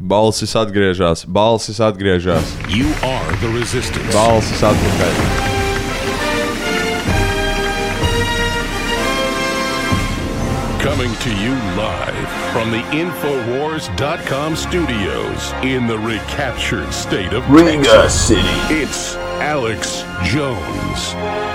Balsis atgriežas, balsis atgriežas, You are the resistance. balsis atpakaļ. Coming to you live from the Infowars.com studios in the recaptured state of Riga Texas. City. It's Alex Jones.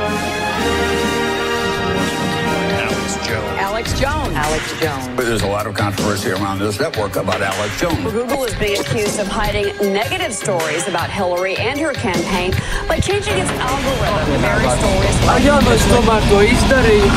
Alex Jones. Alex Jones. There's a lot of controversy around this network about Alex Jones. Google is being accused of hiding negative stories about Hillary and her campaign by changing its algorithm. The very stories. Jā, nu es tomēr to izdarīju.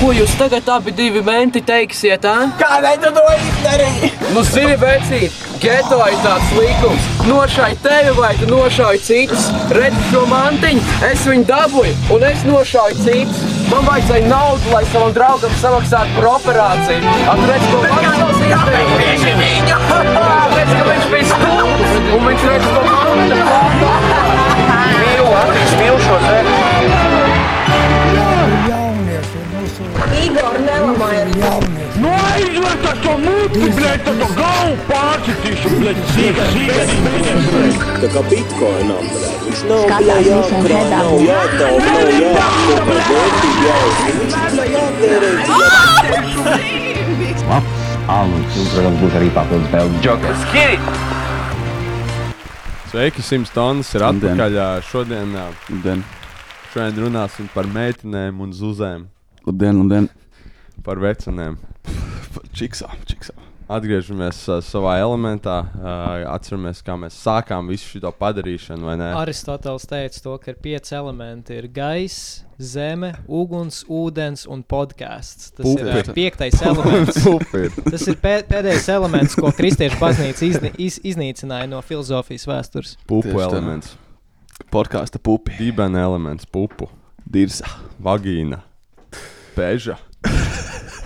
Ko jūs tagad abi divi menti teiksiet, ā? Kādēļ tu to izdarīji? Nu, zini, vecīt, geto ir tāds līkums. Nošai tevi vai tu nošauj citus. Redzi šo mantiņu, es viņu dabūju un es nošauju citus. Man vajadzēja naudu, lai savam draugam samaksātu par operāciju. Atredz, ko izdarīt. Tieši viņa! Tāpēc, ka viņš bija stulbs un viņš redz, ko manta. Mīlu, Latvijas mīlu šo zemi. Igor Nelamājas. Nu to muti, blēd, tad to galvu pārcitīšu, blēd, sīga, sīga, sīga. Tā kā bitkoinam, blēd. Viņš nav, blēd, jākrāt, nav jātaup, nav jāapkopā, vērtīgi jāuzsver. Viņš ir jātērē, Alans, jums, protams, būs arī papildus spēles jokers. Sveiki, Sims Tons ir atpakaļ. Šodien, Labdien, šodien runāsim par meitenēm un zuzēm, labdien, labdien. par vecenēm. Čiksā, čiksā. Atgriežamies uh, savā elementā, uh, atceramies, kā mēs sākām visu šo padarīšanu? Aristotelis teica, to, ka ir pieci elementi. Ir gaisa, zeme, uguns, ūdens un podkāsts. Tas ir Pupi. ā, piektais elements. Super. Tas ir pē pēdējais elements, ko kristiešu baznīca izni iz iznīcināja no filozofijas vēstures. Pupu Tieši tā. elements, Podkāsta pupi. dibena elements, pupu, Dirsa. vagīna, peža.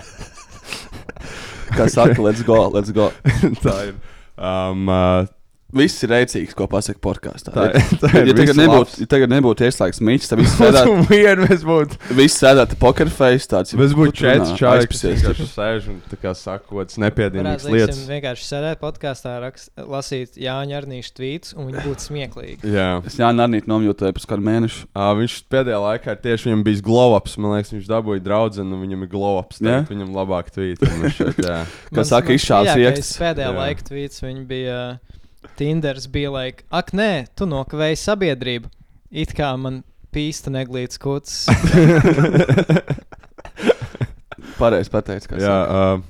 Let's go, let's go. Ir. Um, uh, Viss ir rēcīgs, ko pasaka podkāstā. Tā tā ir ja tagad nebūtu, ja tagad nebūtu ieslēgts mīķis, tad viss sēdētu, būtu viena, mēs būtu. viss sēdētu poker face tāds. Mēs būtu četri čāri, kas vienkārši sēž un tā kā kādas nepiedienīgas lietas. vienkārši sēdēt podkāstā, rakst, lasīt Jāņa Arnīša tvītus, un viņi būtu smieklīgi. Jā. Es jā, Narnīt nomjūtēju pēc kādu mēnešu. Uh, viņš pēdējā laikā ir tieši viņam bijis glow-ups. Man liekas, viņš dabūja draugu, un viņam ir glow-ups. Yeah? Viņam labāk tvīt. Kā saka, izšāvis riekstus. Pēdējā Jā. laika tvīts viņa bija. Tinders bija like, ak, nē, tu nokavēji sabiedrību. It kā man pīsta neglīts kuts. Pareizi pateicis, kā Jā, uh,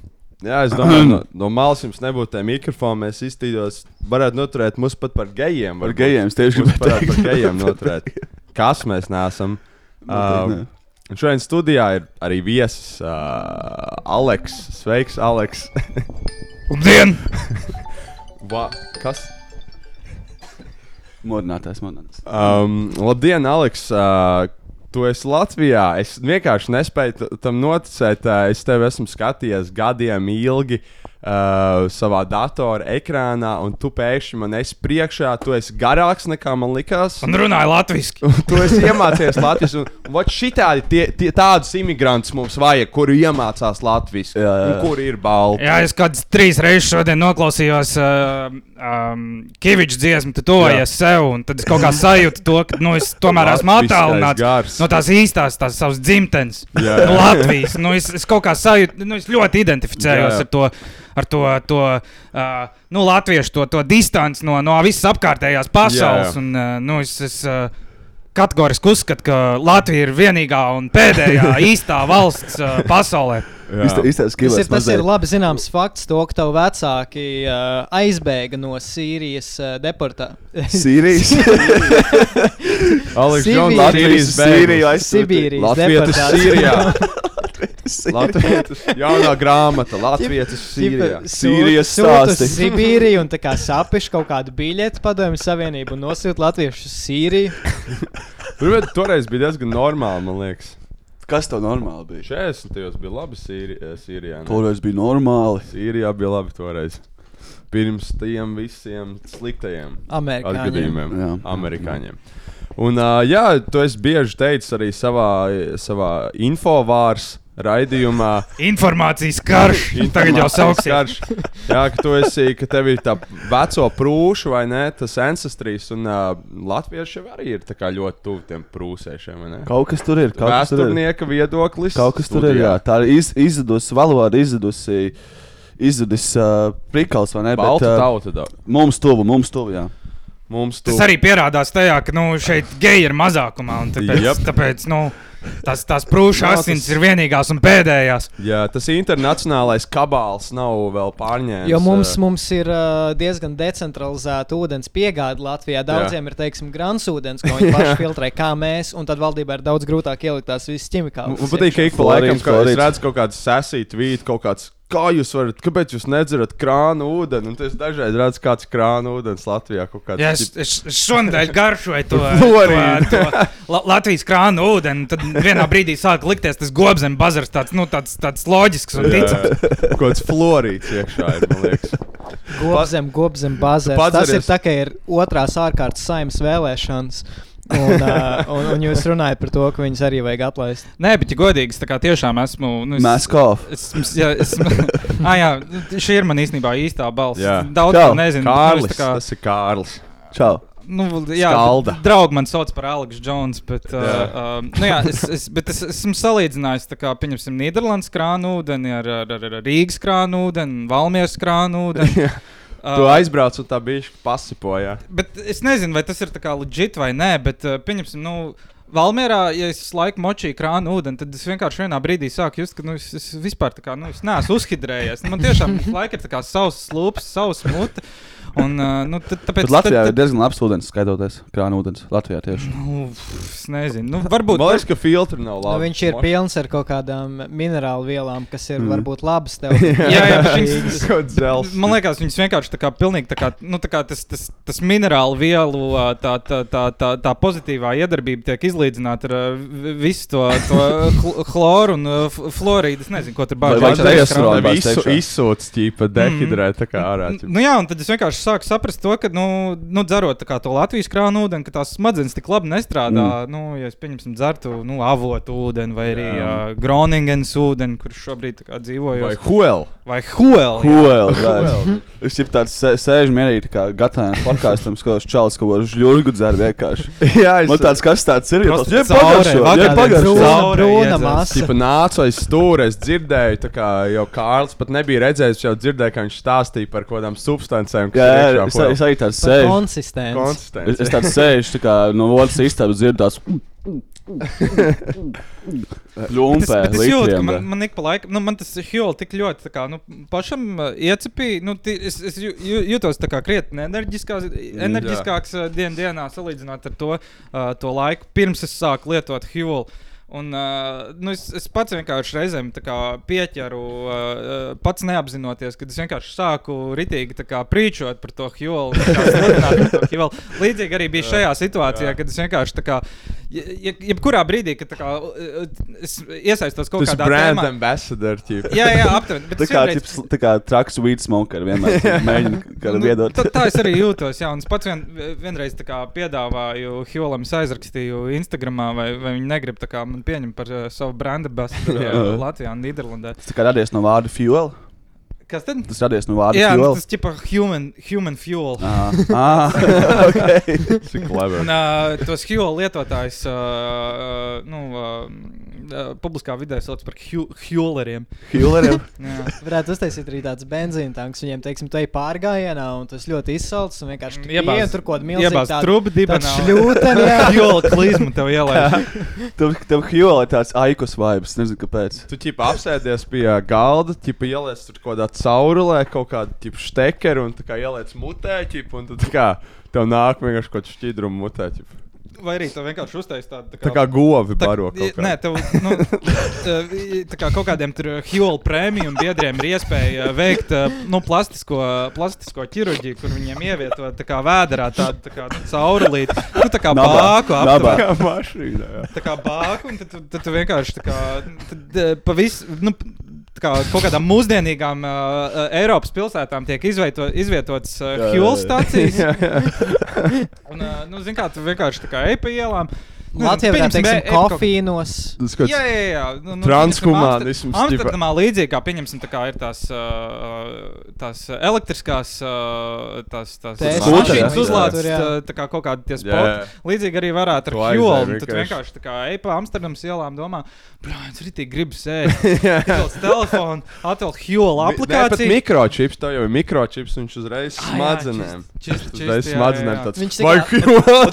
jā, es domāju, no, no malas jums nebūtu tā mikrofona. Mēs iztīdos, varētu noturēt mūs pat par gejiem. Par gejiem tieši gribēju varētu par gejiem noturēt. Kas mēs neesam? Um. Un šodien studijā ir arī viesis uh, Aleks. Sveiks, Aleks! Labdien! Va, kas? Modinātājs, modinātājs. Um, labdien, Aleks! Uh, tu esi Latvijā. Es vienkārši nespēju tam noticēt. Uh, es tevi esmu skatījies gadiem ilgi uh, savā datora ekrānā, un tu pēkšņi man esi priekšā. Tu esi garāks nekā man likās. Un runāja latviski. Un tu esi iemācījies monētu. Šitādi tie, tie, tādus imigrantus mums vajag, kuri iemācās jā. un kuri ir balti. Jā, es kādas trīs reizes šodien noklausījos uh, um, Kaviča dziesmu, tu tojies sev, un tad es kaut kā sajūtu to, ka nu, es tomēr esmu attālināts no tās īstās, tās savas dzimtenes, no. Latvijas. Nu, es, es kaut kā sajūtu, nu, es ļoti identificējos Jā, jā. ar to. Ar to, to uh, nu, latviešu to, to distanci no, no visas apkārtējās pasaules. Jā, jā. Un, uh, nu, es, es, uh, Kategoriski uzskatu, ka Latvija ir vienīgā un pēdējā īstā valsts uh, pasaulē. Izteicis Tas ir, tas ir labi zināms fakts, to, ka tavi vecāki uh, aizbēga no Sīrijas uh, deportācijas. Sīrijas. Aleks, Sibīrijas. Jonas, Latvijas aizsūtīja. Sibīrijas Latvijas deportācija. Latvijas jaunā grāmata, Latvijas Sīrijā. Sīrijas stāsti. Sibīriju un tā kā sapiš kaut kādu biļeti padomju savienību un nosūta latviešu Sīriju. Tur toreiz bija diezgan normāli, man liekas. Kas tev normāli bija? 40. gados bija labi Sīri, eh, Sīrijā. ne? Toreiz bija normāli. Sīrijā bija labi toreiz. Pirms tiem visiem sliktajiem Amerikāņiem. gadījumiem, Jā. amerikāņiem. Un, uh, jā, tu esi bieži teicis arī savā, savā infovārs raidījumā. Informācijas karš. Tagad jau Informācijas sauksies. karš. Jā, ka tu esi, ka tev ir tā veco prūšu vai ne, tas ancestrīs, un uh, latvieši arī ir tā kā ļoti tuvu tiem prūsēšiem? Kaut kas tur ir. Vēsturnieka viedoklis. Kaut kas tur ir. Jā. Tā ir iz, izzudusi valoda, izzudusi. Izzudis uh, prikals, vai ne? Balta uh, tauta, da. Mums tuvu, mums tuvu, jā. Mums Tas arī pierādās tajā, ka nu, šeit geji ir mazākumā. un Tāpēc, yep. tāpēc nu, tas, tās prūšu Jā, asins tas- ir vienīgās un pēdējās. Jā, tas internacionālais kabāls nav vēl pārņēmis. Jo mums, mums ir uh, diezgan decentralizēta ūdens piegāde Latvijā. Daudziem ir, teiksim, grānsūdens, ko viņi paši filtrē, kā mēs, un tad valdībā ir daudz grūtāk ielikt tās visas ķimikālas. Man patīk, ka ik pa laikam, redzu kaut kādu sasītu vītu, kaut kāds. Kā jūs varat, kāpēc jūs nedzerat krānu ūdeni? Un es dažreiz redzu, kāds ir krānu ūdens Latvijā. kaut kāds Ja es, es, šonadēļ garšoju to, Florīdu. to, to La Latvijas krānu ūdeni. Tad vienā brīdī sāk likties tas gobzem bazars, tāds, nu, tāds, tāds loģisks un ticams. Kaut kāds florīts iekšā ir, man liekas. Gobzem, gobzem, bazēs. pats Tas ir tā, ka ir otrās ārkārtas saimnes vēlēšanas. Un, uh, un, un jūs runājat par to, ka viņus arī vajag atlaist. Nē, bet, ja godīgi, es tā kā tiešām esmu. Nu, es, Mask off. Es, es, jā, es, ah, jā, šī ir man īstenībā īstā balss. Jā. Daudz Čau. nezinu. Kārlis, Nu, tā kā- tas ir Kārlis. Čau. Nu, jā, Skalda. draugi man sauc par Aleksu Jones, bet, uh, uh, nu, jā, es, es, bet es esmu salīdzinājis, tā kā, pieņemsim, Nīderlandes krānu ūdeni ar, ar, ar, ar Rīgas krānu ūdeni, Valmieras krānu ūdeni. Tu aizbrauc un tā bija pasipoja. Bet es nezinu, vai tas ir legit vai nē, bet, uh, pieņemsim, nu, Valmjerā, ja es laiku močīju krānu ūdeni, tad es vienkārši vienā brīdī sāku just, ka nu, es, es vispār kā, nu, es neesmu uzhidrējies. Nu, Man tiešām laiku ir savs slūps, savs mute. Un, uh, nu, tad, tāpēc, Bet Latvijā tad, ir diezgan labs ūdens, skaidoties krāna ūdens. Latvijā tieši. Nu, es nezinu, nu, varbūt. Man liekas, ka filtri nav Nu, labi. viņš ir pilns ar kaut kādām minerālu vielām, kas ir Mm. mm. varbūt labas tev. Jā, jā, Kaut dzels. Man liekas, viņas vienkārši tā kā pilnīgi tā kā, nu, tā kā tas, tas, tas minerālu vielu, tā, tā, tā, tā, tā pozitīvā iedarbība tiek izlīdzināta ar visu to, to chl- chloru un ā, f- fluorīdu. Es nezinu, ko tur Vai- bāž. vai tas restorānā Tev bāz visu iekšā? izsūc, ķīpa, dehidrē, tā kā ārā. ķipa. Nu jā, un tad es vienkārši sāku saprast to, ka, nu, nu dzerot tā kā to Latvijas krānu ūdeni, ka tās smadzenes tik labi nestrādā. Mm. Nu, ja es pieņemsim dzertu, nu, avotu ūdeni vai arī Jā. uh, Groningens ūdeni, kurš šobrīd tā kā dzīvoju. Vai huel? Vai huel. jā. Huel, Es jau tāds sē- sēžu mierīgi, tā kā gatavs podkāstam, skatos čalis, ko var žļurgu dzer vienkārši. Jā, es Man tāds, kas tāds ir, ja tas ir iedzers. masa. Tipa nācu aiz stūra, es dzirdēju, tā kā jau Kārlis pat nebija redzējis, jau dzirdēju, ka viņš stāstīja par kaut kādām substancēm, Jā, jā, iekšā es, es arī tāds sēžu. konsistenci. Es, konsistenci. es tāds sēžu, tā kā no otras istabas dzirdu tās Bet ļumpē, es, bet es jūtu, ka man, man ik pa laikam, nu, man tas hjūl tik ļoti, tā kā, nu, pašam uh, iecipīja, nu, tī, es, es jū- jū- jūtos tā kā krietni enerģiskāks uh, dien, dienā salīdzinot ar to, uh, to laiku, pirms es sāku lietot hjūlu. Un, uh, nu, es, es pats vienkārši reizēm pieķeru, uh, pats neapzinoties, kad es vienkārši sāku ritīgi prīčot par to hjūlu. Līdzīgi arī bija šajā situācijā, kad es vienkārši tā kā, je- jebkurā brīdī, kad kā, uh, es iesaistos kaut Tas kādā brand tēmā. ambassador, ķīpa. Jā, jā, aptuveni. Tā kā, vienreiz- tips, tā kā traks weed smoker vienmēr mēģina kādu Nu, viedot. tā, tā es arī jūtos. Jā, un es pats vien, vienreiz tā kā piedāvāju Hjulam, es aizrakstīju Instagramā, vai, vai viņi negrib tā kā man pieņemt par uh, savu branda bestu Jā. Latvijā un Nīderlandē. Tas tā kā radies no vārda fuel. Kas tad? Tas radies no vārda Jā, nu, fuel. tas ir tipa human, human fuel. Ah, ah, okay. Cik clever. Un uh, tos fuel lietotājus uh, uh, nu, uh, uh, publiskā vidē sauc par. Fueleriem? Jā. Varētu uztaisīt arī tāds benzīna tanks. Viņiem, teiksim, te ir pārgājienā, un tas ļoti izsalcis. Un vienkārši tur Iebāz- tur kaut kāda milzīga šļūtene, jā. Fuel klizmu tev ielaiž. Tev, tev fuel ir tāds aikus vibes, nezinu kāpēc. Tu ķipa apsēdies pie galda, ķipa ieliec tur kaut kādā caurulē, kaut kādu tipu štekeru un tā kā ieliec mutē, ķipa, un tad tā kā tev nāk vienkārši kaut kāds šķidrums mutē, ķipa. Vai arī tev vienkārši uztaisīs tādu Tā kā govi baro kaut kā. Nē, tev nu, eh, tā kā kaut kādiem tur Hjull prēmiju biedriem ir iespēja eh, veikt eh, nu, plastisko, plastisko ķirurģiju, kur viņiem ievieto tā kā vēderā tādu tā kā caurulīti. Nu, tā kā Nabā, bāku nabā. aptver. Kā mašīnā, jā. Tā kā bāku, un tad, tu- tad tu vienkārši tā kā, tad, pa visu, nu, tā kā kaut kādām mūsdienīgām uh, Eiropas pilsētām tiek izvieto, izvietotas uh, jā. stācijas. Un, uh, nu, zin kā, tu vienkārši tā kā ej pa ielām. Latvijā Pieņemsim, teiksim kofīnos. Tas kaut Jā, jā, jā. Nu, nu, ģipa. Amsterdamā līdzīgi kā pieņemsim, tā kā ir tās, uh, tās elektriskās, uh, tās, tās mašīnas uzlādes, tā, tā kā kaut kādi tie spoti. jā. Līdzīgi arī varētu ar Hjolu. Tad vienkārši. tā kā ej pa Amsterdamas ielām domā, brāļ, es ritīgi gribu sēst. Atvēl telefonu, atvēl Hjolu Mi- Ne, pat aplikāciju. mikročips, tā jau ir mikročips, viņš uzreiz Ah, smadzenēm. Uzreiz smadzenēm tāds. Viņš tā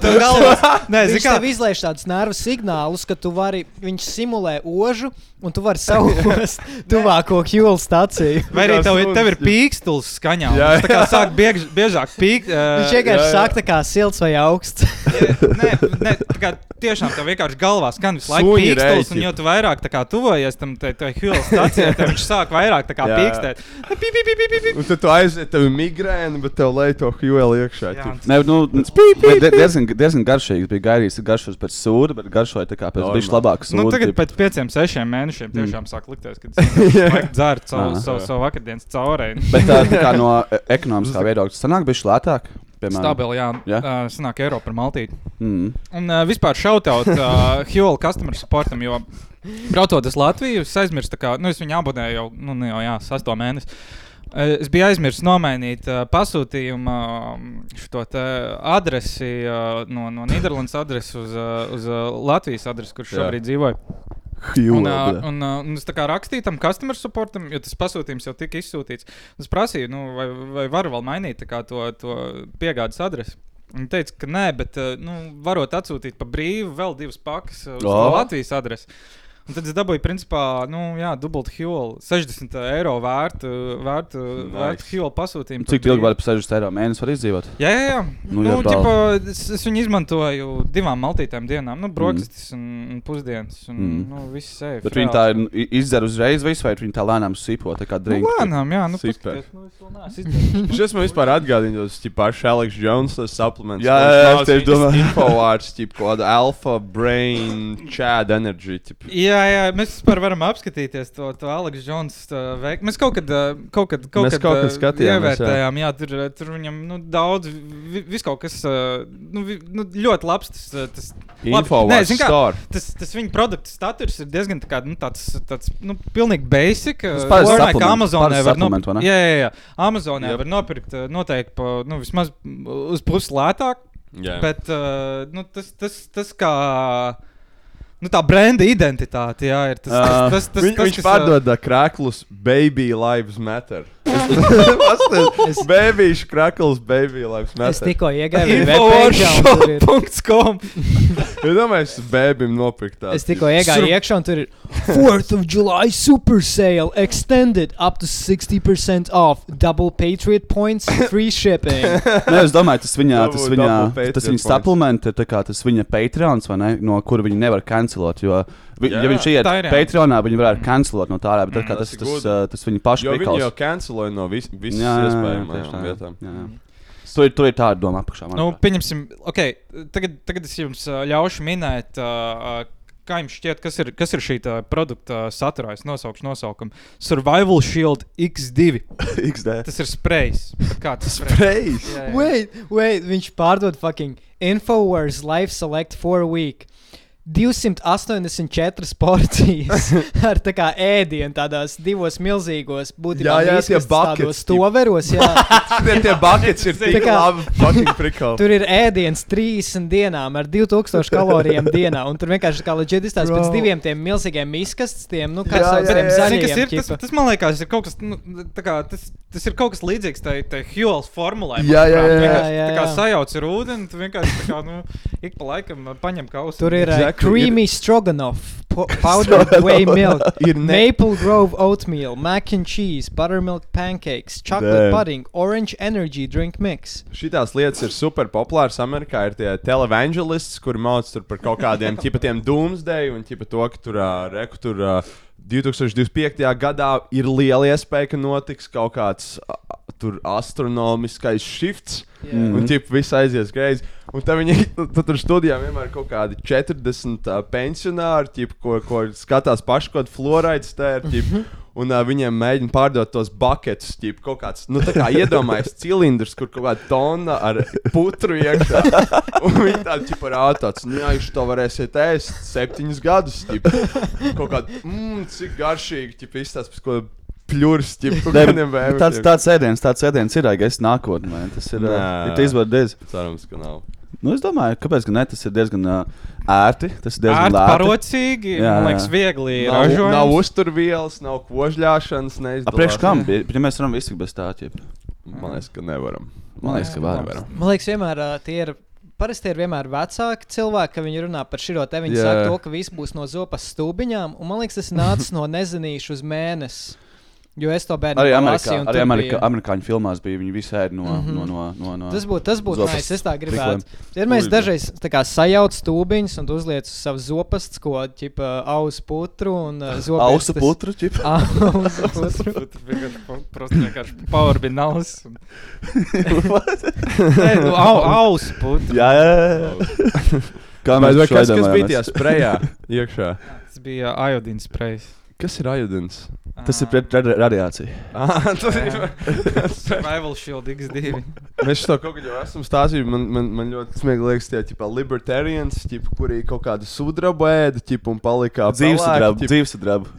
tev galvā- Nē, zini Viņš kā? tev izlaiž tādus nervu signālus, ka tu vari, viņš simulē ožu, un tu vari savos tuvāko Hjūlu staciju. Vai arī tev, tev ir pīkstils skaņā? Jā, Jā, tā kā sāk biež, biežāk pīkt. Uh, Viņš vienkārši saka, tā kā silts vai augsts. Nē, nē, tā kā tiešām tev vienkārši galvā skan visu laiku pīkstils, un jo tu vairāk tā kā tuvojies tam tai Hjūlu stacijai, tad viņš sāk vairāk tā kā pīkstēt. Pī, pī, pī, pī, pī. Un tad tu aiziet, tev ir migrēna, bet tev lej to hjūli iekšā. Jā. Ne, nu, diezgan, diezgan garšīgi. Bija gaidījis, ka garšos pēc sūda, bet garšoja tā kā pēc Normāli. bišķi labākas Nu, sūda. tagad tip. pēc pieciem, sešiem mēnešiem tiešām sāk likties, ka tas dzērt savu, Jā. savu, savu vakardienas caurēju. Bet tā, tā kā no ekonomiskā viedokļa sanāk bišķi lētāk. piemēram. Stabili, jā. Jā? Uh, sanāk eiro par maltīti. Mm. Un uh, vispār šautaut uh, Hjūla customer supportam, jo braucot uz Latviju, es aizmirsu, tā kā, nu, es viņu abonēju jau, nu, ne jau, jā, sasto mēnesi. Eh, Es biju aizmirsis nomainīt uh, pasūtījumu šo adresi uh, no, no Nīderlandes adresi uz, uh, uz uh, Latvijas adresi, kur Jā. šobrīd dzīvoju. Hjūla, Un, uh, un, uh, un es tā kā rakstīju tam customer supportam, jo tas pasūtījums jau tika izsūtīts. Es prasīju, nu, vai, vai varu vēl mainīt kā to, to piegādes adresi. Viņa teica, ka nē, bet uh, nu, varot atsūtīt pa brīvu vēl divas pakas uh, uz oh. Latvijas adresi. Un tad es dabūju, principā, nu, jā, dubultu Hjūlu, 60 eiro vērtu, vērtu, nice. vērtu Hjūlu pasūtījumu. Cik ilgi var par 60 eiro mēnesi var izdzīvot? Jā, jā, jā. Nu, Nu, jā, nu, ģipa, es, es viņu izmantoju divām maltītām dienām. Nu, brokastis mm. un, un pusdienas. Un, Mm. nu, viss sevi. Bet viņi tā ir i- izdzer uzreiz visu, vai viņi tā lēnām sipo, tā kā Nu, drink. lēnām, jā, nu, paskaties, nu, es vēl neesmu. Šis man vispār atgādina tos pašus Alex Jones supplements. Jā, jā, jā, es tieši domāju. Infovārds, tip, kaut kāda alfa, brain, chad energy. Tip. Jā, jā, mēs vispār varam apskatīties to, to Aleksa Džonsa veiksmu. Mēs kaut kad, uh, kaut kad, kaut Mēs kad, kaut kad uh, skatījāmies, ievērtējām, jā, tur, uh, tur viņam nu, daudz, vi, vis kaut kas nu, vi, nu, ļoti labs. Tas, tas, labi, Infovārds nē, kā. Tas, tas viņa produkta status ir diezgan tā kā, nu, tāds, tāds nu, pilnīgi basic. Tas es domāju, ka Amazonē var nopirkt. Jā, jā, jā. Amazonē var nopirkt noteikti pa, nu, vismaz uz pusi lētāk. Jā. Bet uh, nu, tas, tas, tas kā. Nu, tā brenda identitāte, jā, ir tas, tas, tas, tas, Viņ, tas viņš kas, pārdod uh, krāklus, baby lives matter. Pastāstiet, Bēbīšu krāklus, baby lives matter. Es tikko iegāju ir- Info.com. Ja domāju, es bēbim nopirkt tādu. Es tikko iegāju iekšā, un tur ir 4th of July super sale extended up to 60% off, double Patriot points, free shipping. Nē, es domāju, tas viņa, tas viņa, tas viņa supplement, ir tā kā tas viņa Patreons, vai ne, no kura viņi nevar cancelot, jo, vi, Jā, ja viņš iet jā. Patreonā, viņi varētu cancelot no tā, bet kā tas tas, tas, tas viņa paša Jo viņi jau pikals. canceloja no vis, jā, iespējamajām vietām. jā, jā. Tur ir, tur ir tāda doma apakšā. Nu, pieņemsim, ok, tagad, tagad es jums ļaušu minēt, uh, kā jums šķiet, kas ir, kas ir šī tā produkta saturā. Es nosaukšu nosaukumu. Survival Shield X2. XD. Tas ir sprejs. Bet Kā tas? Sprejs? Wait, wait, viņš pārdod fucking Infowars Life Select for a week. 284 porcijas ar tā kā ēdienu tādās divos milzīgos, būtībā Jā, jā, tādos tip. toveros, jā. Tie, tie buckets ir Tā tik labi. Tur ir ēdiens 30 dienām ar 2000 kalorijām dienā, un tur vienkārši kā leģit izstāsta pēc diviem tiem milzīgiem miskastiem, nu kā Jā, sauc jā, tiem jā. Zini, kas zaļiem. ir, tas, ķipa. tas man liekas, ir kaut kas, nu, tā kā, tas, tas ir kaut kas līdzīgs tai, tai Hjuls formulai. Jā, jā, jā, jā. Jā, Tā kā jā. sajauc ar ūdeni, tu vienkārši tā kā, nu, ik pa laikam paņem kausu. Tur ir uh, Exactly. creamy stroganoff, po- powdered whey milk, Ir ne- maple grove oatmeal, mac and cheese, buttermilk pancakes, chocolate Damn. pudding, orange energy drink mix. Šitās lietas ir super populāras Amerikā. Ir tie televangelists, kuri mācās tur par kaut kādiem tipiem doomsday un tipa to, ka tur, uh, reku, tur uh, 2025. gadā ir liela iespēja, ka notiks kaut kāds tur astronomiskais shifts. Jā. Un ķip, viss aizies greizi. Un tad viņi tad tur studijā vienmēr ir kaut kādi 40 uh, pensionāri, ķip, ko, ko skatās paši kaut kādu fluoraidu stēru. ķip. Un uh, viņiem mēģina pārdot tos buketus, ģip, kaut kāds, nu, tā kā iedomājas cilindrs, kur kaut kāda tona ar putru iekšā. Un viņi tādi, ģip, ar tāds, nu, jā, jūs to varēsiet ēst septiņus gadus, ģip. Kaut kādi, mmm, cik garšīgi, ģip, izstāst pēc kaut Ne, vēmiem. tāds, tāds ēdiens, tāds ēdiens ir aizies nākotnē. vai ne? Tas ir. Uh, Ir izvērties. Cerams, ka nav. Nu, es domāju, kāpēc gan ne? Tas ir diezgan uh, ērti. Tas ir diezgan Ērti, parocīgi, man liekas, viegli Nav, ražojams. nav uzturvielas, nav kožļāšanas. Priekš kam? Ja mēs varam visi bez tā, ķip. Man liekas, ka nevaram. Man liekas, ka varam. Man liekas, vienmēr uh, tie ir. Parasti ir vienmēr vecāki cilvēki, kad viņi runā par šo te. Viņi Jā. yeah. saka, to, ka viss būs no zopas stūbiņām. Un man liekas, tas nācis no nezinīšu uz mēnesi. Jo es to bērnu arī Amerikā, lasīju, arī Amerikā, bija... amerikāņu filmās bija. Viņi visi ēda no, mm -hmm. no, no, no, no. Tas būtu tas, būtu nice, es tā gribētu. Ja mēs Uļu. dažreiz sajaucam stūbiņus un uzliekam uz savas zopastas, ko ķipa ausu putru un uh, zopastas. Ausu putru, ķipa. ausu putru. Prosti vienkārši powerbinaus. Nē, nu, au, ausu putru. Jā, jā, jā. Kā mēs redzam, kas, kas bija tajā sprejā iekšā? Tas bija ajodīns sprejs. Kas ir ajodīns? Tas ir pret radi- radiāciju. Ah, tas ir. Survival Shield X2. Mēs to kaut kādā esam stāstījuši. Man, man, man ļoti smieklīgi liekas, tie ķipa, libertarians, ķipa, kuri kaut kādu sudrabu ēda ķipa, un palika Dzīvesudrabu, dzīvesudrabu.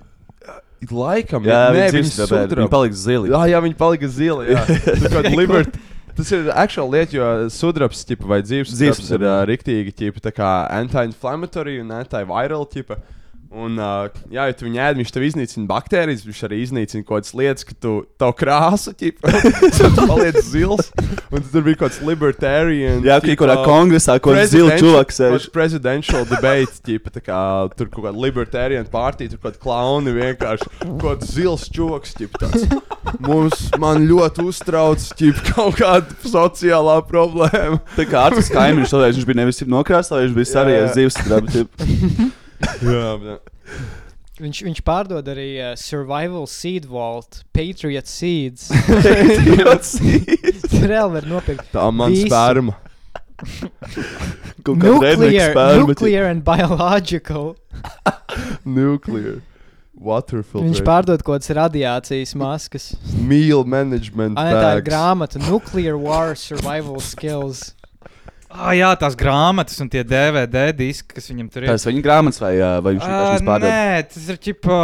Laikam, Jā, nē, viņi sudrabu. viņi palika zili. Jā, jā, viņi palika zili. Jā. Libert- Tas ir actual lieta, jo sudrabs ķipa, vai dzīves Dzīvessudrabs, ir uh, riktīgi ķipa, tā kā anti-inflammatory un anti-viral. Ķipa. Un, uh, jā, ja tu viņu ēd, viņš tev iznīcina baktērijas, viņš arī iznīcina kaut kādas lietas, ka tu to krāsu, ķipa, tu paliec zils. Un tur bija kaut kāds libertarian. Jā, ka kaut kādā kongresā kaut kāds zils kaut kāds Presidential debate, ķipa, tā kā tur kaut kāda libertarian partija, tur kaut kāda klauni vienkārši, kaut kāds zils tāds. Mums, man ļoti uztrauc, ķipa, kaut kāda sociālā problēma. Tā kā Arts kaimiņš toreiz viņš bija nevis nokrāsojis, viņš bija Jā, arī jā. bet. Viņš, viņš pārdod arī uh, Survival Seed Vault, Patriot Seeds. Patriot Seeds. Reāli var nopirkt. Tā man visu. spērma. Kaut kāda redneck Nuclear, spērma, nuclear and biological. Nuclear. Water Viņš pārdod kaut kādas radiācijas maskas. Meal management. Tā ir grāmata Nuclear War Survival Skills. Ah, jā, tās grāmatas un tie DVD diski, kas viņam tur ir. Tas viņa grāmatas vai, vai viņš Ā, vienkārši viņas pārdod? Nē, tas ir čipa.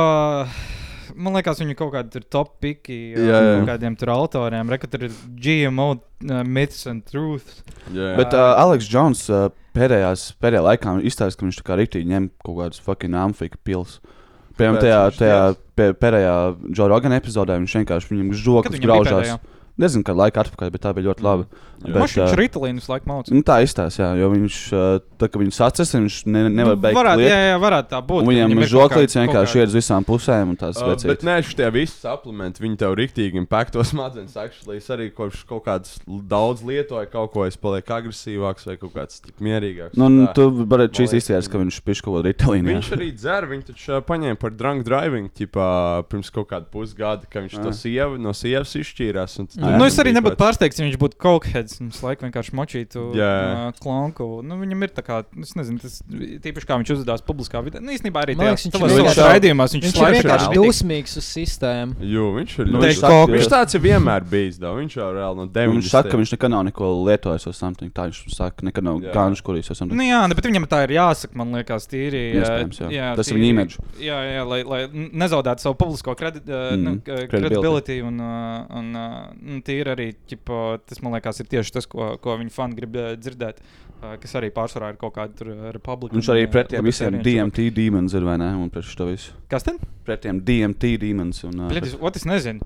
Man liekas, viņi kaut kādi tur top piki jā. kādiem tur autoriem. Reku tur ir GMO uh, Myths and Truths. Jā, jā. Bet uh, Aleks Džons uh, pēdējās, pēdējā laikā izstāsta, ka viņš tā kā rīktīgi ņem kaut kādus fucking amfika pils. Piemēram, tajā, tajā pēdējā Joe Rogan epizodē viņš vienkārši viņam žokas graužās. pēdējā? Nezinu, kādu laiku atpakaļ, bet tā bija ļoti laba. Viņš ir ritalīnus laikam mācīt. Nu, tā izstāsta, jā, jo viņš, tā kā viņš sacīs, viņš ne, nevar Nu, beigt varētu, liekt. jā, jā, varētu tā būt, viņam ir žoklīts kā- vienkārši iet uz visām pusēm un tās Uh, bet nē, šitie visi supplementi, viņi tev rīktīgi impakto smadzenes. Actually, es arī kopš kaut kādas daudz lietoju, kaut ko es palieku agresīvāks vai kaut kāds tik mierīgāks. Nu, un tā. tu varētu šīs izties, ka viņš pišķi kaut ko ritalīnu. Viņš arī dzer, viņš taču paņēma par drunk driving, ķipā, pirms kaut kāda pusgada, ka viņš to sievu, no sievas izšķīrās. un tas Nu, es arī nebūtu pārsteigts, ja viņš būtu cokeheads un visu laiku vienkārši močītu uh, klonku. Nu, viņam ir tā kā, es nezinu, tas tīpaši kā viņš uzvedās publiskā vidē. Nu, īstenībā arī tajā viņš vienkārši- raidījumos viņš viņš ir vienkārši dusmīgs uz sistēmu. Jo, viņš ir Nu, ļoti viņš saka, viņš tāds ir vienmēr bijis. Dā. Viņš jau reāli no 90. Viņš saka, ka viņš nekad nav neko lietojis vai something. Tā viņš saka, nekad nav gājuši kurīs vai something. Nu, jā, ne, bet viņam tā ir jāsaka, man liekas, tīri. Iespējams, jā. Tas ir viņa imidžs. Jā, jā lai, nezaudētu savu publisko uh, Mm, nu, credibility. kredibilitāti. Un, uh, un nu, tīri arī, ķipa, tas man liekas, ir tieši tas, ko, ko viņi fani grib ā, dzirdēt. Uh, kas arī pārsvarā ir kaut kāda tur republika. Viņš arī pret tiem visiem DMT demons ir vai ne? Un pret šo visu. Kas tad? Pret tiem DMT demons. Un, uh, Bļedis, ot, es nezinu.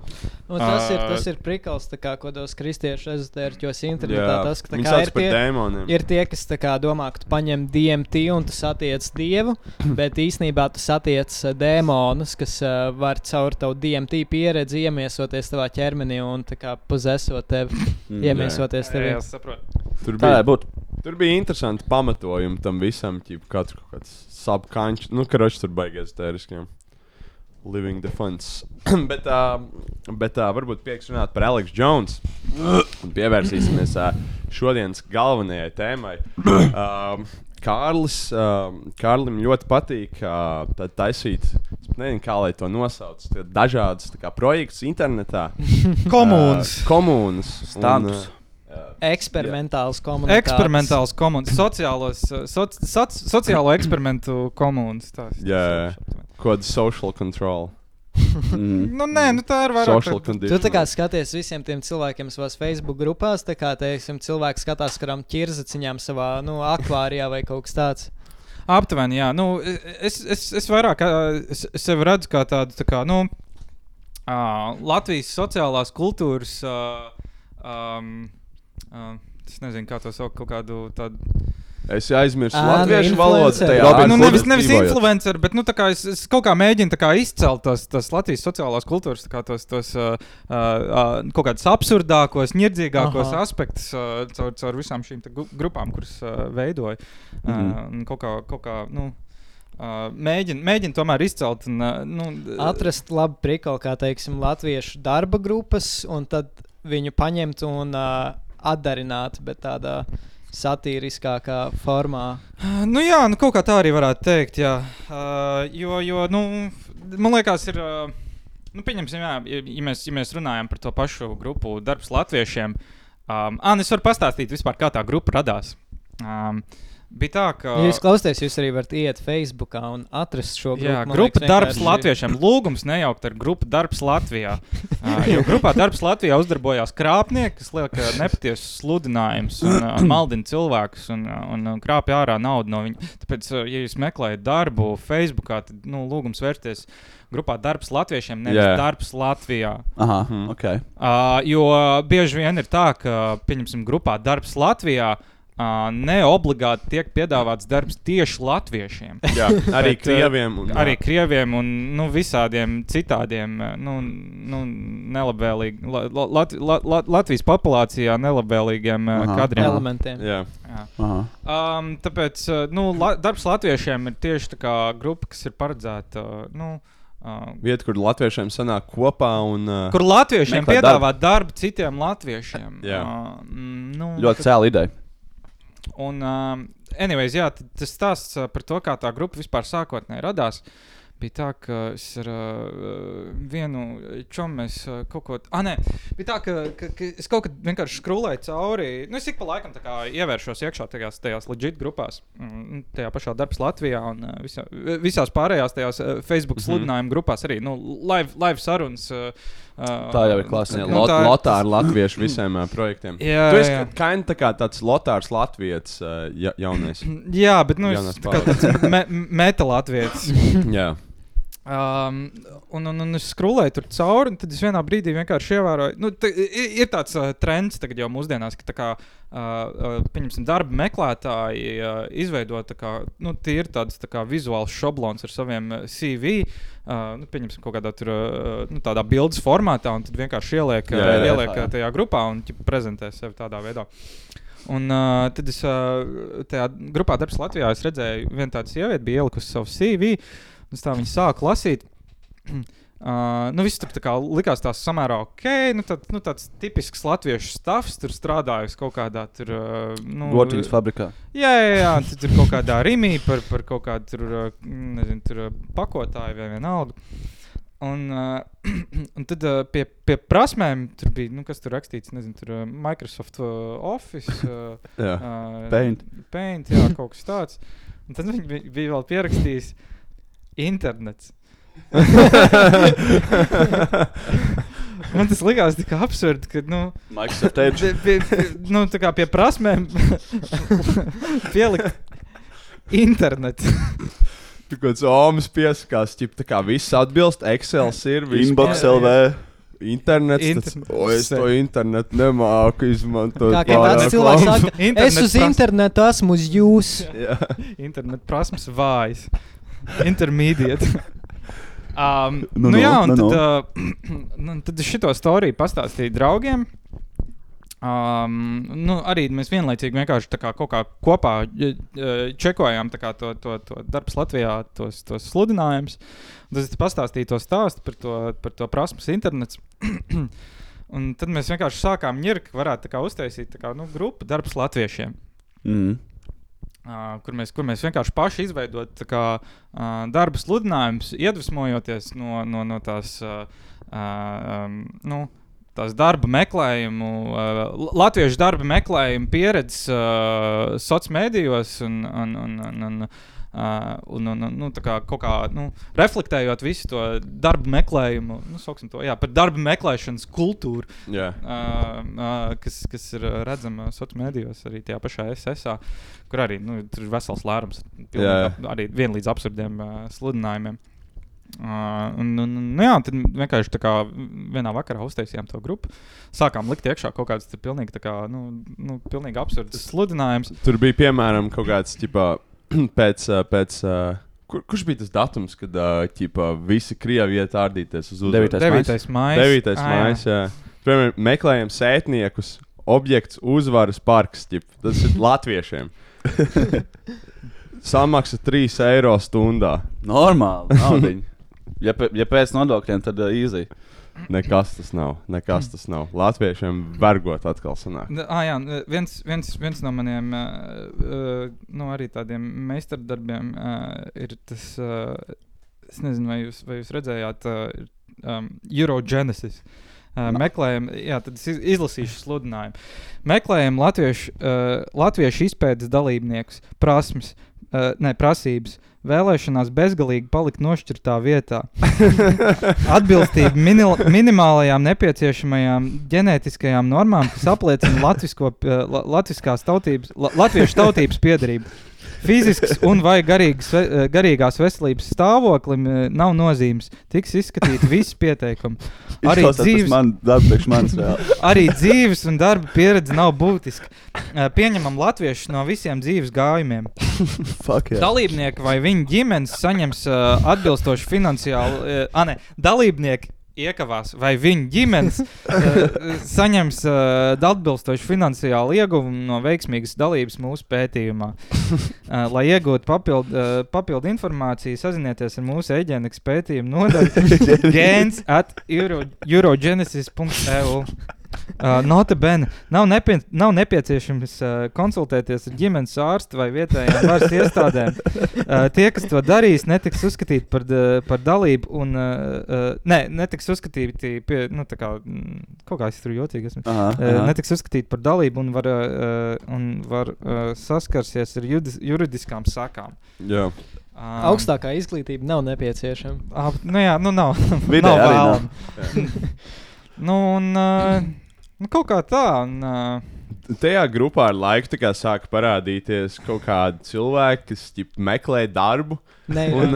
Un tas, uh, ir, tas ir prikals, kā kādos kristiešu ezotērķos internetā. Jā. Tas, ka kā ir par tie, dēmoniem. ir tie, kas tā kā domā, ka tu paņem DMT un tu satiec dievu, bet īsnībā tu satiec dēmonus, kas uh, var caur tavu DMT pieredzi iemiesoties tavā ķermenī un tā kā pozesot tevi, Mm. iemiesoties Jā, tevi. jā, saprotu. Tur Tā bija, varētu būt. tur bija interesanti pamatojumi tam visam. Ķip, katrs kaut kāds subkančs, nu, karoči tur baigies tēriskiem. Living defense. bet uh, bet uh, varbūt pieks runāt par Aleksu Jones. Un pievērsīsimies uh, šodienas galvenajai tēmai. Um, Kārlis, uh, Kārlim ļoti patīk uh, taisīt nezinu, kā lai to nosauc. Tie Dažādas projekts internetā. Komunas. Ā, komunas. Standus. Un, ā, Eksperimentāls komunikācijas. Eksperimentāls komunas, sociālos, uh, soci, soc, sociālo eksperimentu komunas. tāda social control? Mm. Nu, nē, nu tā ir vairāk. Social Tu tā condition. kā skaties visiem tiem cilvēkiem savās Facebook grupās, tā kā teiksim, cilvēks skatās, kuram ķirzaciņām savā nu, akvārijā vai kaut kas tāds. Aptuveni, jā. Nu, es, es, es vairāk es, es sevi redzu kā tādu, tā kā, nu, ā, Latvijas sociālās kultūras, ā, um, ā, es nezinu, kā to sauc, kaut kādu tādu. Es aizmirsu Ā, nu, latviešu valodu. Robin, nu, nevis, nevis influencer, bet nu, tā kā es, es kaut kā mēģinu tā kā izcelt tos, tos Latvijas sociālās kultūras, tā tos, tos uh, uh, kaut kādus absurdākos, nirdzīgākos Aha. aspektus uh, caur, caur visām šīm grupām, kuras uh, veidoju. Uh, Mhm. un kaut kā, kaut kā nu, uh, mēģinu, mēģinu tomēr izcelt. Un, uh, nu, Atrast labu prikolu, kā teiksim, latviešu darba grupas, un tad viņu paņemt un uh, atdarināt, bet tādā satīriskākā formā. Nu, jā, nu, kaut kā tā arī varētu teikt. Jā. Uh, jo, jo nu, man liekas, ir. Uh, nu, pieņemsim, jā, ja, mēs, ja mēs runājam par to pašu grupu, darbs latviešiem. Um, Anna, es varu pastāstīt, vispār, kā tā grupa radās. Um, bija tā, ka. Ja jūs klausāties, jūs arī varat iet Facebook un atrast šo grupu. Jā, grupa liekas, darbs vienkārši- latviešiem. Lūgums nejaukt ar grupu darbs Latvijā. Uh, jo grupā darbs Latvijā uzdarbojās krāpnieki, kas liek uh, nepatiesus sludinājumus un uh, maldina cilvēkus un, uh, un uh, krāpja ārā naudu no viņiem. Tāpēc, uh, ja jūs meklējat darbu Facebookā, tad nu, lūgums vērsties grupā darbs Latviešiem, nevis yeah. darbs Latvijā. Aha, Mhm. ok. Uh, jo bieži vien ir tā, ka, pieņemsim, grupā darbs Latvijā. Uh, ne obligāti tiek piedāvāts darbs tieši latviešiem. Jā, arī Bet, uh, krieviem. Un, Arī krieviem un nu, visādiem citādiem uh, nu, nu, nelabvēlīgiem, la, la, Lat, la, la, Latvijas populācijā nelabvēlīgiem uh, Aha. kadriem. elementiem. Jā. Jā. Aha. Um, tāpēc uh, nu, la, darbs latviešiem ir tieši tā kā grupa, kas ir paredzēta. Uh, nu, uh, Vieta, kur latviešiem sanāk kopā un. Uh, Kur latviešiem piedāvā darbu. darbu citiem latviešiem. Jā. Uh, nu, Ļoti cēla ideja. Un, um, anyways, jā, tas stāsts uh, par to, kā tā grupa vispār sākotnēji radās. Bija tā, ka es ar uh, vienu čomu uh, kaut ko tādu. Ah, nē, bija tā, ka, ka, ka es kaut kad vienkārši skrūlēju cauri. Nu, es ik pa laikam ievēršos iekšā tajās, tajās legit grupās. Mm, tajā pašā darbs Latvijā un uh, visā, visās pārējās tajās uh, Facebook Mhm. sludinājuma grupās arī. Nu, live, live sarunas. Uh, Tā jau ir klase. Jā, nu, tā lotā ar latviešu visiem uh, projektiem. Jā, tu esi jā. kā, tā kā tāds lotārs latvietis uh, ja, jaunais. Jā, bet nu, es tā kā tāds me metālātvietis. Jā. Um, un, un, un es skrūlēju tur cauri, un tad es vienā brīdī vienkārši ievēroju, nu, tā, ir, tāds uh, trends tagad jau mūsdienās, ka tā kā, uh, uh, pieņemsim, darba meklētāji uh, izveido tā kā, nu, tie ir tāds tā kā vizuāls šablons ar saviem uh, CV. Uh, nu, pieņemsim, kaut kādā tur, uh, nu, tādā bildes formātā, un tad vienkārši ieliek, Jā, jā, jā, ieliek jā. tajā grupā un ķipa, prezentē sevi tādā veidā. Un uh, tad es uh, tajā grupā darbs Latvijā redzēju, viena tāda sieviete bija ielikusi savu CV. Un es tā viņa sāku lasīt. Uh, nu, viss tur tā kā likās tās samērā ok. Nu, tā, nu, tāds tipisks latviešu stāvs tur strādājis kaut kādā tur. Uh, nu, Gotiņas fabrikā. Jā, jā, jā tu tur kaut kādā rīmī par, par kaut kādu tur, uh, nezinu, tur uh, pakotāju vai vienalga. Un, uh, un tad uh, pie, pie prasmēm tur bija, nu, kas tur rakstīts, nezinu, tur uh, Microsoft uh, Office, uh, Jā. uh, Paint. Paint, jā, kaut kas tāds. Un tad viņi bija, vēl pierakstījis internets. Man tas likās tik absurdi, ka, nu, Microsoft Edge. pie, pie, nu, tā kā pie prasmēm pielikt internetu. Tur kaut kāds omas piesakās, ķip, tā kā viss atbilst, Excel ir, viss Inbox LV. Internets, tas, Internets. o, es to internetu nemāku izmantot. Kā kā kāds cilvēks saka, es Internet uz internetu esmu uz jūs. Jā. Internet prasmes vājas. Intermediate. Um, Nu, nu, nu, jā, un nu, tad, uh, nu, tad es šo storiju pastāstīju draugiem. Um, nu, arī mēs vienlaicīgi vienkārši tā kā kaut kā kopā čekojām kā to, to, to darbs Latvijā, tos, tos sludinājumus. Un Tad es pastāstīju to stāstu par to, par to prasmes internets. Un tad mēs vienkārši sākām ņirkt, varētu kā uztaisīt kā, nu, grupu darbs latviešiem. Mm. Uh, kur, mēs, kur mēs vienkārši paši izveidojam uh, darba sludinājumus, iedvesmojoties no, no, no tās, uh, um, nu, tās darba meklējumu, uh, latviešu darba meklējumu pieredzes uh, sociālos mēdījos un, un, un, un, un, uh, un, un, un nu, kā, kā nu, reflektējot visu to darba meklējumu, nu, to, jā, par darba meklēšanas kultūru, Jā. uh, uh, kas, kas ir redzama sociālos mēdījos, arī tajā pašā SSA, kur arī nu, tur ir vesels lērums pilnīgi Jā. ap- arī vienlīdz absurdiem uh, sludinājumiem. Uh, un, un, un, jā, tad vienkārši tā kā vienā vakarā uztaisījām to grupu. Sākām likt iekšā kaut kādas pilnīgi, kā, nu, nu, pilnīgi absurdas sludinājumus. Tur bija piemēram kaut kāds ģipā, pēc. ā, pēc ā, Kur, kurš bija tas datums, kad uh, ģipā, visi krievi iet ārdīties uz uzvaru? Devītais Devītais mājas. 9. Ā, jā. mājas. Jā. Piemēram, meklējam sētniekus, objekts uzvaras parks. Ģip. Tas ir latviešiem. Samaksa 3 eiro stundā. Normāli. Ja, ja pēc nodokļiem, tad uh, īzī. Nekas tas nav. Nekas tas nav. Latviešiem vergot atkal sanāk. Ah, jā, viens, viens, viens no maniem uh, uh, nu, arī tādiem meistardarbiem uh, ir tas, uh, es nezinu, vai jūs, vai jūs redzējāt, uh, um, Eurogenesis. Uh, meklējam, jā, tad es iz- izlasīšu sludinājumu. Meklējam latviešu, uh, latviešu izpētes dalībniekus, prasmes, uh, ne prasības. Vēlēšanās bezgalīgi palikt nošķirtā vietā. Atbilstība minimālajām nepieciešamajām ģenētiskajām normām, kas apliecina latvisko, eh, la, latviskās tautības, la, latviešu tautības piedarību. Fizisks un vai garīgas, eh, garīgās veselības stāvoklim eh, nav nozīmes. Tiks izskatīti visi pieteikumi. Arī dzīves, man, manis reāli. arī dzīves un darba pieredze nav būtiska. Eh, Pieņemam latviešus no visiem dzīves gājumiem. Fuck, jā. Dalībnieki vai viņa ģimenes saņems uh, atbilstošu finansiālu, uh, ne, dalībnieki iekavās, vai viņa ģimenes uh, saņems uh, atbilstošu finansiālu ieguvumu no veiksmīgas dalības mūsu pētījumā. Uh, lai iegūtu papildu, uh, papildu informāciju, sazinieties ar mūsu eģēnikas pētījumu nodaļu gēns at euro, eurogenesis.eu. Uh, Notabene nav, nepie, nav nepieciešams uh, konsultēties ar ģimenes ārstu vai vietējām varas iestādēm. Uh, tie, kas to darīs, netiks uzskatīti par, par dalību, un uh, uh, ne, netiks uzskatīti pie, nu, tā kā, mm, kaut kā es tur jocīgi esmu. Aha, Uh, aha. netiks uzskatīti par dalību un var, uh, un var uh, saskarsies ar judis, juridiskām sakām. Jā. Um, Augstākā izglītība nav nepieciešama. Ap, nu jā, nu nav. Vidē nav arī nav. vēlama. nu, un uh, nu, kaut kā tā. Un, uh, Tajā grupā ar laiku sāka parādīties kaut kādi cilvēki, kas ģip, meklē darbu. Nē, Un-.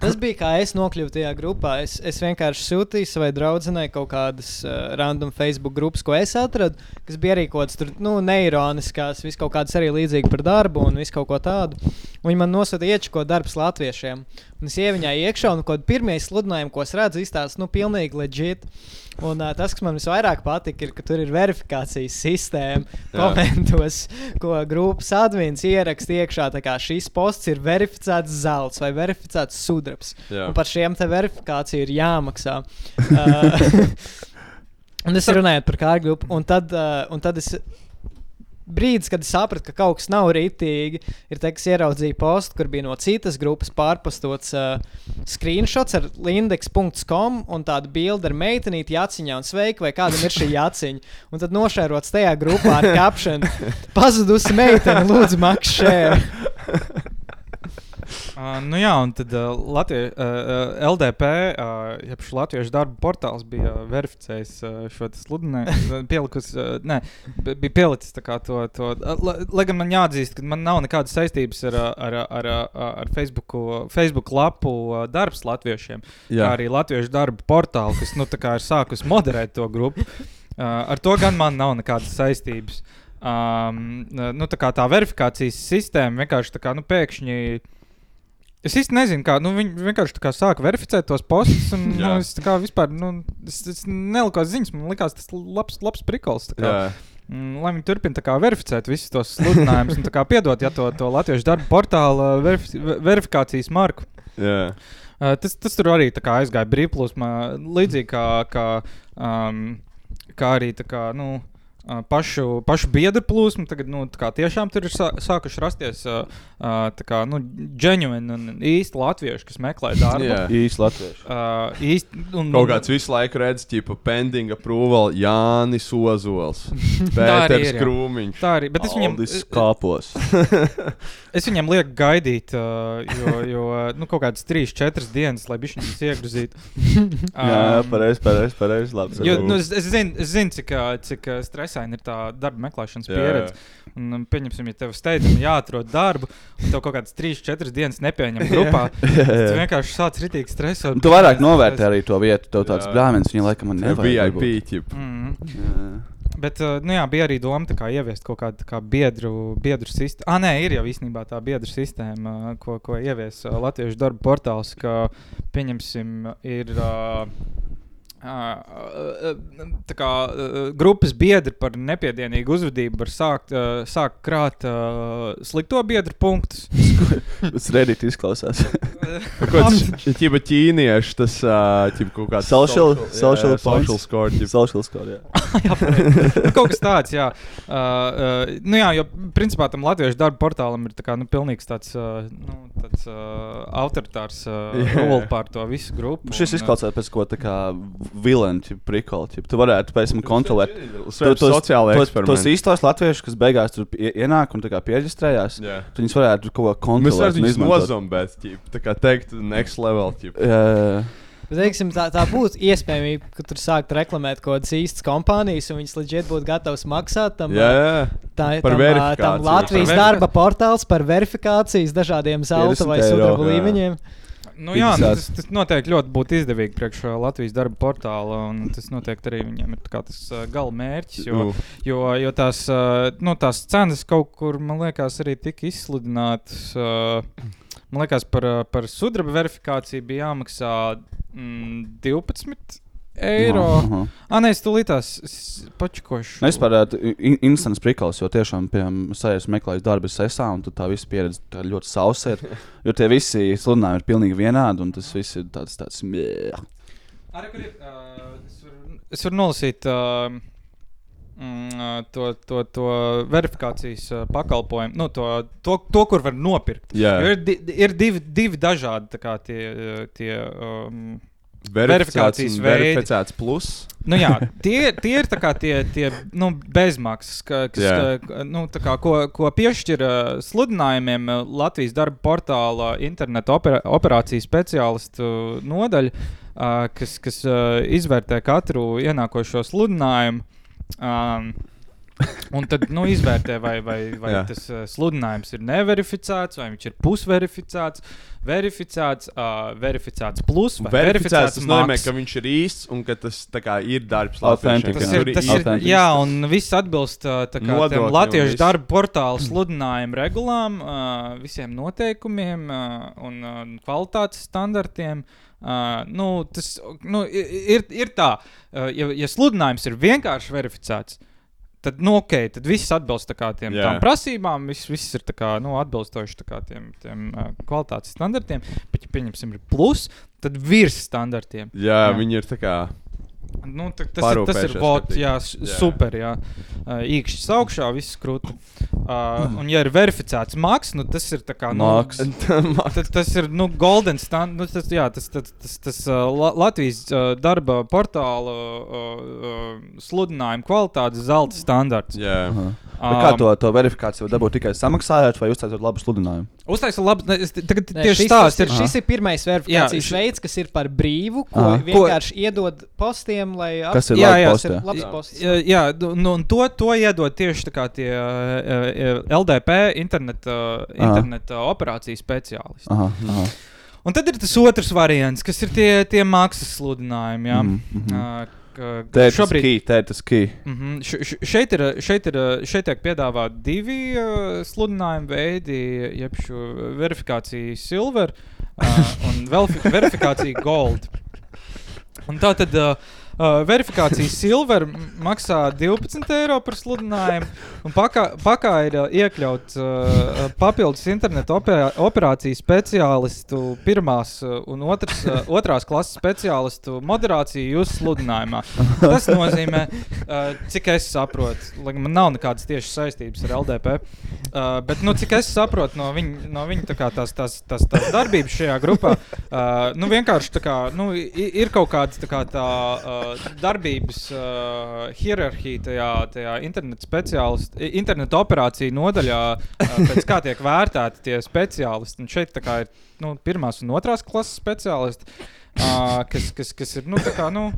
Tas bija kā es nokļuvu tajā grupā. Es, es vienkārši sūtīju savai draudzenei kaut kādas uh, random Facebook grupas, ko es atradu, kas bija arī kaut kādas tur, nu, neironiskās, vis kaut kādas arī līdzīgas par darbu un visu kaut ko tādu. Un Viņi man nosūtīja iečko darbs latviešiem. Un es ieju viņā iekšā, un kaut kādi pirmie sludinājumi, ko es redzu, izstāsta, nu, pilnīgi legit. Un uh, tas, kas man visvairāk patika, ir, ka tur ir verifikācijas sistēma. Komentos, ko grupas admins ieraksta iekšā, šis posts ir verificēts zelts vai verificēts sudrabs. Jā. Un par šiem te verifikāciju ir jāmaksā. Uh, un es runāju par kādu grupu, un tad, uh, un tad es. Brīdis, kad es sapratu, ka kaut kas nav rītīgi, ir ka ieraudzīju postu, kur bija no citas grupas pārpostots uh, screenshots ar lindex.com un tādu bildi ar meitenīti jāciņā un sveiki, vai kādam ir šī jāciņa. Un tad nošērots tajā grupā ar caption: Pazudusi meitene, lūdzu, šēru. Uh, nu jā, un tad uh, Latvie, uh, LDP, uh, jeb šis Latviešu darba portāls bija uh, verificējis uh, šo sludinājumu. Pielikus, uh, ne, b- bija pielicis to, to uh, la- lai gan man jāatzīst, ka man nav nekādas saistības ar, ar, ar, ar, ar Facebook, Facebook lapu uh, darbs latviešiem, Jā. kā arī Latviešu darba portālu, kas nu, ir sākus moderēt to grupu. Uh, ar to gan man nav nekādas saistības. Um, nu, tā kā tā verifikācijas sistēma vienkārši tā kā nu, pēkšņi. Es īsti nezinu, kā nu, viņi vienkārši tā kā sāka verificēt tos postus. Un, nu, es tā kā vispār nu, es, es neliku ziņas, man likās tas labs, labs prikals. Mm, Lai viņi turpina verificēt visus tos sludinājumus un piedot ja, to, to latviešu darba portāla verifi verifikācijas marku. Jā. Uh, tas, tas tur arī aizgāja brīvplūsmā, līdzīgi kā, kā, um, kā arī tā kā, nu, uh, pašu, pašu biedru plūsmu. Tagad nu, tiešām tur ir sā, sākuši rasties tā kā, nu, genuine un īsti latvieši, kas meklē darbu. Jā. Īsti latvieši. Uh, īsti, un, Kaut kāds visu laiku redz, tipo, pending approval Jānis Ozols, Pēters. Krūmiņš. Tā arī, bet es viņam, kāpos. es viņam lieku gaidīt, uh, jo, jo nu, kaut kādas 3-4 dienas, lai viņš viņus iegrozītu. Jā, jā, pareizi, pareizi, pareizi. Labi. Jo, nu, es, es zinu, es zinu cik, cik ā, stresaini ir tā darba meklēšanas Jā, pieredze. Un, um, pieņemsim, ja tev steidzami jāatrod darbu, un tev kaut kādas 3-4 dienas nepieņem grupā. Jā, jā. Tu vienkārši sāc ritīgi stresot. Tu vairāk novērtē arī to vietu. Tev tāds Jā. brāļs, viņa laikam man tip. Mm. Jā. Bet, uh, nu jā, bija arī doma tā kā ieviest kaut kādu tā kā biedru, biedru sistēmu. Ah, nē, ir jau īstenībā tā biedru sistēma, uh, ko, ko ievies uh, Latviešu darba portāls, ka, pieņemsim, ir. Uh, kā grupas biedri par nepiedienīgu uzvedību var sākt, sākt krāt slikto biedru punktus. Tas redīt izklausās. Kāds ir ķīnieši, tas ķipa, kaut kāds Social, social, jā, social score. ķipa. Social score, jā. jā, nu, kaut kas tāds, jā. Uh, uh, nu, jā, jo principā tam latviešu darba portālam ir tā kā, nu, pilnīgs tāds, uh, nu, tāds uh, autoritārs uh, Jā. rule pār to visu grupu. Šis izklausās pēc ko tā kā vilni, prikoli. Tu varētu pēc tam kontrolēt. Sociāli tos, eksperimenti. tos īstos latviešus, kas beigās tur ie- ienāk un pieģistrējās, Jā. tad viņus varētu kaut Mēs kontrolēt. varam viņus izmantot. nozombēt, tā kā teikt, next level. jā. Bet, teiksim, tā, tā būtu iespējamība, ka tur sāktu reklamēt kaut kādas īstas kompānijas, un viņas leģitāri būtu gatavas maksāt tam. Jā, jā. Tā, Par tam, verifikāciju. tam Latvijas darba portāls par verifikācijas dažādiem zelta 50 vai sudraba Jā. Nu, jā, nu, tas, tas noteikti ļoti būtu izdevīgi priekš ā, Latvijas darba portāla. un Tas noteikti arī viņiem ir tas ā, gala mērķis. Jo, Nu, jo, jo tās, ā, nu, tās cenas kaut kur, man liekas, arī tika izsludinātas. Man liekas, par, par sudraba verifikāciju bija jāmaksā mm, 12 eiro. Aha. Ah, nē, es tūlītās pačkošu. Es parādīju in instants prikals, jo tiešām, piemēram, sajūta meklējis darbu sesā, un tā visa pieredze tā ļoti sausa ir. Jo tie visi sludinājumi ir pilnīgi vienādi, un tas viss ir tāds, tāds mē. Arī, kur ir, uh, es varu, es varu nolasīt uh, mm, ā, to, to, to verifikācijas uh, pakalpojumu, nu, to, to, to, kur var nopirkt. Jā. Jo Ir, di, ir divi, divi dažādi tie, tie um, Verifikācijas verificēts plus. Nu, jā, tie, tie ir tie, tie nu, bezmaksas, ka, kas, Jā. ka, nu, kā, ko, ko piešķir sludinājumiem Latvijas darba portāla interneta opera, operāciju speciālistu nodaļa, kas, kas izvērtē katru ienākošo sludinājumu. Um, Un tad nu, izvērtē, vai, vai, vai Jā. tas uh, sludinājums ir neverificēts, vai viņš ir pusverificēts, verificēts, uh, verificēts plus vai Verificēts tas nozīmē, ka viņš ir īsts un ka tas kā, ir darbs Authentic, latviešiem, Tas ir, tas ir, Authentic. jā, un viss atbilst uh, kā latviešu darba portāla sludinājumu regulām, uh, visiem noteikumiem uh, un uh, kvalitātes standartiem. Uh, nu, tas nu, i- ir, ir tā, uh, ja, ja sludinājums ir vienkārši verificēts, tad, nu, ok, tad viss atbilst kā tiem Jā. tām prasībām, viss, viss ir kā, nu, atbilstoši kā tiem, tiem uh, kvalitātes standartiem. Bet, ja pieņemsim, ir plus, tad virs standartiem. Jā, Jā. viņi ir tā kā. Nu, ta, tas, ir, tas ir kārtīgi. jā, Jā. super. Jā. Uh, īkšķis augšā, viss krūti. Uh, un, ja ir verificēts maks, nu, tas ir tā kā. Nu, Maks. tas, ir nu, golden standard. Nu, tas, jā, tas, tas, tas, tas uh, La- Latvijas uh, darba portāla uh, uh, sludinājuma kvalitātes zelta standarts. Jā. Aha. Bet Kā to, to verifikāciju dabūt tikai samaksājot, vai uztaisot labu sludinājumu? Uztaisīt labi. ne, es Tagad Nē, tieši tas ir, šis ir pirmais verifikācijas š- veids, kas ir par brīvu, ko Aha. vienkārši iedod postiem, lai Kas ir Jā, labi jā, Tas ir postē? labs posts. Jā, jā nu, nu, un to, to iedod tieši tie uh, LDP interneta, interneta operācijas speciālisti. Aha, aha. Un tad ir tas otrs variants, kas ir tie, tie maksas sludinājumi. Jā. Mhm, mhm. Uh, ka- Te ir tas šobrīd- key, te ir tas key. Mhm. Š- š- Šeit, ir, šeit, ir, šeit tiek piedāvāti divi uh, sludinājuma veidi, jeb šo verifikāciju silver uh, un vēl verifikāciju gold. Un tā tad uh, Uh, verifikācija Silver maksā 12 eiro par sludinājumu, un pakā, pakā ir iekļauts uh, papildus interneta operā, operāciju speciālistu pirmās un otras, uh, otrās klases speciālistu moderāciju jūsu sludinājumā. Tas nozīmē, uh, cik es saprotu, lai man nav nekādas tiešas saistības ar LDP, uh, bet nu, cik es saprotu no viņa, no viņa tā tās, tās, tās, tās darbības šajā grupā, uh, nu, vienkārši tā kā, nu, ir kaut kāda tā, kā tā uh, darbības uh, hierarhija tajā, tajā internetu speciālistu, i- internetu operāciju nodaļā, uh, pēc kā tiek vērtēti tie speciālisti. Un šeit ir nu, pirmās un otrās klases speciālisti, uh, kas, kas, kas ir, nu, tā kā, nu,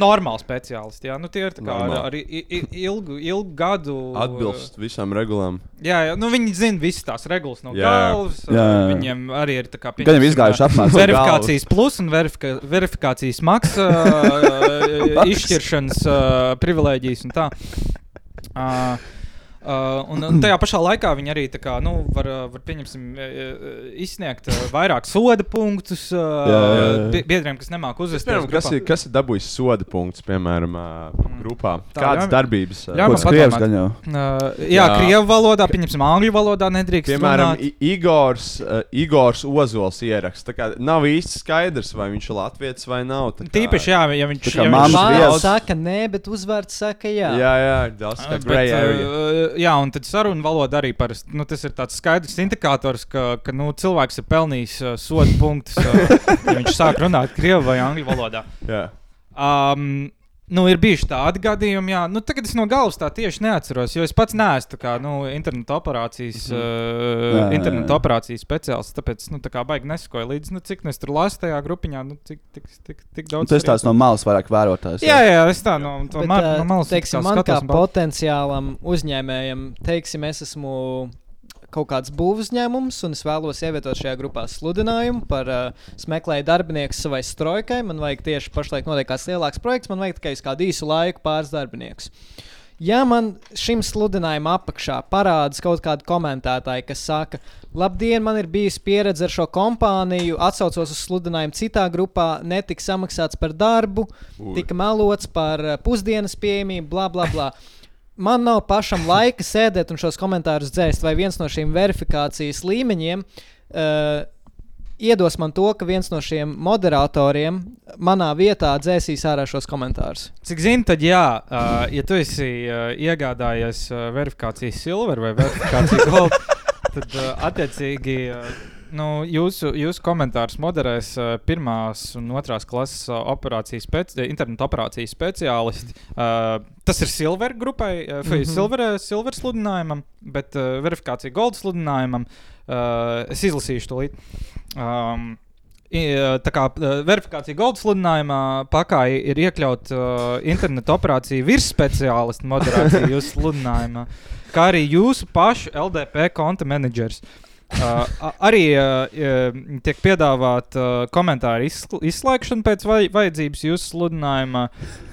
Normāli speciālisti. Jā, nu, tie ir tā kā ar, ar ilgu, ilgu gadu. Atbilst visām regulām. Jā, jā nu, viņi zina visas tās regulas no Jā, galvas. Jā, jā. Viņiem arī ir tā kā Gan izgājuši apmācību verifikācijas plus un verifika, verifikācijas maksa uh, izšķiršanas uh, privilēģijas un tā. Uh, Uh, un, un tajā pašā laikā viņi arī tā kā, nu, var, var pieņemsim, izsniegt vairāk soda punktus uh, Jā, jā, jā. bie- biedriem, kas nemāk uzvesties. Piemēram, kas, ir, kas ir dabūjis soda punktus, piemēram, ā, grupā? Tā, Kādas ļauj- darbības? ā, ļauj man. Uh, jā, jā. krievu valodā, pieņemsim, angļu valodā nedrīkst. Piemēram, runāt. Igors, uh, Igors Ozols ieraksts. Tā kā Nav īsti skaidrs, vai viņš ir latviečs vai nav. tā kā- Tīpaši, jā, ja viņš kā ja viņš, vielas. saka nē, bet uzvārds saka jā. Jā, jā, tā Bet, grey area. Jā, un tad saruna valoda arī parasti. Nu, tas ir tāds skaidrs indikators, ka, ka nu, cilvēks ir pelnījis uh, sodu punktus, uh, ja viņš sāk runāt krievu vai angļu valodā. Jā. Um, Nu, ir bijuši tādi gadījumi, jā. Nu, tagad es no galvas tā tieši neatceros, jo es pats neesmu kā, nu, interneta operācijas, mm -hmm. uh, Jā, jā, interneta jā. operācijas speciālists. Tāpēc, nu, tā kā baigi nesakoju līdzi, nu, cik nu es tur lasu tajā grupiņā, nu, cik, cik, cik, cik daudz. Tas tāds no malas vairāk vērotājs. Jā, jā, es tā no, Bet, mar, ā, no malas teiksim, man kā potenciālam uzņēmējam, teiksim, es esmu kaut kāds būvuzņēmums, un es vēlos ievietot šajā grupā sludinājumu par uh, smēklēju darbinieku savai strojkai. Man vajag tieši pašlaik notiek kāds lielāks projekts, man vajag tikai uz kādu īsu laiku pāris darbiniekus. Ja man šim sludinājumam apakšā parādās kaut kāda komentētāja, kas saka, labdien, man ir bijusi pieredze ar šo kompāniju, atsaucos uz sludinājumu citā grupā, netika samaksāts par darbu, Ui. tika melots par eh, pusdienas pieejamību, bla, bla, bla. Man nav pašam laika sēdēt un šos komentārus dzēst, vai viens no šiem verifikācijas līmeņiem uh, iedos man to, ka viens no šiem moderatoriem manā vietā dzēsīs ārā šos komentārus. Cik zinu, tad jā, uh, ja tu esi uh, iegādājies uh, verifikācijas silver vai verifikāciju gold, tad uh, attiecīgi. Uh, Nu, jūsu, jūsu komentārus moderēs uh, pirmās un otrās klases uh, operācijas speci internetu operācijas speciālisti. Uh, tas ir Silver grupai, uh, mm. -hmm. Silver, silver sludinājumam, bet uh, verifikācija Gold sludinājumam uh, es izlasīšu to līdzi. Um, Tā kā verifikācija Gold sludinājumā pakā ir iekļauts uh, internetu operāciju virsspeciālistu moderācija jūsu sludinājumā, kā arī jūsu pašu LDP konta menedžers. Uh, a- arī uh, uh, tiek piedāvāta uh, komentāru izsl- izslēgšana pēc vai vajadzības jūsu sludinājumā.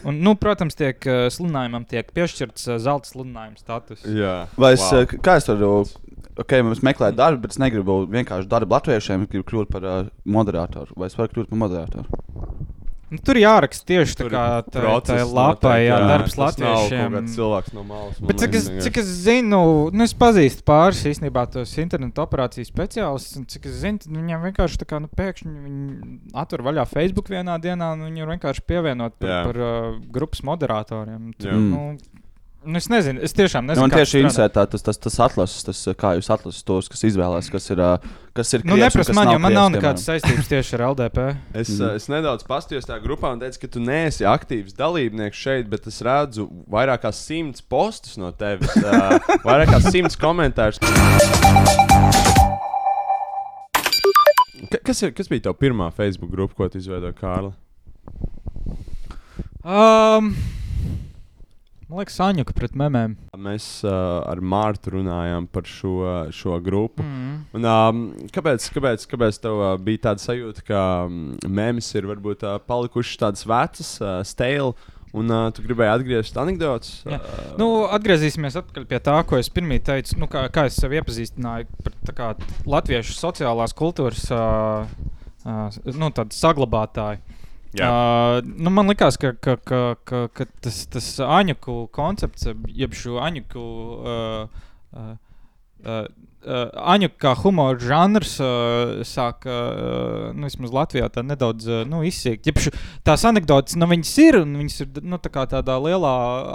Un, nu, protams, tiek, uh, sludinājumam tiek piešķirts uh, zelta sludinājuma status. Jā. Vai es, Wow. kā es varu, ok, mums meklēt darbu, bet es negribu vienkārši darbu latviešiem, gribu kļūt par uh, moderatoru. Vai es varu kļūt par moderatoru? Nu, tur jāraksta tieši tā Tur kā tā, tā process lapai, notiek, jā, darbs latviešiem. cilvēks no malas, Bet cik es, cik es zinu, nu, es pazīstu pāris īstenībā tos internetu operāciju speciālistus. un Cik es zinu, viņiem vienkārši tā kā nu, pēkšņi viņi atver vaļā Facebook vienā dienā, un viņi ir vienkārši pievienot par, Jā. par uh, grupas moderatoriem. Tur, nu, nu, es nezinu, es tiešām Nu, nezinu. man kā tieši interesē tā, tas, tas, tas atlases, tas, kā jūs atlasat tos, kas izvēlās, kas ir, kas ir Nu, krievs un neprasa kas man, nav jo man nav nekādas saistības tieši ar LDP. Es, mm. es nedaudz paskatījos tajā grupā un teicu, ka tu neesi aktīvs dalībnieks šeit, bet es redzu vairāk kā simts postus no tevis, vairāk kā simts komentārus. Ka- Kas, ir, kas bija tava pirmā Facebook grupa, ko tu izveidoji, Kārli? Um, man liekas, Aņuka pret memēm. Mēs uh, ar Mārtu runājām par šo, šo grupu. Mm. Un, um, kāpēc, kāpēc, kāpēc tev uh, bija tāda sajūta, ka mēmijas ir varbūt uh, palikušas tādas vecas, uh, stēli, un uh, tu gribēji atgriezt anekdotus? Jā. Uh, Nu, atgriezīsimies pie tā, ko es pirmie teicu. Nu, kā, kā es sev iepazīstināju par kā, latviešu sociālās kultūras uh, uh, nu, saglabātāju. Uh, nu, man liekas, ka, ka, ka, ka, ka tas, tas aņuku koncepts, jeb šo aņuku. Uh, uh, uh, Uh, Aņu kā humora žanrs uh, sāk, uh, nu, vismaz Latvijā, tā nedaudz uh, nu, izsīkt. Jebšu, tās anekdotas, nu, viņas ir, un viņas ir nu, tā kā tādā lielā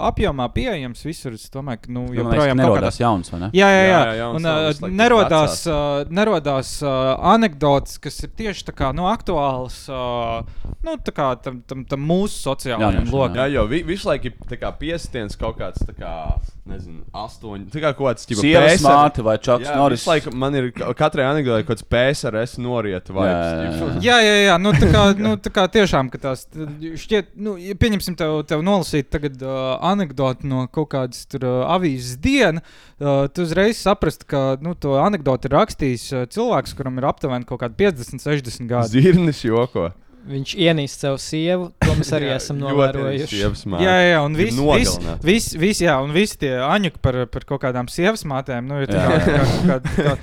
apjomā pieejamas visur. Es domāju, ka, nu, liekas, joprojām ka kaut nerodās jauns, vai ne? Jā, jā, jā. Jā, jā, jauns un, uh, nerodās, uh, nerodās uh, anekdotas, kas ir tieši tā kā nu, aktuālas uh, nu, tā kā tam, tam, tam mūsu sociālajiem lokam. Jā, jo vi, visu laiku ir tā kā piestiens kaut kāds, tā kā, nezinu, astoņi. Tā kā kaut kāds Sievas PSR māte vai Čaks Visu laiku man ir ka- katrai anekdotē kaut kāds PSRS norieta vai Jā, jā, jā. Jā. Nu, tā, kā, nu, tā kā tiešām ka tās šķiet, nu, ja pieņemsim, tev, tev nolasīt tagad uh, anekdoti no kaut kādas tur uh, avīzes dienas. Uh, tu uzreiz saprast, ka nu, to anekdoti ir rakstījis uh, cilvēks, kuram ir aptuveni kaut kādi 50, 60 gadi. Zirnis joko. Viņš ienīst savu sievu, to mēs arī Jā, esam novērojuši. Jā, jā, un visi, nogalināt. visi, visi, jā, un visi tie aņuki par, par kaut kādām sievas mātēm. Nu, ir tā kā, kā, kā, kā,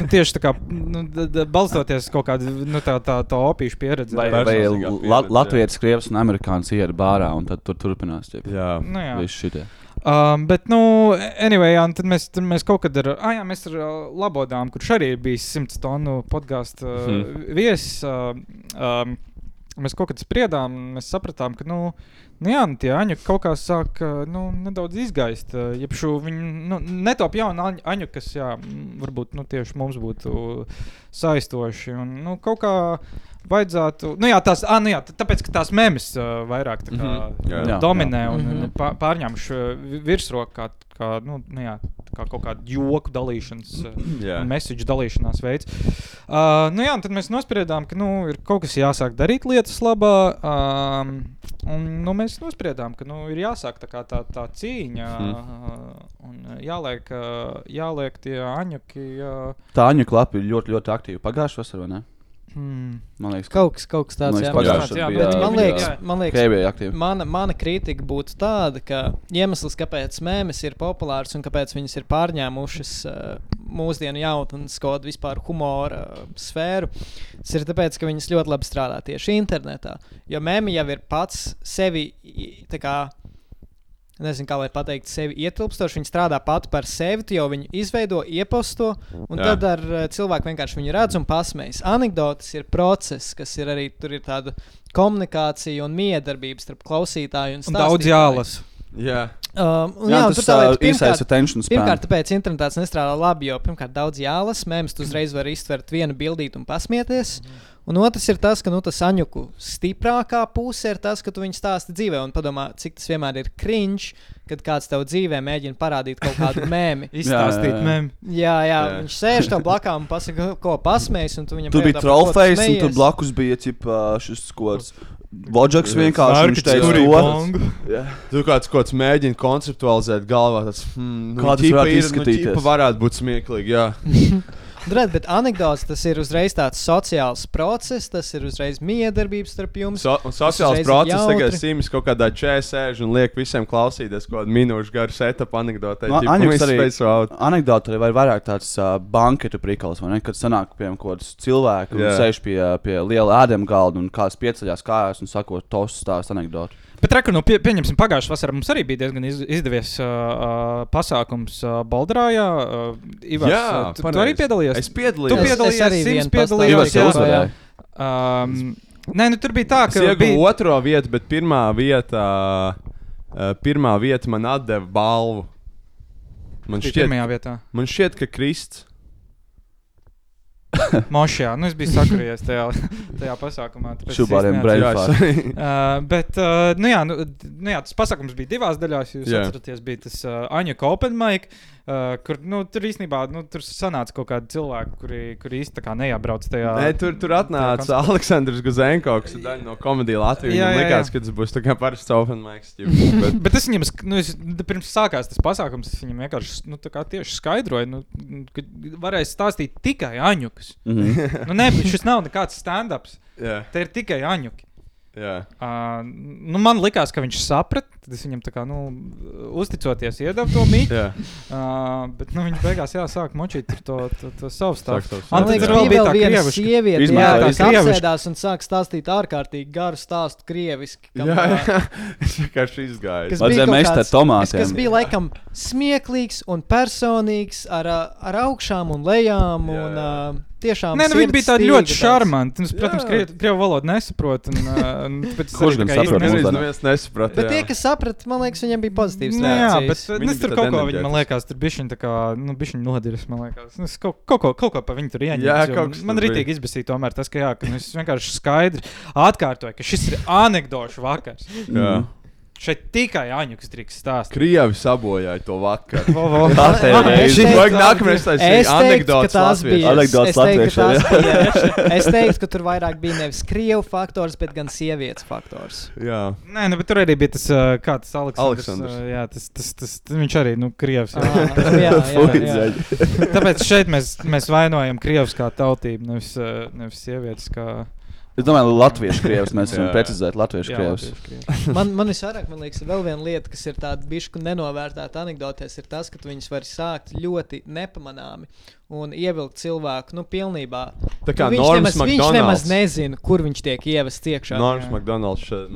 nu, tieši tā kā nu, d, d, balstoties uz kaut kādu nu, tā, tā, tā opīšu pieredzi. Vai, vai la, Latvijas, Krievijas un Amerikāņu iera bārā, un tad tur turpinās. Jā. Nu, jā. Visi. Um, bet, nu, anyway, jā, un tad mēs, tad mēs kaut kad ar, ah, jā, mēs ar uh, Labodām, kurš arī bijis 100 tonu podkāstu uh, Mhm. viesis, uh, um, mēs kaut kad spriedām, mēs sapratām, ka, nu, nu jā, nu, tie aņu kaut kā sāk nu, nedaudz izgaist. Jebšu viņi nu, netop jauni aņu, aņu, kas, jā, varbūt nu, tieši mums būtu saistoši. Un, nu, kaut kā vajadzētu, nu jā, tās, ah, nu jā, tāpēc, ka tās memes uh, vairāk tā kā, Mhm. Jā. Jā, dominē jā. un mm -hmm. pārņemšu vi- virsroku kā, kā, nu, nu jā, kā kaut kāda joku dalīšanas, Jā. uh, message dalīšanās veids. Uh, nu jā, tad mēs nospriedām, ka nu, ir kaut kas jāsāk darīt lietas labā. Um, un nu, mēs nospriedām, ka nu, ir jāsāk tā, kā tā, tā cīņa uh, un uh, jāliek, uh, jāliek tie aņuki. Uh, Tā Aņu klapa ir ļoti, ļoti aktīva. Pagājušā vasarā, vai ne? Hmm. Man liekas, ka Kaut kas, kaut kas tāds, Man jā. liekas, Man, pagājušā jā, bija, bet man liekas, jā. man liekas. Mana, mana kritika būtu tāda, ka iemesls, kāpēc mēmijas ir populāras un kāpēc viņas ir pārņēmušas uh, mūsdienu jautnes kādu vispār humora uh, sfēru, tas ir tāpēc, ka viņas ļoti labi strādā tieši internetā. Jo mēmija jau ir pats sevi tā kā. Nezinu, kā lai pateikt, sevi ietilpstoši. Viņa strādā pati par sevi, jau viņu izveido, ieposto, un Jā. Tad ar uh, cilvēku vienkārši viņu redz un pasmējas. Anekdotas ir process, kas ir arī tur ir tāda komunikācija un miedarbība starp klausītāju un Un daudz stāstītāju. jālasa. Jā. Um, un Jā, jā, tas tur tā lieta, uh, īsais attention span. Pirmkārt, tāpēc internetā tas nestrādā labi, jo pirmkārt daudz jālasa, mēms tu uzreiz vari iztvert vienu bildīti un pasmieties. Un otrs ir tas, ka nu, tas aņuku stiprākā puse ir tas, ka tu viņu stāsti dzīvē un padomā, cik tas vienmēr ir cringe, kad kāds tev dzīvē mēģina parādīt kaut kādu mēmī. Izstāstīt Jā, jā, jā. mem. Jā, viņš sēž tev blakā un pasaka, ko pasmējas, un tu Tur tu trofejs, un tur blakus bija ķipa, šis kods. Vodžaks vienkārši teica arī to. bongu. Jā. Tu kāds, kāds mēģini konceptualizēt galvā, tas hmm, nu, Kā tas ķipa varētu izskatīties? Nu, varētu būt smieklīgi, jā. Redz, bet anekdots tas ir uzreiz tāds sociāls process, tas ir uzreiz miedarbības starp jums. So, sociāls process tagad simts kaut kādā čēsē sēž un liek visiem klausīties kaut kādu minūšu garu setup anekdotē. Nu, face out. Anekdote arī var vairāk tāds uh, banketu prikals, vai ne? Kad sanāk pie kaut kādas cilvēku un Jā. sēž pie, pie liela ēdama galda un kāds pieceļās kājās un sakot tos stāstu anekdoti. Bet, reku, nu, pie, pieņemsim, pagājušā vasarā mums arī bija diezgan iz, izdevies uh, uh, pasākums uh, Baldarājā. Uh, Ivars, Jā, uh, tu, tu arī piedalījies? Es Tu piedalījos. Es- piedalījies, es arī Sims. Ivars jā, jā. uzvarēja. Um, nē, nu, tur bija tā, ka Es bija, otro vietu, bet pirmā vieta, uh, pirmā vieta man atdeva balvu. Man šķiet, pirmajā vietā. man šķiet ka Krists. Mošajā. Nu, es biju sakarījies tajā, tajā pasākumā. brain- Jā, Uh, bet, uh, nu jā, nu, nu jā, tas pasākums bija divās daļās. Jūs Jā. atceraties, bija tas uh, Aņa Open Mic, uh, kur nu, tur īstenībā nu, tur sanāca kaut kādi cilvēki, kuri, kuri kā neiebrauc tajā. Nē, tur, tur atnāca tajā Aleksandrs Guzenko, kas ir daļa no komēdijas Latvijas. Jā, Man jā, liekas, jā. ka tas būs tā kā parasts open ķipa, Bet, Bet es viņam, nu, es, d- pirms sākās tas pasākums, es viņam vienkārši nu, tieši skaidroju, nu, ka varēs stāstīt tikai aņukas. Mhm. nu, nē, bet šis nav nekāds stand-ups. jā, Te ir tikai aņuki. jā. Uh, nu, man liekas, ka viņš saprata tad es viņam tā kā, nu, uzticoties, iedevu to. Jā. uh, bet, nu, viņš beigās, jā, sāk močīt to, to, to savu stāstu. Man liekas, vēl bija tā viena sieviete, jā, kas Krievišķi. apsēdās un sāk stāstīt ārkārtīgi garu stāstu krieviski. kam, Jā, jā. Es vienkārši izgāju. Kas Vajadzēja bija ar kāds- tomātiem. Kas, bija laikam smieklīgs un personīgs, ar, ar augšām un lejām. Jā, Un, jā. ā, tiešām Nē, nu, viņi bija tādi ļoti šarmanti. Nu, protams, krievu, valodu nesaprotu. Un, uh, un, Kurš gan tā kā saprot. Neviens nesaprata. Bet tie, jā. kas saprata, man liekas, viņiem bija pozitīvs. Nu, jā, bet es tur kaut ko, viņi, man liekas, tur bija viņa tā kā, nu, bija viņa nodiris, man liekas. Nu, es kaut, kaut, ko, kaut ko pa viņu tur ieņēmu. Jā, kaut kas Man rītīgi izbēsīja tomēr tas, ka, jā, ka nu, es vienkārši skaidri atkārtoju, ka šis ir anekdošu vakars. Jā. Šeit tikai Aņuks drīkst stāstīt. Krievi sabojāja to taisīt teiktu, ka anekdotas tās latviešu. bija. Anekdotes latviešu. Es teiktu, ka tur vairāk bija nevis krievu faktors, bet gan sievietes faktors. Jā. Nē, nu, bet tur arī bija tas, uh, kā tas Aleksandrs. Aleksandrs. Uh, jā, tas, tas, tas, tas, viņš arī, nu, Krievs. Ā, Jā. jā, jā, jā. Tāpēc šeit mēs, mēs vainojam Krievus kā tautību, nevis, uh, nevis sievietes kā Es domāju, Latviešu krievs. Mēs Jā. varam precizēt Latviešu Jā, krievs. Man, man visvairāk, man liekas, vēl viena lieta, kas ir tāda bišku nenovērtēta anekdotēs, ir tas, ka tu viņus vari sākt ļoti nepamanāmi un ievilkt cilvēku, nu, pilnībā. Tā kā nu, viņš, Norms nemaz, viņš nemaz McDonalds. nezina, kur viņš tiek ievests iekšā. Norms McDonalds. šeit,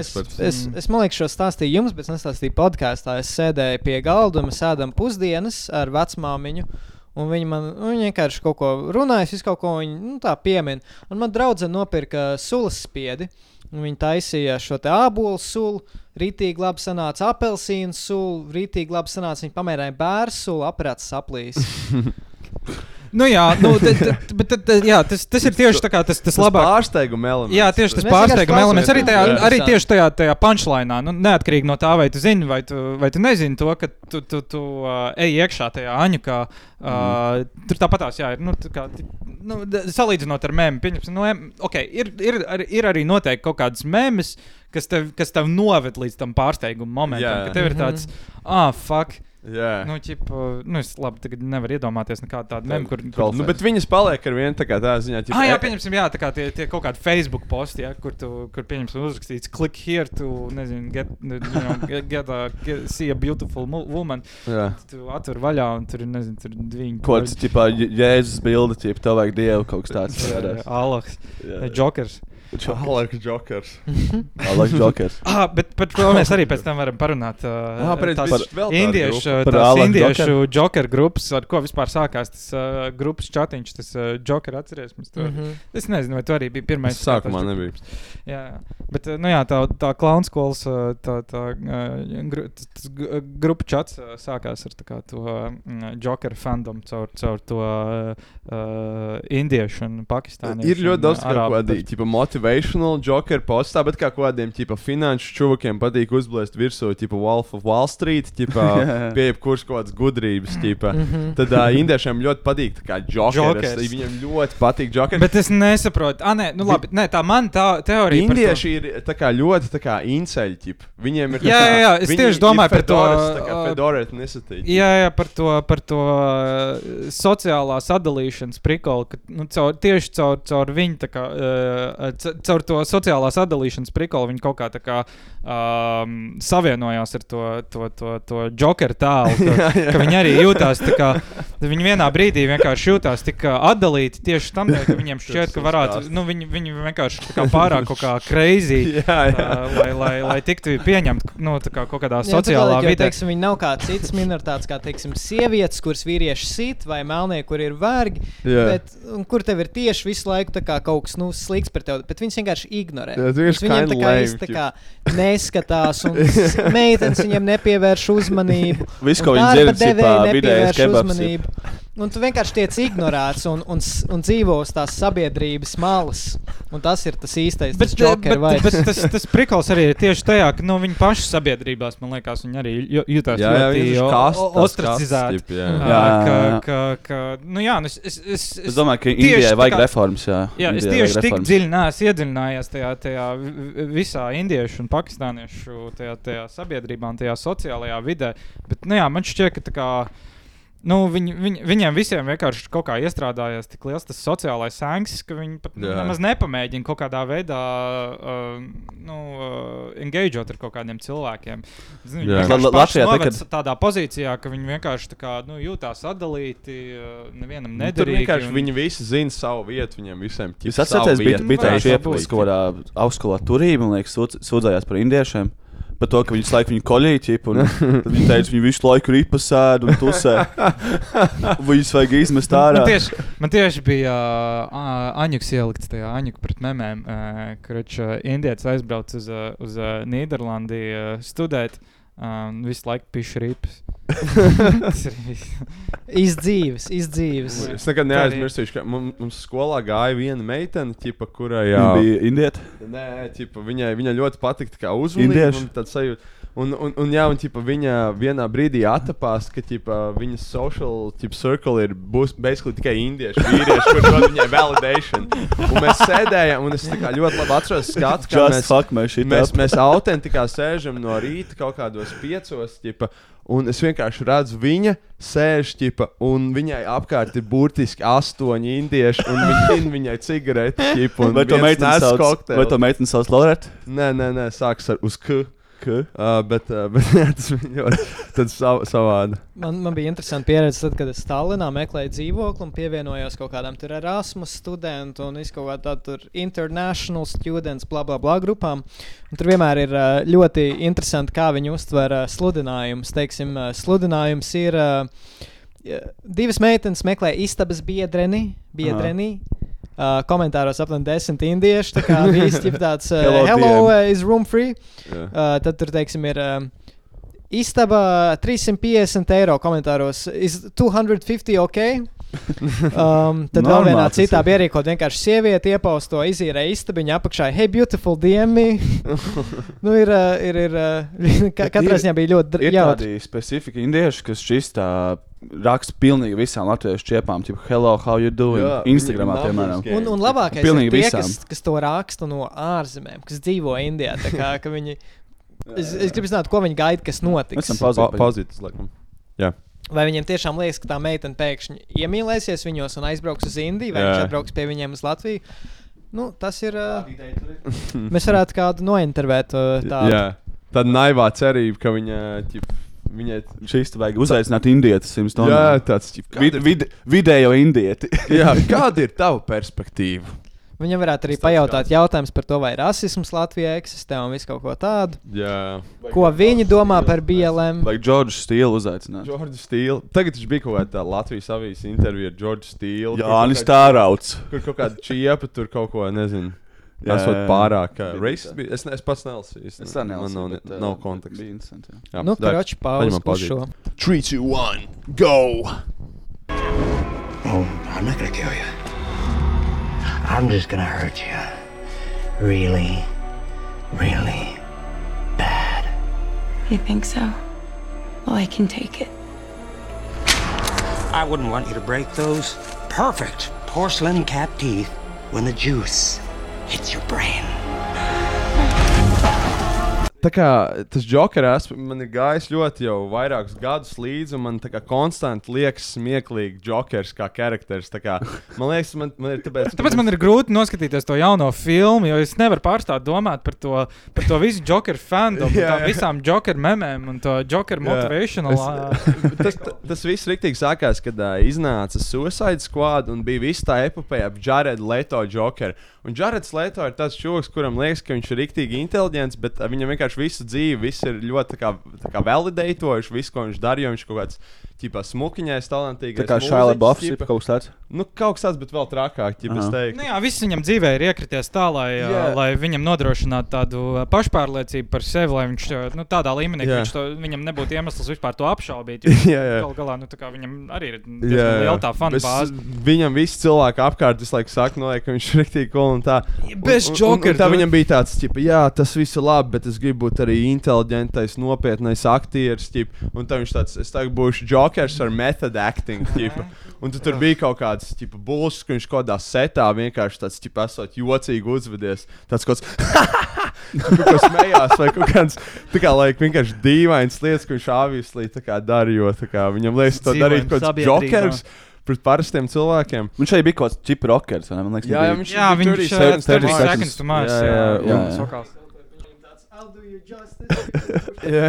es, ir es, es, man liekas, šo stāstīju jums, bet es nestāstīju podkāstā. Es sēdēju pie galda un mēs ēdam pusdienas ar vecmāmiņu. Un viņa man viņa vienkārši kaut ko runāja, es kaut ko viņa nu, tā piemin. Un man draudzene nopirka sulas spiedi. Viņa taisīja šo te ābolu sulu, rītīgi labi sanāca apelsīnu sulu, rītīgi labi sanāca. Viņa pamērēja bērnu sulu, aprāts saplīs. Nu, jā, nu, t, t, t, bet, t, t, jā tas, tas ir tieši tā kā tas, tas, Tas labāk. pārsteiguma elements. Jā, tieši tas pārsteiguma elements. Arī, tajā, arī tieši tajā, tajā punchline, nu, neatkarīgi no tā, vai tu zini, vai tu, vai tu nezini to, ka tu, tu, tu uh, ej iekšā tajā aņukā. Uh, mm. Tur tāpatās, jā, ir. Nu, tā kā, nu, salīdzinot ar mēmu, pieņemsim, nu, okay, ir, ir, ar- ir arī noteikti kaut kādas mēmas, kas tev, kas tev noved līdz tam pārsteiguma momentam, Jā. ka tev ir tāds, ah, fuck. Jā. Nu, ķip, nu, es labi, tagad nevaru iedomāties nekādu tādu memu, kur, kur Nu, bet viņas paliek ar vienu tā kā tā ziņā. Ah, jā, pieņemsim, jā, tā kā tie, tie kaut kādi Facebook posti, ja, kur, tu, kur pieņemsim, uzrakstīts, click here to, nezinu, get, you know, get, get, a, get see a beautiful woman. Jā. Tu atver vaļā un tur nezinu, tur divi. Kaut kāds, tipā, Jē- Jēzus bilde, tipā, tev vajag dievu kaut kas tāds. Alaks, Jā. Jokers. Aleks Jokers. Aleks Jokers. Ah, bet par to mēs arī pēc tam varam parunāt. Uh, Ah, par- tās par- tādu indiešu. Par tās Alek indiešu joker grupas, ar ko vispār sākās tas uh, grupas chatiņš, tas uh, joker atceries. Mm -hmm. Es nezinu, vai tu arī biji pirmais. Es sākumā tas- nebija. Jā, jā. bet uh, nu, jā, tā, tā klauna skolas uh, tā, tā, uh, gru, tas, grupu chats sākās ar kā, to uh, joker fandom caur, caur to uh, indiešu un pakistāniešu. Ir ļoti daudz kādi bet- tipa, motivational joker postā, bet kā kādiem tipa, finanšu čuvakiem patīk uzblēst virsū, tipo Wolf of Wall Street, tipa, pie jebkuras kaut kādas gudrības. Tipa. Mhm. Tad uh, indiešiem ļoti patīk tā kā jokers. Viņiem ļoti patīk jokers. Bet es nesaprotu, ah, nē, nu labi, nē, tā man tā teorija. par to- Indieši ir tā kā, ļoti tā kā inceļi. ķip. Viņiem ir tā Jā, jā, jā, es tieši domāju par to, fedoras, tā kā uh. Jā, jā, par to, par to uh, sociālā sadalīšanas prikolu, ka nu, caur, tieši caur, caur viņu, tā kā, uh, ca- caur to sociālā sadalīšanas prikolu, viņi kaut kā tā kā um, savienojās ar to, to, to, to jokeru tēlu, ka, Jā, jā. ka viņi arī jūtās tā kā, viņi vienā brīdī vienkārši jūtās tik uh, atdalīti tieši tam, ka viņiem šķiet, ka varētu, nu, viņi, viņi vienkārši kā pārāk kaut kā crazy, Jā, jā. uh, lai, lai, lai tiktu pieņemt, nu, tā kā kaut kādā Jā, sociālā jo, vidē. Teiksim, viņi nav kā citas minoritātes, kā teiksim, sievietes, kuras vīrieši sit, vai melnie, kur ir vergi. Jā. Bet, un kur tev ir tieši visu laiku kaut kas nu, slikts par tevi, bet viņas vienkārši ignorē. Vienkārši viņiem tā kā, lame, tā kā neskatās, un meitenes viņiem nepievērš uzmanību. Viss, ko viņi dzird, cipā, vidējais kebabs ir. Un tu vienkārši tiec ignorēts un, un, un dzīvo uz tās sabiedrības malas. Un tas ir tas īstais. Bet, tas bet, joker bet, vibes. bet tas, tas prikals arī ir tieši tajā, ka nu, viņi paši sabiedrībās, man liekas, viņi arī jā, ļoti ostracizēti. jā. Jā, ka, jā, jā. ka, ka, nu jā, nu es, es, es, Es domāju, ka Indijai vajag kā- reformas. Jā, Jā, es tieši tik dziļi neesmu iedziļinājies tajā, tajā vi- vi- visā indiešu un pakistāniešu tajā, tajā sabiedrībā un tajā sociālajā vidē. Bet, nu jā, man šķiet, ka tā kā. Nu, viņ, viņ, viņiem visiem vienkārši kaut kā iestrādājās tik liels tas sociālais sēns, ka viņi pat nu, Jā. nemaz nepamēģina kaut kādā veidā uh, nu, uh, engageot ar kaut kādiem cilvēkiem. Zini, Jā. Viņi vienkārši noved tagad- tādā pozīcijā, ka viņi vienkārši tā kā, nu, jūtās atdalīti, uh, nevienam Nu, Tur nederīgi. vienkārši un- viņi visi zina savu vietu, viņiem visiem ķip savu atcerieties, bija, vietu. bija tā varētu iepas būt. kaut kādā augstskolā turība, man liekas, sūdz- sūdzējās par indiešiem. Par to, ka viņi visu laiku viņu koļīja, un viņi teica, viņi visu laiku ripas sēž un tusē. Viņus vajag izmest ārā. Man tieši, man tieši bija uh, Aņuks ielikts tajā Aņuka pret memēm, uh, kurš uh, indietis aizbrauc uz, uh, uz uh, Nīderlandi uh, studēt. Um, visu laiku pišķi ripas. Tas ir viss. Izdzīves, izdzīves. Es nekad neaizmirsīšu, ka mums, skolā gāja viena meitene, ķipa, kurai Viņa jā, bija indieta. Nē, ķipa, viņai, viņai ļoti patika kā un tāda sajūta. Un, un, un, jā, un ķipa, viņa vienā brīdī atapās, ka ķipa, viņas social ķipa, circle ir būs basically tikai indieši, vīrieši, kurš dod viņai validation. Un mēs sēdējām, un es ļoti labi atceros skatu, kā mēs, fuck, mēs mēs, mēs autentikā sēžam no rīta kaut kādos piecos. Ķipa, Un es vienkārši redzu, viņa sēž ķipa, un viņai apkārt ir burtiski astoņi indieši, un viņi tin viņai cigaretes. Ķipa, un Vai to meiteni sauc? Vai to meiteni sauc Loreta? Nē, nē, nē, sākas ar uz K. K. Uh, bet, uh, bet jā, tas bija ļoti sav, savādi. Man, man bija interesanti pieredze, tad, kad es Tallinā meklēju dzīvokli un pievienojos kaut kādam tur Erasmus studentu un visu kaut kādu tādu tur international students, bla, bla, bla grupām. Un tur vienmēr ir uh, ļoti interesanti, kā viņi uztver uh, sludinājumus. Teiksim, uh, sludinājums ir. Uh, Divas meitenes meklē istabas biedreni, biedreni. Uh, komentāros aptuveni desmit indieši. Tā kā visi ir tāds uh, Hello, hello, uh, is room free. Jā. Uh, tad tur, teiksim, ir um, istaba 350 eiro komentāros. Is 250 ok? Um, tad vēl vienā citā bija ierīkot vienkārši sievieti iepausto, izīrē istabiņu apakšā. Hey, beautiful diemi! nu, ir, uh, ir, ir uh, ka, katrā ziņā bija ļoti dr- Ir jautri. tādi specifiki indieši, kas šis tā raksta pilnīgi visām latviešu čiepām, tipo, hello, how you doing? Jā, Instagramā, piemēram. Un, un labākais Pilnīgi ir tie, visām. kas, kas to raksta no ārzemēm, kas dzīvo Indijā. tā Kā, ka viņi, es, es gribu zināt, ko viņi gaida, kas notiks. Mēs esam Pa, pauzē. Pauzītas, laikam. Jā. Vai viņiem tiešām liekas, ka tā meitene pēkšņi iemīlēsies viņos un aizbrauks uz Indiju, vai Jā. viņš atbrauks pie viņiem uz Latviju? Nu, tas ir. Uh, mēs varētu kādu nointervēt. Uh, tādu. Jā. Tāda naivā cerība, ka viņa ķip, viņai. Šīs vajag uzaicināt indietis, Jā, tāds vid, vid, vidējo indieti. jā, kāda ir tava perspektīva? Viņam varētu arī pajautāt jautājumus par to, vai rasisms Latvijā eksistē un visu kaut ko tādu. Jā, Ko viņi domā par BLM? Vai Džordžu stilu uzaicināt? Džordžs Stīls. Tagad viņš bija kaut kādā Latvijas avīzes intervijā ar Džordžu Stīlu. Jā, Anis Tārauts. Kur kaut kāda čiepa tur kaut ko nezinu. Jā, Tas jā, ir jā. pārāk. Bija racist tā. bija. Es, ne, es pats nelasīju. Es, Es tā man nav, bet, bet, uh, nav konteksta. Bija interesanti. jā. Jā, Nu, dara. kroči, pauzes Paņemam uz šo. 3, 2, 1, go! Oh, I'm not gonna kill you. I'm just gonna hurt you. Really, really bad. You think so? Well, I can take it. I wouldn't want you to break those perfect porcelain cap teeth when the juice hits your brain. Tā kā tas jokeris man ir gājis ļoti jau vairākus gadus līdzi, un man tā kā konstanti liekas smieklīgi jokers kā charakteris. Tā Kā, man liekas, man, man ir tāpēc, Tāpēc man ir grūti noskatīties to jauno filmu, jo es nevaru pārstāt domāt par to, par to visu jokeru fandom, Jā, jā, visām jokeru memēm un to jokeru motivational. Es, tas, ta- tas viss rīktīgi sākās, kad uh, iznāca Suicide Squad un bija visa tā epopeja ap Jaredu Leto jokeru. Un Jareds Leto ir tāds čūlis, kuram liekas, ka viņš ir rīktīgi inteliģents, bet uh, viņam vienkārši visu dzīvi viss ir ļoti tā kā, tā kā validētojuši, visu, ko viņš darīja. Viņš kaut kāds ķipā smukiņais, talantīgs. Tā kā Shia LaBeouf ir kaut kas tāds. Nu, kaut kas tāds, bet vēl trakāk, ja es teiktu. Nu jā, viss viņam dzīvē ir iekrities tā, lai, yeah. lai viņam nodrošinātu tādu pašpārliecību par sevi, lai viņš nu, tādā līmenī, ka Jā. viņš to, viņam nebūtu iemesls vispār to apšaubīt. jo Jā, jā. Galu galā nu, tā kā viņam arī ir jā. liela tā fanu bāze. Viņam viss cilvēks apkārt visu laiku saka, no, ka viņš ir rīktīgi cool un tā. Best Un- un- un- Joker, un Tā viņam bija tāds, ka, jā, tas viss ir labi, bet es gribu būt arī inteliģentais, nopietnais aktieris. Ķip, un tad viņš tāds, es tagad būšu jokers ar method acting. Ķip, un tu tur bija kaut kāds bulls, ka viņš kaut kādā setā vienkārši tāds, ķip, esot jocīgi uzvedies. Tāds kaut kāds, kas smējās, vai kaut kāds, tā kā, laik, vienkārši dīvains lietas, ko viņš tā kā viņam liekas to darīt kaut kāds jokers. Pret parastiem cilvēkiem. Viņš arī bija kaut kāds čips rockers. vai ne? Man liekas, Jā, jā, viņš Jā, bija viņš, 30 uh, 30 seconds seconds to Mars, Jā, jā, jā, un jā. sokals. Jā.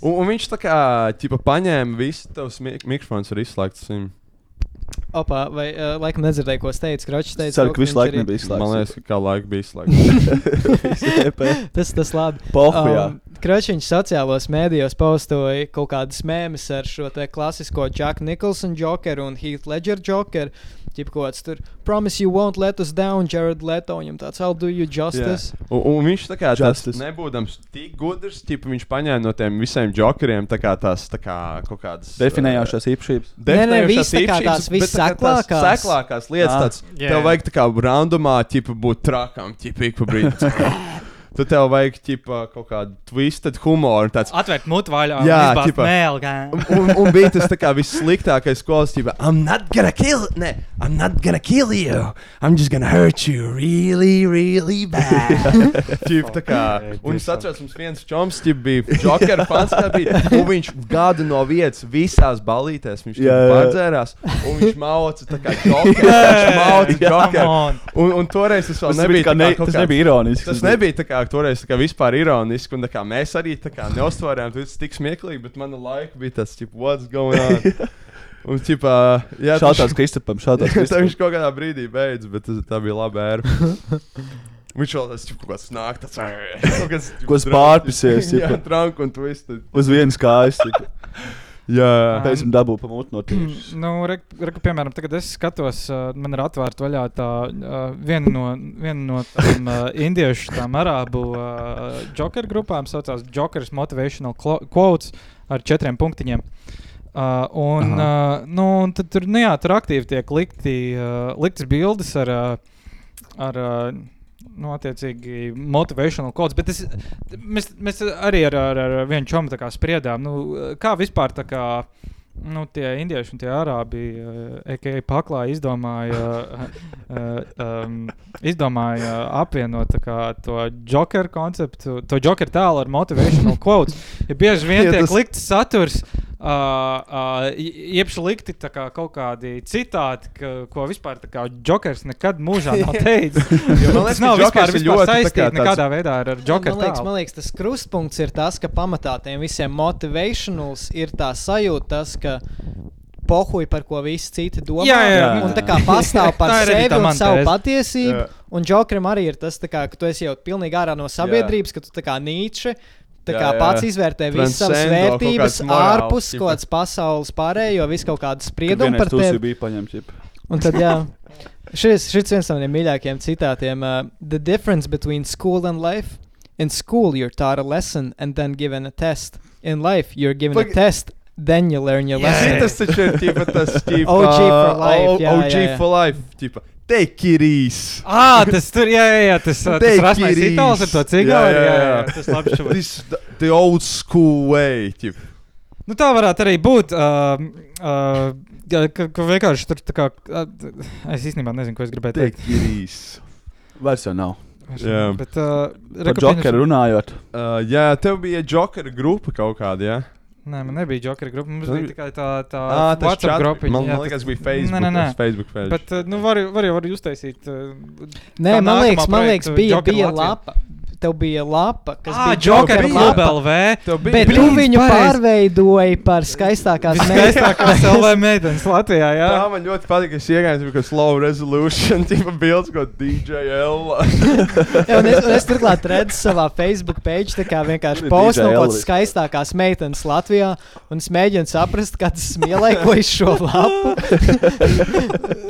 un, un viņš tā kā ķipa, paņēma visu tavs mik mikrofons, var izslēgt. Sim. Opa, vai uh, laikam nedzirdēju, ko es teicu? Kročs teica, Ceru, ka visu laiku nebija izslēgts. Man liekas, ka kā laika bija izslēgts. tas tas labi. Um, Pohu, jā. Kročiņš sociālos mēdījos postoja kaut kādas mēmas ar šo te klasisko Jack Nicholson jokeru un Heath Ledger jokeru. Ķip kaut kāds tur, promise you won't let us down, Jared Leto, viņam tāds, I'll do you justice. Jā. Un, un viņš tā kā tas Justice. nebūdams tik gudrs, ķipa, viņš paņēma no tiem visiem jokeriem tā kā tās tā kā kaut kādas Definējošās īpašības. Nē, nē, definējošās viss tā kā īpašības, tās bet tā kā tās visseklākās. Seklākās lietas, Ah. tāds, Jā. tev vajag tā kā randomā, ķipa, būt trakam, ķipa, ik pa brīdim. Tad tev vajag ķipa, kaut kādu twisted humoru. Tāds, Atvērt mutu vaļā. Jā, ķipa. mēli, kā. un, un, bija tas tā kā vissliktākais skolas ķipa. I'm not gonna kill, ne, I'm not gonna kill you. I'm just gonna hurt you really, really bad. ķip, tā kā, un es atceros, mums viens čoms ķip bija Joker fans, kā bija, un viņš gadu no vietas visās balītēs, viņš yeah, pārdzērās, un viņš mauca tā kā Joker, viņš mauca Joker. come on. Un, un toreiz tas vēl Tas nebija bija kā ne- kā tas nebija ironiski. Tas nebija tā kā toreiz tā kā vispār ironiski, un kā mēs arī kā neustvarējām, tas tik smieklīgi, bet mana laika bija tas, tipo, what's going on? Un, ķipā, jā, Šāds Kristapam, šāds Tā viņš kaut kādā brīdī beidz, bet tas, tā bija laba ēra. Viņš vēl tas kaut kāds nāk, tas kaut kāds Ko spārpisies, Jā, trank un twisted. Uz vienas kājas. Jā, tam dabū pa mutu no tieši. Nu, re, re, piemēram, tagad es skatos, uh, man ir atvērta vaļā tā uh, viena no, viena no tām uh, indiešu tām arābu uh, joker grupām, saucās Jokers Motivational Quotes ar četriem punktiņiem. Uh, un, uh, nu, un tad tur, nu, jā, tur aktīvi tiek likti, uh, liktas bildes ar, uh, ar uh, nu, attiecīgi, motivational quotes. Bet es, mēs, mēs arī ar, ar, ar vienu čomu spriedām, nu, kā vispār tā kā. Nu, tie indieši un tie arābi, uh, EKA paklā, izdomāja, uh, um, izdomāja apvienot kā, to jokeru konceptu, to jokeru tēlu ar motivational quotes. Ja bieži vien tiek likts saturs, uh, uh, iepšu likti tā kā, kaut kādi citāti, ka, ko vispār tā kā jokers nekad mūžā nav teicis. Jo man liekas, tas nav vispār, ir vispār saistīts tāds- nekādā veidā ar, ar jokeru Man liekas, tēlu. man liekas, tas krustpunkts ir tas, ka pamatā tiem visiem motivationals ir tā sajūta, tas, ka pohuj par ko visi citi domā. Jā, jā, jā. Un tā kā pastāv par sevi un savu tēze. patiesību. Jā. Un Džokram arī ir tas, tā kā, ka tu esi jau pilnīgi ārā no sabiedrības, ka tu tā kā Nīče. Tā Jā, kā jā. pats izvērtē visas savas vērtības, ārpus kaut kādas pasaules pārējo, visu kaut kādu spriedumu par tevi. bija paņemts. Un tad, jā, šis, šis viens no maniem mīļākajiem citātiem. Uh, the difference between school and life. In school, you're taught a lesson and then given a test. In life, you're given Pag- a test, then you learn your Jā, lesson. tas taču ir ķipa, tas ķipa, OG for life, O- jā, OG jā, jā. for life. Ķipa, take it easy. Ah, tas tur, jā, jā, jā tas, tas Take it itāls ar to easy. cigāru. Jā, Jā, jā, jā, jā. jā, tas labi šobrīd. This the, the old school way. Ķipa. Nu, tā varētu arī būt. Uh, uh, ja, ka, ka vienkārši tur tā kā. Uh, es īstenībā nezinu, ko es gribēju Take teikt. it easy. Vairs jau nav. Jā. Bet, uh, Par reku pieņemsim- runājot. Uh, jā, tev bija jokera grupa kaut kāda, jā? Nē, man nebija jokera grupa. Mums bija tikai tā, tā chat- grupiņa. man- jā, man tas- liekas, bija Facebook, Nē, nē, nē. Facebook page. Bet, uh, nu, var, var jau uztaisīt. Uh, Nē, kā man liekas, man liekas bija, Joker bija lapa. Tev bija lapa, kas Ah, bija Joker Club lapa. LV. Bet tu viņu pārveidoji par skaistākās Skaistākās LV meitenes Latvijā. Jā, Tā man ļoti patīk, ka es iegāju kaut kādā low resolution, tipa bildes, ko DJL. Jā, un es, un es turklāt redzu savā Facebook page, tā kā vienkārši postu no DJ kaut skaistākās meitenes Latvijā, un es mēģinu saprast, kādas smieklēkojas šo lapu.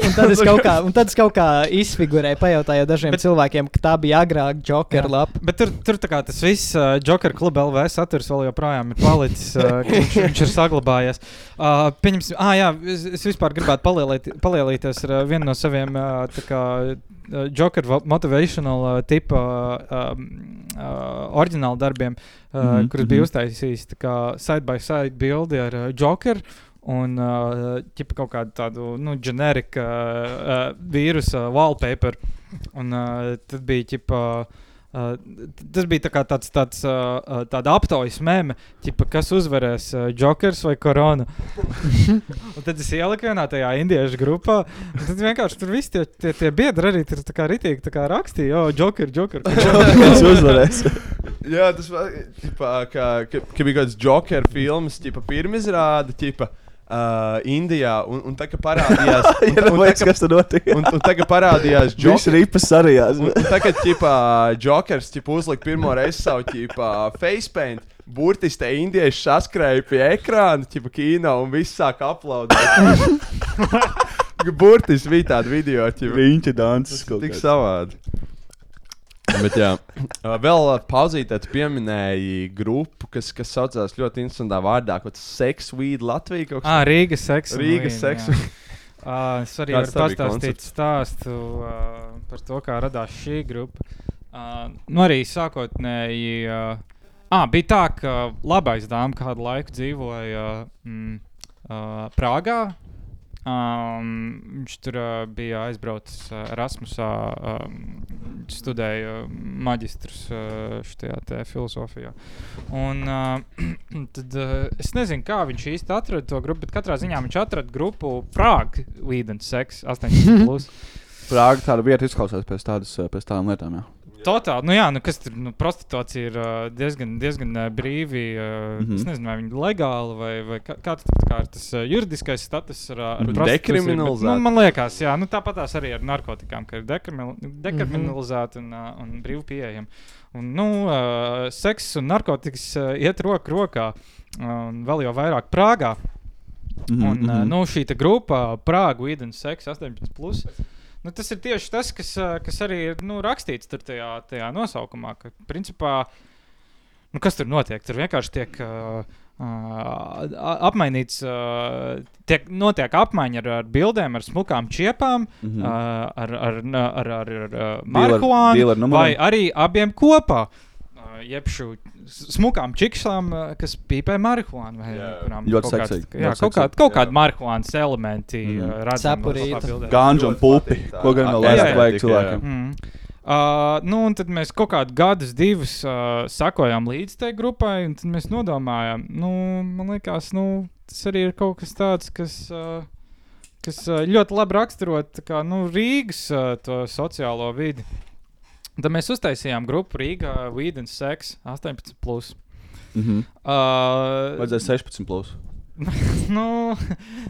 un, tad kā, un tad es kaut kā izfigurēju, pajautāju dažiem Bet... cilvēkiem, ka tā bija agrāk Joker lapa. Bet tur, tur tā kā tas viss uh, Joker kluba LV saturs vēl joprojām ir palicis, uh, viņš, viņš ir saglabājies. Uh, pieņemsim, ah, jā, es, es vispār gribētu palielīt, palielīties ar uh, vienu no saviem uh, tā kā, uh, Joker va- motivational uh, tipa uh, uh, oriģināla darbiem, uh, mm -hmm, kurus bija mhm. uztaisījis tā kā side by side bildi ar uh, Joker. Un uh, kaut kādu tādu nu, ģeneriku uh, uh, vīrusu wallpaper. Un uh, tad bija ķipa. Uh, t- tas bija tā kā tāds, tāds uh, uh, tāda aptaujas mēmē, kas uzvarēs, uh, Jokers vai Korona. un tad es ieliku vienā tajā indiešu grupā. Tad vienkārši tur viss tie, tie, tie biedri arī tur tā kā ritīgi tā kā rakstīja, o, Joker, Joker. Kas uzvarēs? Jā, tas ķipā, kā, ka, ka bija kāds Joker filmas, tipa pirmizrāde, tipa. Uh, Indijā, un, un tā kā parādījās, Jā, nu, liekas, kas tur notika. un, un tā kā parādījās Viņš ripas sarījās. Un, un tagad, ķipā, Jokers ķipa, uzlika pirmo reizi savu ķipā, facepaint. Burtiski te indieši saskrēja pie ekrāna, ķipa, kino, un viss sāk aplaudēt. Burtiski bija tāda video, ķipa. Riņķa dances kaut Tik kāds. savādi. Bet, jā, Uh, vēl uh, pauzītē pieminēji grupu, kas, kas saucās ļoti interesantā vārdā, kaut kas Sex Weed Latvija. Kaut kas Ah, Rīgas seks. Rīgas. Weed. Uh, es arī Kāds varu pastāstīt stāstu uh, par to, kā radās šī grupa. Uh, nu, arī sākotnēji uh, ah, bija tā, ka labais dāmas kādu laiku dzīvoja mm, uh, Prāgā. Um, viņš tur uh, bija aizbraucis uh, Erasmusā, um, studēja maģistrus uh, šajā te filozofijā. Un, uh, tad, uh, es nezinu, kā viņš īsti atrada to grupu, bet katrā ziņā viņš atrada grupu and Sex 18. plus. Prāga tāda vieta izklausās pēc, tādas, pēc tādām lietām. Jā. Totāli, nu jā, nu kas tur, nu, prostitūcija ir uh, diezgan, diezgan uh, brīvi. Uh, mm Mhm. -hmm. Es nezinu, vai viņi ir legāli vai, vai kā, tur kā ir tas uh, juridiskais status ar, uh, ar bet, dekriminalizēta. Nu, man liekas, jā, nu, tāpat tās arī ar narkotikām, ka ir dekriminalizēta un, uh, un brīvi pieejama. Un, nu, uh, seks un narkotikas uh, iet roku rokā, un vēl jau vairāk Prāgā. Mhm, Un, uh, mhm. nu, šī grupa, Prāga, Eden, Sex 18. Plus, nu, tas ir tieši tas, kas, kas arī ir nu, rakstīts tajā, tajā nosaukumā. Ka, principā, nu, kas tur notiek? Tur vienkārši tiek. Uh, Uh, apmainīts, uh, tiek, notiek apmaiņa ar, ar bildēm, ar smukām čiepām, mm. -hmm. uh, ar, ar, ar, ar, ar Dealer- marihuānu, vai arī abiem kopā. Jeb smukām čiksām, uh, kas pīpē marihuānu. Ļoti kaut kāds- seksīgi, Jā, kaut, kād, seksīgi. kaut kādi marihuānas elementi. Mm. Redzam, Cepurīte. Gāņu un pupi. Ko gan vēl jā, vajag jā. cilvēkam? Mm. Uh, nu, un tad mēs kaut kādus gadus, divus uh, sakojām līdzi tai grupai, un tad mēs nodomājām, nu, man liekas, nu, tas arī ir kaut kas tāds, kas, uh, kas uh, ļoti labi raksturo tā kā, nu, Rīgas uh, to sociālo vidi. Tad mēs uztaisījām grupu Rīgā, Weed and Sex 18. Plus. Mhm. Uh, Vajadzēja 16 plus. nu,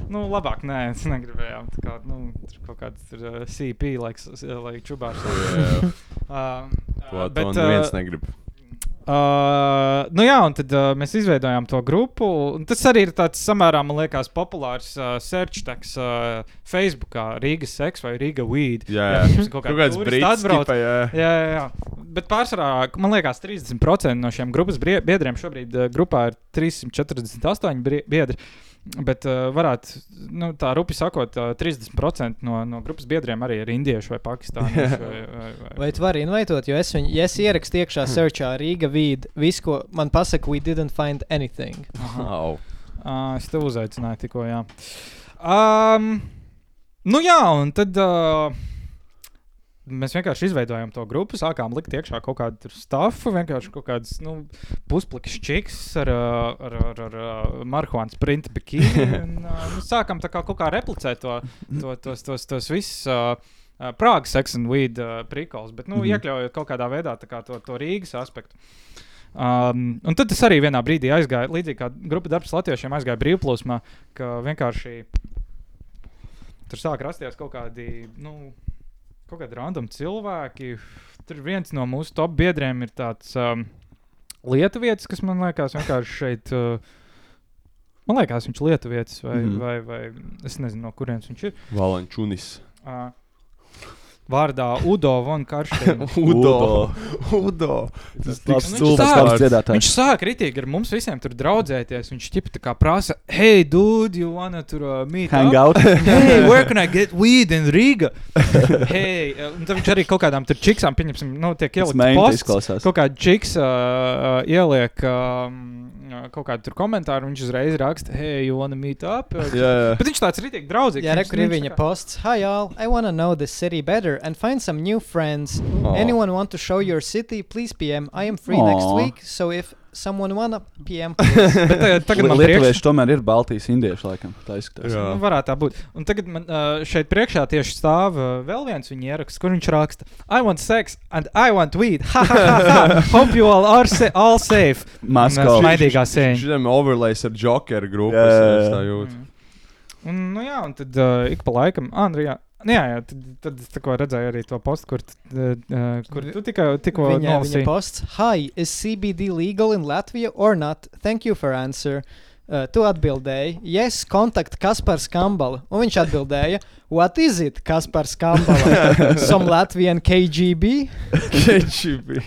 nu, labāk, nē, es negribēju. Tā kā, nu, tur kaut kāds tur, uh, CP, lai, s- lai čubārs. Jā. uh, To, to neviens negrib. Uh, nu jā, un tad uh, mēs izveidojām to grupu. Tas arī ir tāds samērā, man liekas, populārs uh, search tags uh, Facebook, Rīgas seks vai Rīga weed. Jā, jā. ir Kaut kāds brits atbrauc. tipa, jā. jā, jā, jā. Bet pārsvarā, man liekas, 30% no šiem grupas biedriem šobrīd uh, grupā ir 348 brie- biedri. Bet uh, varētu, nu, tā rupi sakot, uh, 30% no, no grupas biedriem arī ir indieši vai pakistānieši. vai, vai, vai. Vai tu vari invitēt, jo es, viņu, ja es ierakstu iekšā searchā Rīga vīd, visu, ko man pasaka, we didn't find anything. Au. Uh, es tev uzaicināju tikko, jā. Um, nu jā, un tad uh, mēs vienkārši izveidojām to grupu, sākām likt iekšā kaut kādu stāstu, vienkārši kaut kādas nu, pusplakas čiks ar, ar, ar, ar uh, marihuānas printu bikini. un, mēs sākām kā kaut kā replicēt to, to, tos, tos, tos visus. Uh, Prāgas sex and weed uh, prikals, bet nu, mm. -hmm. iekļaujot kaut kādā veidā kā to, to Rīgas aspektu. Um, un tad tas arī vienā brīdī aizgāja, līdzīgi kā grupa darbs latviešiem aizgāja brīvplūsmā, ka vienkārši tur sāk rasties kaut kādi, nu, kaut kādi random cilvēki. Tur viens no mūsu top biedriem ir tāds um, lietuvietis, kas man liekas vienkārši šeit. Uh, Man liekas, viņš ir lietuvietis, vai, mm vai, vai es nezinu, no kurienes viņš ir. Valančunis. Uh, vārdā Udo von Karsteina. Udo. Udo. Tas Viņš stulbs sāk-. Viņš sāk kritīgi ar mums visiem tur draudzēties. Viņš ķip tā kā prasa, hey, dude, you wanna tur uh, meet Hang up? out? hey, where can I get weed in Riga? hey, uh, un tad viņš arī kaut kādām tur čiksām, pieņemsim, nu, tiek ielikt posts. Kaut kāda čiks uh, uh, ieliek um, uh, kaut kādu tur komentāru, un viņš uzreiz raksta, hey, you wanna meet up? Jā, jā. Bet viņš tāds rītīgi draudzīgs. Jā, rekur ir viņa kā- posts. Hi, all. I want to know this city better and find some new friends. Aw. Anyone want to show your city? Please PM. I am free next Aw. week, so if someone wanna PM, please. Bet uh, tagad man Lietuvieši priekš... tomēr ir Baltijas indieši, laikam. Tā izskatās. Jā. Nu, varētu tā būt. Un tagad man uh, šeit priekšā tieši stāv uh, vēl viens viņa ieraksts, kur viņš raksta: I want sex and I want weed. Ha, ha, ha, ha. Hope you all are sa all safe. Uh, Smaidīgā sēņa. Šiem overlays ar Jokeru grupas. Tā jūtu. Un, nu jā, un tad uh, ik pa laikam, Andrija. Nu, jā, jā, tad, tad es tikko redzēju arī to postu, kur, uh, kur tu tikai tikko viņa, viņa nolasīji. posts. Hi, is CBD legal in Latvia or not? Thank you for answer. Uh, tu atbildēji, yes, contact Kaspars Kambala. Un viņš atbildēja, what is it, Kaspars Kambala? Some Latvian KGB? KGB.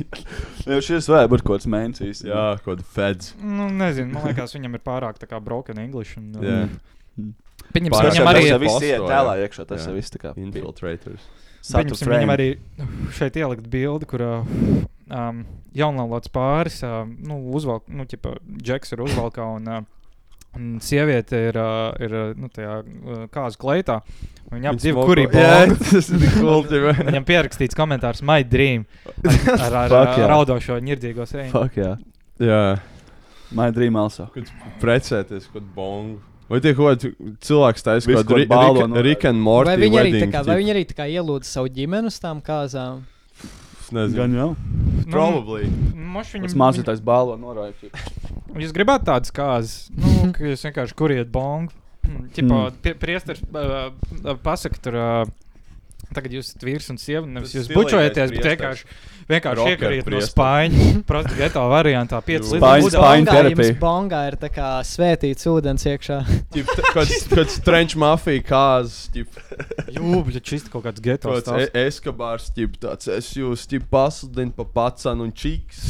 Jau šis varētu būt kaut kāds mēnesis. Jā, kaut kāda feds. Nu, nezinu, man liekas, viņam ir pārāk tā kā broken English. Un, uh, Jā. Pieņemsim, viņam arī jau viss iet tēlā iekšā, tas jau viss tā kā Infiltrators. Pieņemsim, viņam arī šeit ielikt bildi, kur uh, um, jaunlaulāts pāris uh, nu, uzvalk, nu, ķipa, džeks ir uzvalkā un, uh, un sieviete ir, uh, ir uh, nu, tajā uh, kāzu kleitā. Viņa ap divu kurī bongu. tas ir cool, ģipa. Viņam pierakstīts komentārs My Dream ar, ar, ar, Fuck, ar jā. raudošo ņirdzīgo sēņu. Fuck, jā. Jā. My dream also. Kad precēties, kad bongu. Vai tie kaut kādi cilvēki taisa kaut kādu kaut balonu. Ri- Rick and Morty Vai viņi, arī, tā wedding, kā, viņi arī tā kā ielūdza savu ģimeni uz tām kāzām? Nezinu. Gan jau. Probably. Moš Tas mācītājs balvo norāja. Jūs gribētu tādas kāzas, nu, ka jūs vienkārši kuriet bongu. Mm, Tipo, Mm. priesteris uh, pasaka, tur uh, tagad jūs esat vīrs un sieva. Nevis jūs bučojaties, bet vienkārši, vienkārši iekariet no spāņu. Prosti geto variantā 5 Spāņu- līdz spāņu Bongā terapija. jums bongā ir tā kā svētīts ūdens iekšā. Ķip, Kāds trench mafija kāzas, ķip. Jūbļa, šis kaut kāds geto stāsts. e- eskabārs, ķip tāds. Es jūs, ķip, pasludinu pa pacanu un čiks.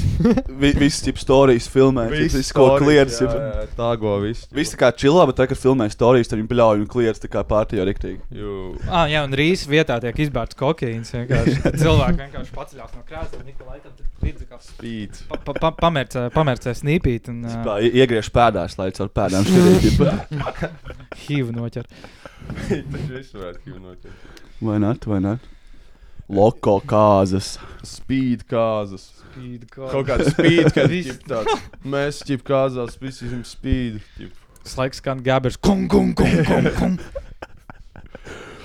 Vi, viss tip stāstījis, filmē. Viss kaut stories, kliedz. Tā go viss. Viss tā kā čilā, bet tā, kad filmē stāstījis, tad viņi pļauj un kliedz tā kā pārtījā riktīgi. Jū. Ah, jā, un rīs vietā tiek izbērts kokaīns. Cilvēki vienkārši paceļās no krēsla, kā Spīd. pa, pa, pa, pamērcē, pamērcē snīpīt un uh, iegriež pēdās, lai caur pēdām šķirītu. hīvu noķer. Taču viss varētu kļūt. vai ne? Vai ne? Loko kāzas. Spīd kāzas. Spīd Kaut kāda spīd, kad Viss. tāds, mēs ķip kāzās, visi esam spīd. ķip. Slaiks skan gabers. Kum, kum, kum, kum, kum.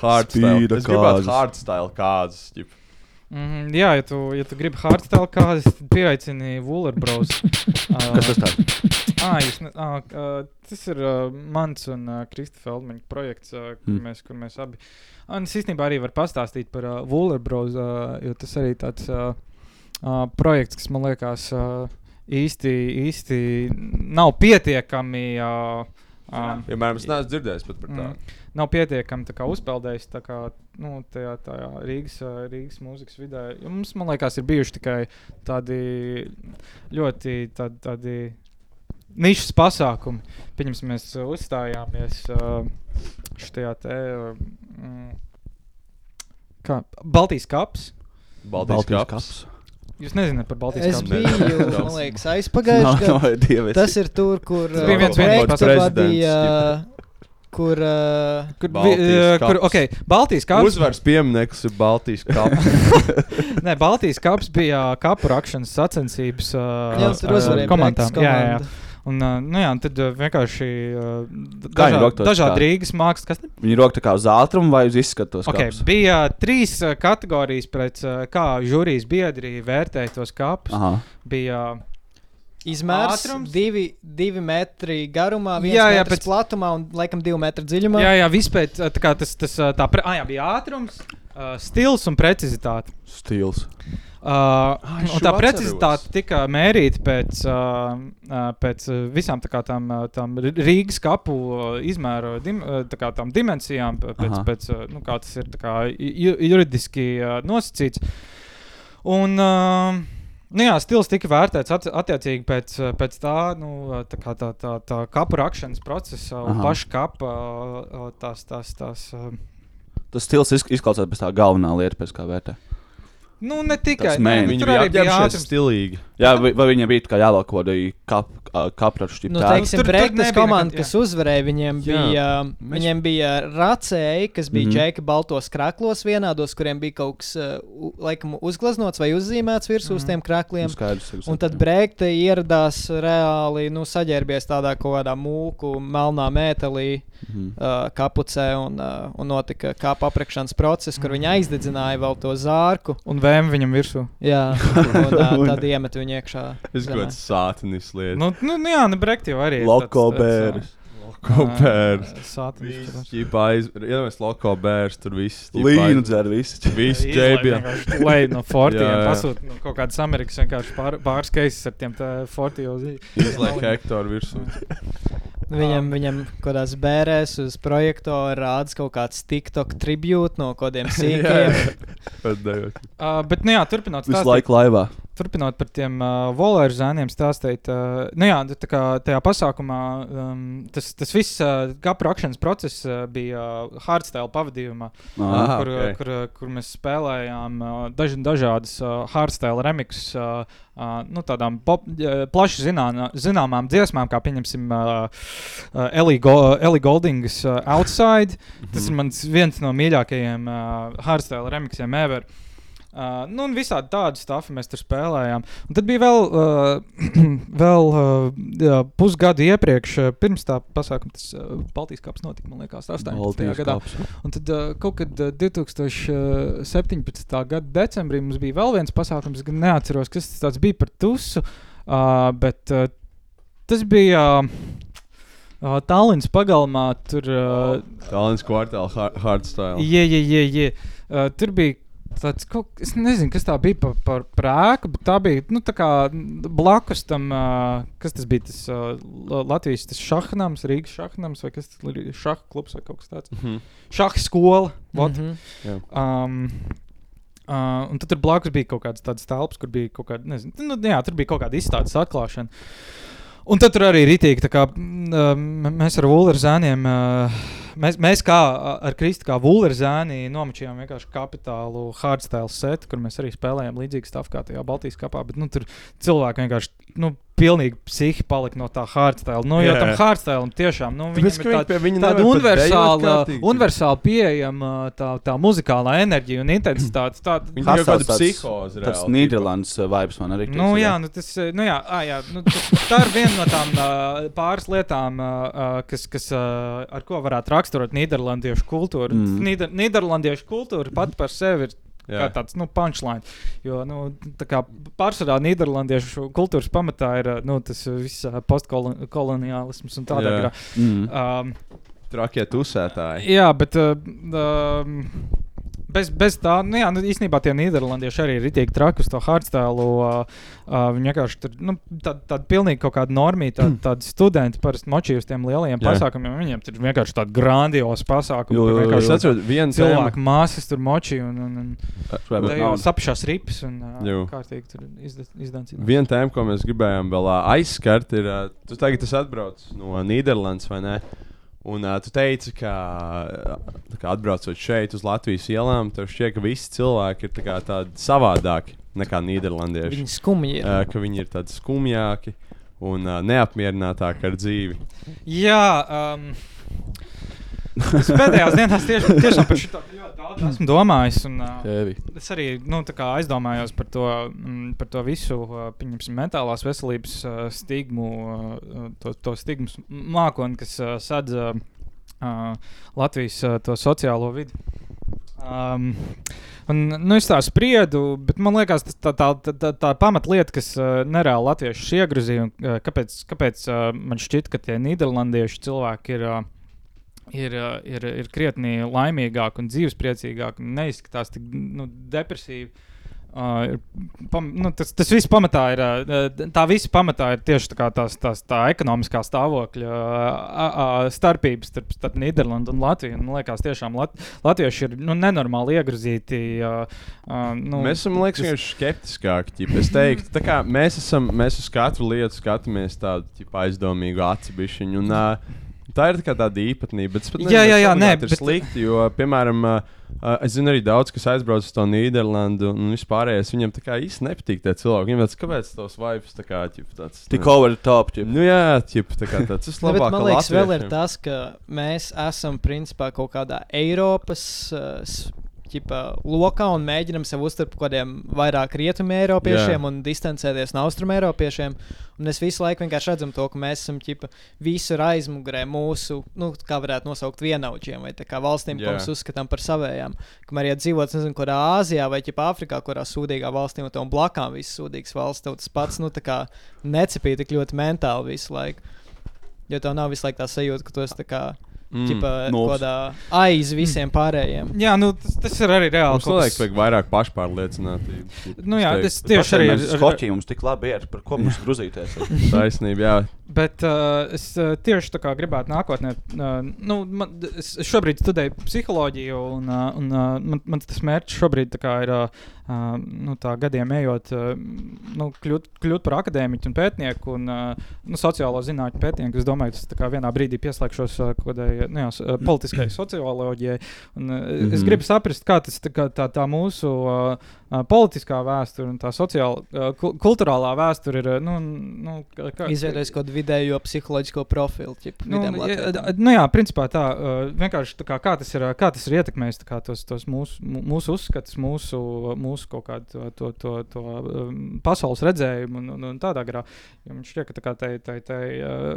Hardstyle. Es gribētu kāzas. hardstyle kāzas. ķip. Mm, jā, ja tu, ja tu gribi hardstyle kāzas, tad pieaicini Wooler Bros. Kas tas tāds? Ah, jūs, ne, ah, uh, tas ir uh, mans un uh, Krista Feldmaņa projekts, uh, kur, Hmm. mm. mēs, kur mēs abi. Un es īstenībā arī varu pastāstīt par uh, Wooler Bros, uh, jo tas arī tāds uh, uh, projekts, kas man liekas uh, īsti, īsti nav pietiekami. Uh, um, Piemēram, es neesmu dzirdējis pat par tādu. Mm. Nav pietiekami tā kā uzpeldējis tā kā, nu, tajā, tajā Rīgas, Rīgas mūzikas vidē. Jo Mums, man liekas, ir bijuši tikai tādi ļoti tādi, tādi nišas pasākumi. Pieņemsim, mēs uzstājāmies šajā te. mm, Kā Baltijas kaps. Baltijas Baltijas kaps. kaps. Jūs nezināt par Baltijas Es kapu? biju, man liekas, aizpagājušajā gadā. dievies. Tas ir tur, kur Tas bija viens vienīgais projektu prezidents, vadīja, kur uh, Kur, Baltijas ā, kur, kaps. okay, Baltijas kaps. Uzvaras piemineklis ir Baltijas kaps. Nē, Baltijas kaps bija ā, kapu rakšanas sacensības ā, Jā, uzvarēja komandām. Jā, jā, jā. komanda. Un, nu jā, tad vienkārši dažā, dažādi Rīgas mākslas. Kas Viņi rok tā kā uz ātrumu vai uz izskatos. okay, kapus? bija trīs kategorijas, pēc kā žūrijas biedri vērtēja tos kapus. Aha. Bija Izmērs Ātrums? divi, divi metri garumā, viens Jā, jā, metrs pēc- platumā un laikam divi metri dziļumā. jā, jā, kā tas, tas tā, pre, ah, jā, bija ātrums, ā, stils un precizitāte. Stils. Uh, šo tā precizitāte tika mērīta pēc, uh, uh, pēc uh, visām tā kā tām, uh, tām Rīgas kapu uh, izmēra dim, uh, tā kā tām dimensijām, pēc, Aha. pēc uh, nu, kā tas ir tā kā ju, juridiski uh, nosacīts. Un, uh, Nu jā, stils tika vērtēts at, attiecīgi pēc, pēc tā, nu, tā, kā tā, tā, tā kapu rakšanas procesa un Aha. paša kapa tās, tās, tās, Tas stils izk- izklausās pēc tā galvenā lieta, pēc kā vērtē. Nu, ne tikai Tas Viņi tur bija arī bija apģērbšies stilīgi. Jā, vai, viņiem bija kā kaut kāda kap, kapraču Nu, teiksim, Tur- nebija komanda, nekad, kas uzvarēja, viņiem Jā. bija, Mēs- viņiem bija racēji, kas bija mm Mhm. -hmm. džeka baltos krāklos vienādos, kuriem bija kaut kas, laikam, uzgleznots vai uzzīmēts virsū Mhm. uz tiem krākliem. Nu, skaidrs, skaidrs. Un tad Brekta ieradās reāli, nu, saģērbies tādā kaut kādā mūku, melnā mētelī, Mhm. uh, kapucē, un, uh, un notika kāpa aprakšanas process, kur viņi aizdedzināja vēl to zārku. Un VM viņam virsū. Jā, un uh, tad iemet viņu iekšā. Es kaut kāds sātanis lietas. Nu, nu, nu jā, nu, Brekt jau arī. Loko bērs. Loko bērs. Sātaniski. Viņš aiz... Iedomājies, loko bērs, tur viss. Līnu dzer visi. Viss ģēbjā. vienkārši Lai no fortiem pasūta nu, kaut kādas Amerikas vienkārši pār, pāris cases ar tiem fortiem. Izlaik hektāru virsū. Viņam, viņam kaut kādās bērēs uz projektora rāda kaut kāds TikTok tribūts no kādiem sīkiem. Uh, bet, nu jā, turpinot Visu stāstīt- laiku laivā. Turpinot par tiem uh, volēru zēniem, stāstīt, uh, nu jā, tā kā tajā pasākumā um, tas, tas viss uh, kapu rakšanas process uh, bija uh, hardstyle pavadījumā, Aha, kur, ok. kur, kur mēs spēlējām uh, daž, dažādas uh, hardstyle remixes. Uh, Uh, nu, tādām pop, uh, plaši zinā, zināmām dziesmām, kā piemēram uh, uh, Ellie, Go, Ellie Goldingas uh, Outside. Tas ir viens no mīļākajiem uh, hardstyle remixiem ever. Uh, nu, un visādi tādu stāstu mēs tur spēlējām. Un tad bija vēl, uh, vēl uh, jā, pusgadu iepriekš, uh, pirms tā pasākuma, tas uh, Baltijas kaps notika, man liekas, 18. Baltijas gadā. Un tad uh, kaut kad uh, 2017. gada decembrī mums bija vēl viens pasākums, gan neatceros, kas tas bija par tusu, uh, bet uh, tas bija. Uh, Tallinas pagalmā tur uh, Tallinas kvartāla har- hardstyle. Jā, jā, jā. Uh, tur bija tāds, kaut, es nezinu, kas tā bija par, par prēku, bet tā bija nu, tā kā blakus tam, uh, kas tas bija. Tas uh, La- Latvijas tas šahnams, Rīgas šahnams, vai kas tas ir šaha klubs vai kaut kas tāds. Mhm. Šaha skola. vot. Mhm. Jā. Um, Uh, un tad tur blakus bija kaut kāds tāds telps, kur bija kaut kāda, nezinu, nu, jā, tur bija kaut kāda izstādes atklāšana. Un tad tur arī rītīgi, tā kā mm, uh, mēs ar Vulleru zēniem, uh, mēs, mēs kā ar Kristu, kā Vulleru zēni, nomačījām vienkārši kapitālu hardstyle setu, kur mēs arī spēlējām līdzīgi stāvu kā tajā Baltijas kapā, bet nu, tur cilvēki vienkārši, nu, pilnīgi psihi palika no tā hardstyle. Nu, jo Jā. tam hardstyle tiešām, nu, Tāpēc, ir tāda, viņa tāda universāla, kārtīgi. universāli pieejama tā, tā muzikālā enerģija un intensitāte. Tā, Viņi tikai Hardstyle kāda psihoze. Tas Nīderlandes uh, vibes man arī. Nu, jā, nu, tas, nu, jā, ā, jā, nu, tas- tā ir viena no tām uh, pāris lietām, uh, kas, kas uh, ar ko varētu raksturot Nīderlandiešu kultūru. Mm. Nīder, Nīderlandiešu kultūra pat par sevi ir. Jā. Kā tāds nu, punchline. Jo nu, tā kā pārsvarā Nīderlandiešu kultūras pamatā ir nu, tas viss postkoloniālisms un tādā garā. Mm. Um, Trakie tusētāji. Jā, bet uh, um, bez, bez tā, nu, jā, nu, īstenībā tie Nīderlandieši arī ir itīgi traki uz to hardstyle. Uh, uh, viņi vienkārši tur nu, tāda tā pilnīgi kaut kāda normīta, tāda, tāda studenti parasti močī uz tiem lielajiem Jā. pasākumiem. Viņiem tur vienkārši tādi grandiozi pasākumi. Jo, jo, jo, Es atceros, viena cilvēku māsas tur močī un, un, un jau sapšās rips un uh, kārtīgi tur izdevts. Viena tēma, ko mēs gribējām vēl ā, aizskart, ir, ā, tu tagad esi atbraucis no Nīderlandes, vai ne? Un uh, tu teici, ka kā atbraucot šeit uz Latvijas ielām, tev šķiet, ka visi cilvēki ir tā kā tādi savādāki nekā Nīderlandieši. Viņi skumji ir. Uh, ka viņi ir tādi skumjāki un uh, neapmierinātāki ar dzīvi. Jā, um, es pēdējās dienās tieši, tiešām par šo ļoti daudz esmu domājis. Un, uh, es arī nu, aizdomājos par to, mm, par to visu uh, mentālās veselības uh, stigmu, uh, to, to stigmas mākoni, kas uh, sadz uh, Latvijas uh, to sociālo vidi. Um, un, nu, es tā spriedu, bet man liekas, tas tā, tā, tā, tā, pamatlieta, kas uh, nereāli latviešus iegrozīja, un uh, kāpēc, kāpēc uh, man šķiet, ka tie nīderlandiešu cilvēki ir. Uh, Ir, ir, ir krietni laimīgāki un dzīvespriecīgāki un neizskatās tik nu, depresīvi. Uh, ir pam, nu, tas, tas viss pamatā ir. Uh, tā visa pamatā ir tieši tā, tās, tās, tā ekonomiskā stāvokļa uh, uh, starpības starp, starp Nīderlandi un Latviju. Man liekas, tiešām Lat latvieši ir nu, nenormāli iegrozīti. Uh, uh, nu, Mēs esam liekas, tas- skeptiskāki. ķip. Es teiktu, kā mēs, esam, mēs uz katru lietu skatāmies tādu ķip, aizdomīgu aci bišķiņu. Un, uh, tā ir tā kā tāda īpatnība. Bet es pat Jā, nezinu, jā, jā, tas nē, bet- slikti. Jo, piemēram, uh, es zinu arī daudz, kas aizbrauc uz to Nīderlandi un vispārējais. Viņam tā kā īsti nepatīk tie cilvēki. Viņam tāds, kāpēc tos vibes tā kā ķip, tāds. Tik over top, ķip. Nu jā, ķip, tā kā tāds. Tas Nu, bet labāk. man liekas, vēl ir tas, ka mēs esam principā kaut kādā Eiropas uh, ķipa, lokā un mēģinām sev par kaut kādiem vairāk rietumu eiropiešiem Jā. un distancēties no austrumu eiropiešiem. Un es visu laiku vienkārši redzam to, ka mēs esam ķipa, visur aizmugurē mūsu, nu, kā varētu nosaukt, vienaudžiem vai tā kā valstīm, ko Jā. mēs uzskatām par savējām. Kamēr, ja dzīvot, nezinu, kurā Āzijā vai ķipa Āfrikā, kurā sūdīgā valstī un tam blakām visas sūdīgas valsts, tas pats, nu, necepīja tik ļoti mentāli visu laiku. Jo tev nav visu laiku tā sajūta, ka tu esi tā kā Mm. kaut kādā aiz visiem pārējiem. Jā, nu, tas, tas ir arī reāli. Mums liekas, kas- vajag vairāk pašpārliecinātības. Nu jā, es tieši arī ar- ar- Skoķi mums tik labi ir, par ko mums grūzīties. Taisnība, jā. Bet uh, es uh, tieši tā kā gribētu nākotnē, uh, nu, man, es šobrīd studēju psiholoģiju, un, uh, un uh, man, man tas mērķis šobrīd tā kā ir uh, uh, nu, tā gadiem ejot, uh, nu, kļūt, kļūt par akadēmiķu un pētnieku un uh, nu, sociālo zinātņu pētnieku. Es domāju, tas kā vienā brīdī pieslēgšos uh, kādai nu, jā, uh, politiskai socioloģijai. Un, uh, mm -hmm. Es Mhm. gribu saprast, kā tas tā, kā, tā, tā mūsu uh, politiskā vēsture un tā sociāla, uh, kul- kulturālā vēsture ir. Nu, nu, kā, Izveidojis kaut kādu vidējo psiholoģisko profilu. Ķip, Nu, latviešam. nu jā, principā tā vienkārši tā kā, kā, tas ir, kā tas ir ietekmējis kā tos, tos mūsu, mū- mūsu uzskatus, mūsu, mūsu kaut kādu to, to, to, to pasaules redzējumu un, un, un tādā garā. Jo man šķiet, ka tā kā tai, tai, tai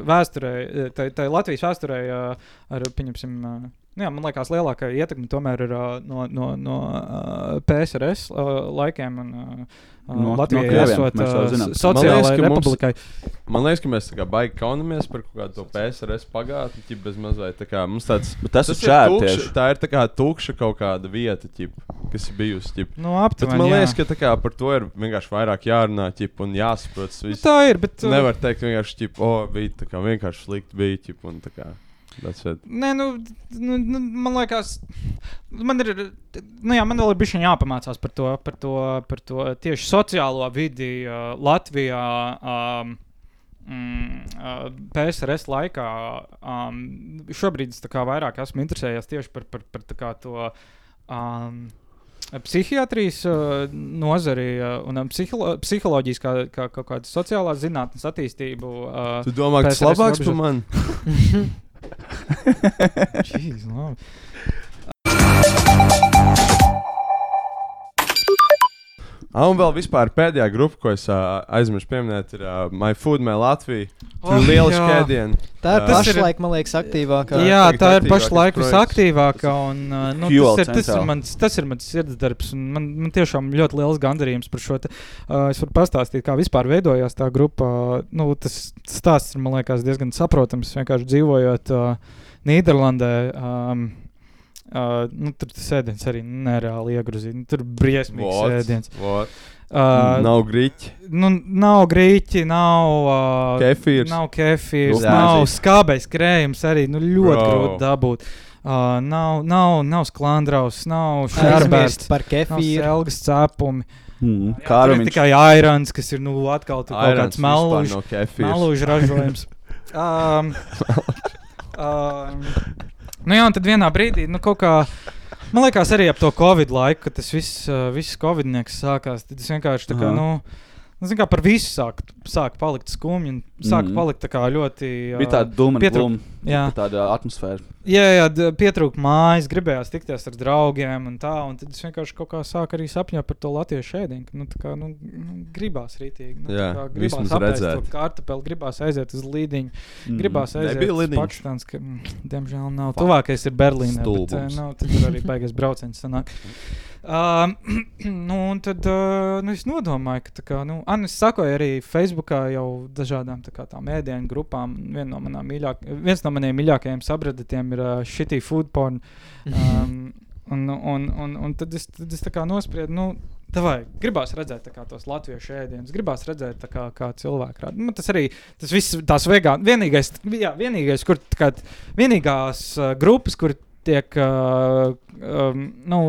vēsturē, tai, tai Latvijas vēsturē ar, pieņemsim, jā, man liekas, lielākā ietekme tomēr ir uh, no, no, no uh, PSRS uh, laikiem. Un, uh, No- no, no Latvijai krieviem, esot uh, zinām. s- sociālai ka mums- republikai. Man liekas, ka mēs baigi kaunamies par kaut kādu to PSRS pagātni, ķip, bez mazliet. tā kā Mums tāds, Bet tas ir tieši. Tā ir tā kā tukša kaut kāda vieta, ķip, kas ir bijusi. Ķip. Nu, Bet aptuveni, man jā. liekas, ka tā kā par to ir vienkārši vairāk jārunā ķip, un jāsaprot. tas Nu, viss. tā ir, bet, Nevar teikt, vienkārši, ķip, o, bija tā kā vienkārši slikti bija. Ķip, un tā kā. Nē, nu, nu, nu, man liekas, man ir, nu, jā, man vēl ir bijis jāpamācās par to, par to, par to tieši sociālo vidi uh, Latvijā. Um, Mm, uh, PSRS laikā um, šobrīd es vairāk esmu interesējies tieši par, par, par to um, psihiatrijas uh, nozari uh, un um, psiholo psiholoģijas, kā, kā kaut kāda sociālā zinātnes attīstību. Uh, Tu domā, ka tas PSRS labāks par mani? Jeez, labi. Ah, un vēl vispār pēdējā grupa, ko es uh, aizmirsu pieminēt, ir uh, My Food, My Latvija. Oh, ir liela skēdiena. Tā ir Ā, pašlaik, man liekas, aktīvākā. Jā, tā ir pašlaik visaktīvākā. Un, uh, nu, Fuel tas, ir, tas, ir mans, tas ir mans sirdsdarbs. un Man, man tiešām ļoti liels gandarījums par šo. Te, uh, es varu pastāstīt, kā vispār veidojās tā grupa. Nu, tas stāsts ir man liekas, diezgan saprotams. Vienkārši dzīvojot uh, Nīderlandē. Um, Uh, nu, tur tas ēdiens arī nereāli iegrūzīts. Tur ir briesmīgs What? ēdiens. What? Uh, Nav grīķi. Nu, nav grīķi, nav uh, Kefīrs. Nav kefīrs, Jā. nav skābais krējums, arī nu, ļoti Bro. grūti dabūt. Uh, nav, nav, nav sklandraus, nav šārbērts, par kefīru. Nav selgas cepumi. Mm, Jā, tur ir tikai airons, kas ir nu, atkal tur kaut Airons kāds vispār melūžs kefīrs. melūžu ražojums. um, um, nu jā, un tad vienā brīdī, nu kaut kā, man liekas, arī ap to Covid laiku, kad tas viss, uh, viss Covidnieks sākās, tad es vienkārši tā kā, Aha. nu, nu, zin kā par visu sāk, sāk palikt skumji un sāk Mhm. palikt tā kā ļoti... Bija tāda dūma, pietrūk- Jā. tāda atmosfēra. Jā, jā, pietrūka mājas, gribējās tikties ar draugiem un tā. Un tad es vienkārši kaut kā sāku arī sapņot par to latviešu ēdienu. ka, Nu, tā kā, nu, nu, gribās rītīgi. Nu, Jā, tā kā gribās redzēt. to kartupeli, gribās aiziet uz līdiņu, Mhm. gribās aiziet Nebija uz lidiņš? Pakistāns, ka, mm, diemžēl nav. Fuck. Tuvākais ir Berlīnē, bet uh, nav, tad tur arī beigas brauciens sanāk. Uh, nu, un tad uh, nu, es nodomāju, ka, tā kā, nu, Anna, es sakoju arī Facebookā jau dažādām tā kā, tām ēdienu grupām. Viena no manām mīļāk, viens no maniem mīļākajiem subredditiem ir uh, Shitty Food Porn. Um, un, un, un, un tad es, tad es tā kā nospriedu, nu, Davai, gribās redzēt tā kā, tos latviešu ēdienus, gribās redzēt, tā kā, kā cilvēki rāda. Nu, tas arī tas viss, tās vegāni. Vienīgais, jā, vienīgais kur tā kā, vienīgās uh, grupas, kur tiek uh, um, nu,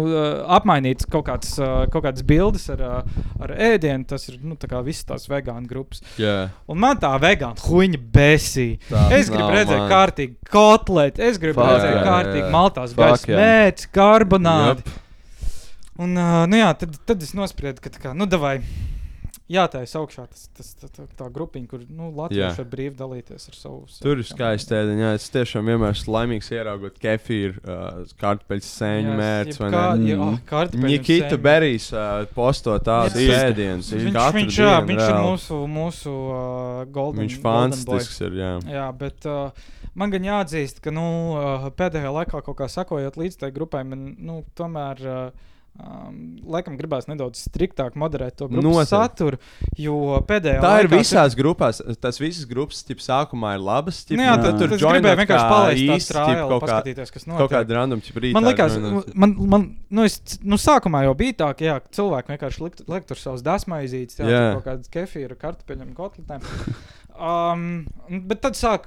apmainīts kaut kāds, uh, kaut kādas bildes ar, uh, ar ēdienu, tas ir nu, tā kā visas tās vegānu grupas. Jā. Un man tā vegāna huīņa besī. Tas Es gribu nav redzēt man. kārtīgi kotleti, es gribu Fuck, redzēt jā, kārtīgi jā. maltās Fuck, gaisa jā. mērķi, karbonādi. Jep. Un, uh, nu jā, tad, tad es nospriedu, ka tā kā, nu, davai, jātaisa augšā tas, tas, tā, tā, tā grupiņa, kur nu, Jā. Latvieši var brīvi dalīties ar savu. Tur ir skaisti ēdiņi. jā, Es tiešām vienmēr esmu laimīgs ieraugot kefīru, uh, kartupeļu sēņu Jā, mērķus. jebkā- jā, ah, kartupeļu Nikita. Berijs uh, posto tādus Jā. ēdienus. Viņš, viņš, jā, viņš ir mūsu, mūsu uh, golden, Viņš fantastisks ir, jā. jā, bet uh, man gan jāatzīst, ka nu, uh, pēdējā laikā, kaut kā sakojot līdz tai grupai, man nu, tomēr. Uh, Um, laikam gribās nedaudz striktāk moderēt to saturu, jo pēdējā Tā ir visās grupās. Tas visas grupas ķip, sākumā ir labas. Ķip, Nu jā, un tad tur gribēju vienkārši kā palaist kaut kā- paskatīties, kas Kaut notiek. kāda random rītā Man liekas, man, man, nu, es, nu, sākumā jau bija tā, ka jā, cilvēki vienkārši likt tur savus dasmaizītes, jā, Jā. kaut kādas kefīra, kartupeļiem, kotletēm. Um, bet tad sāk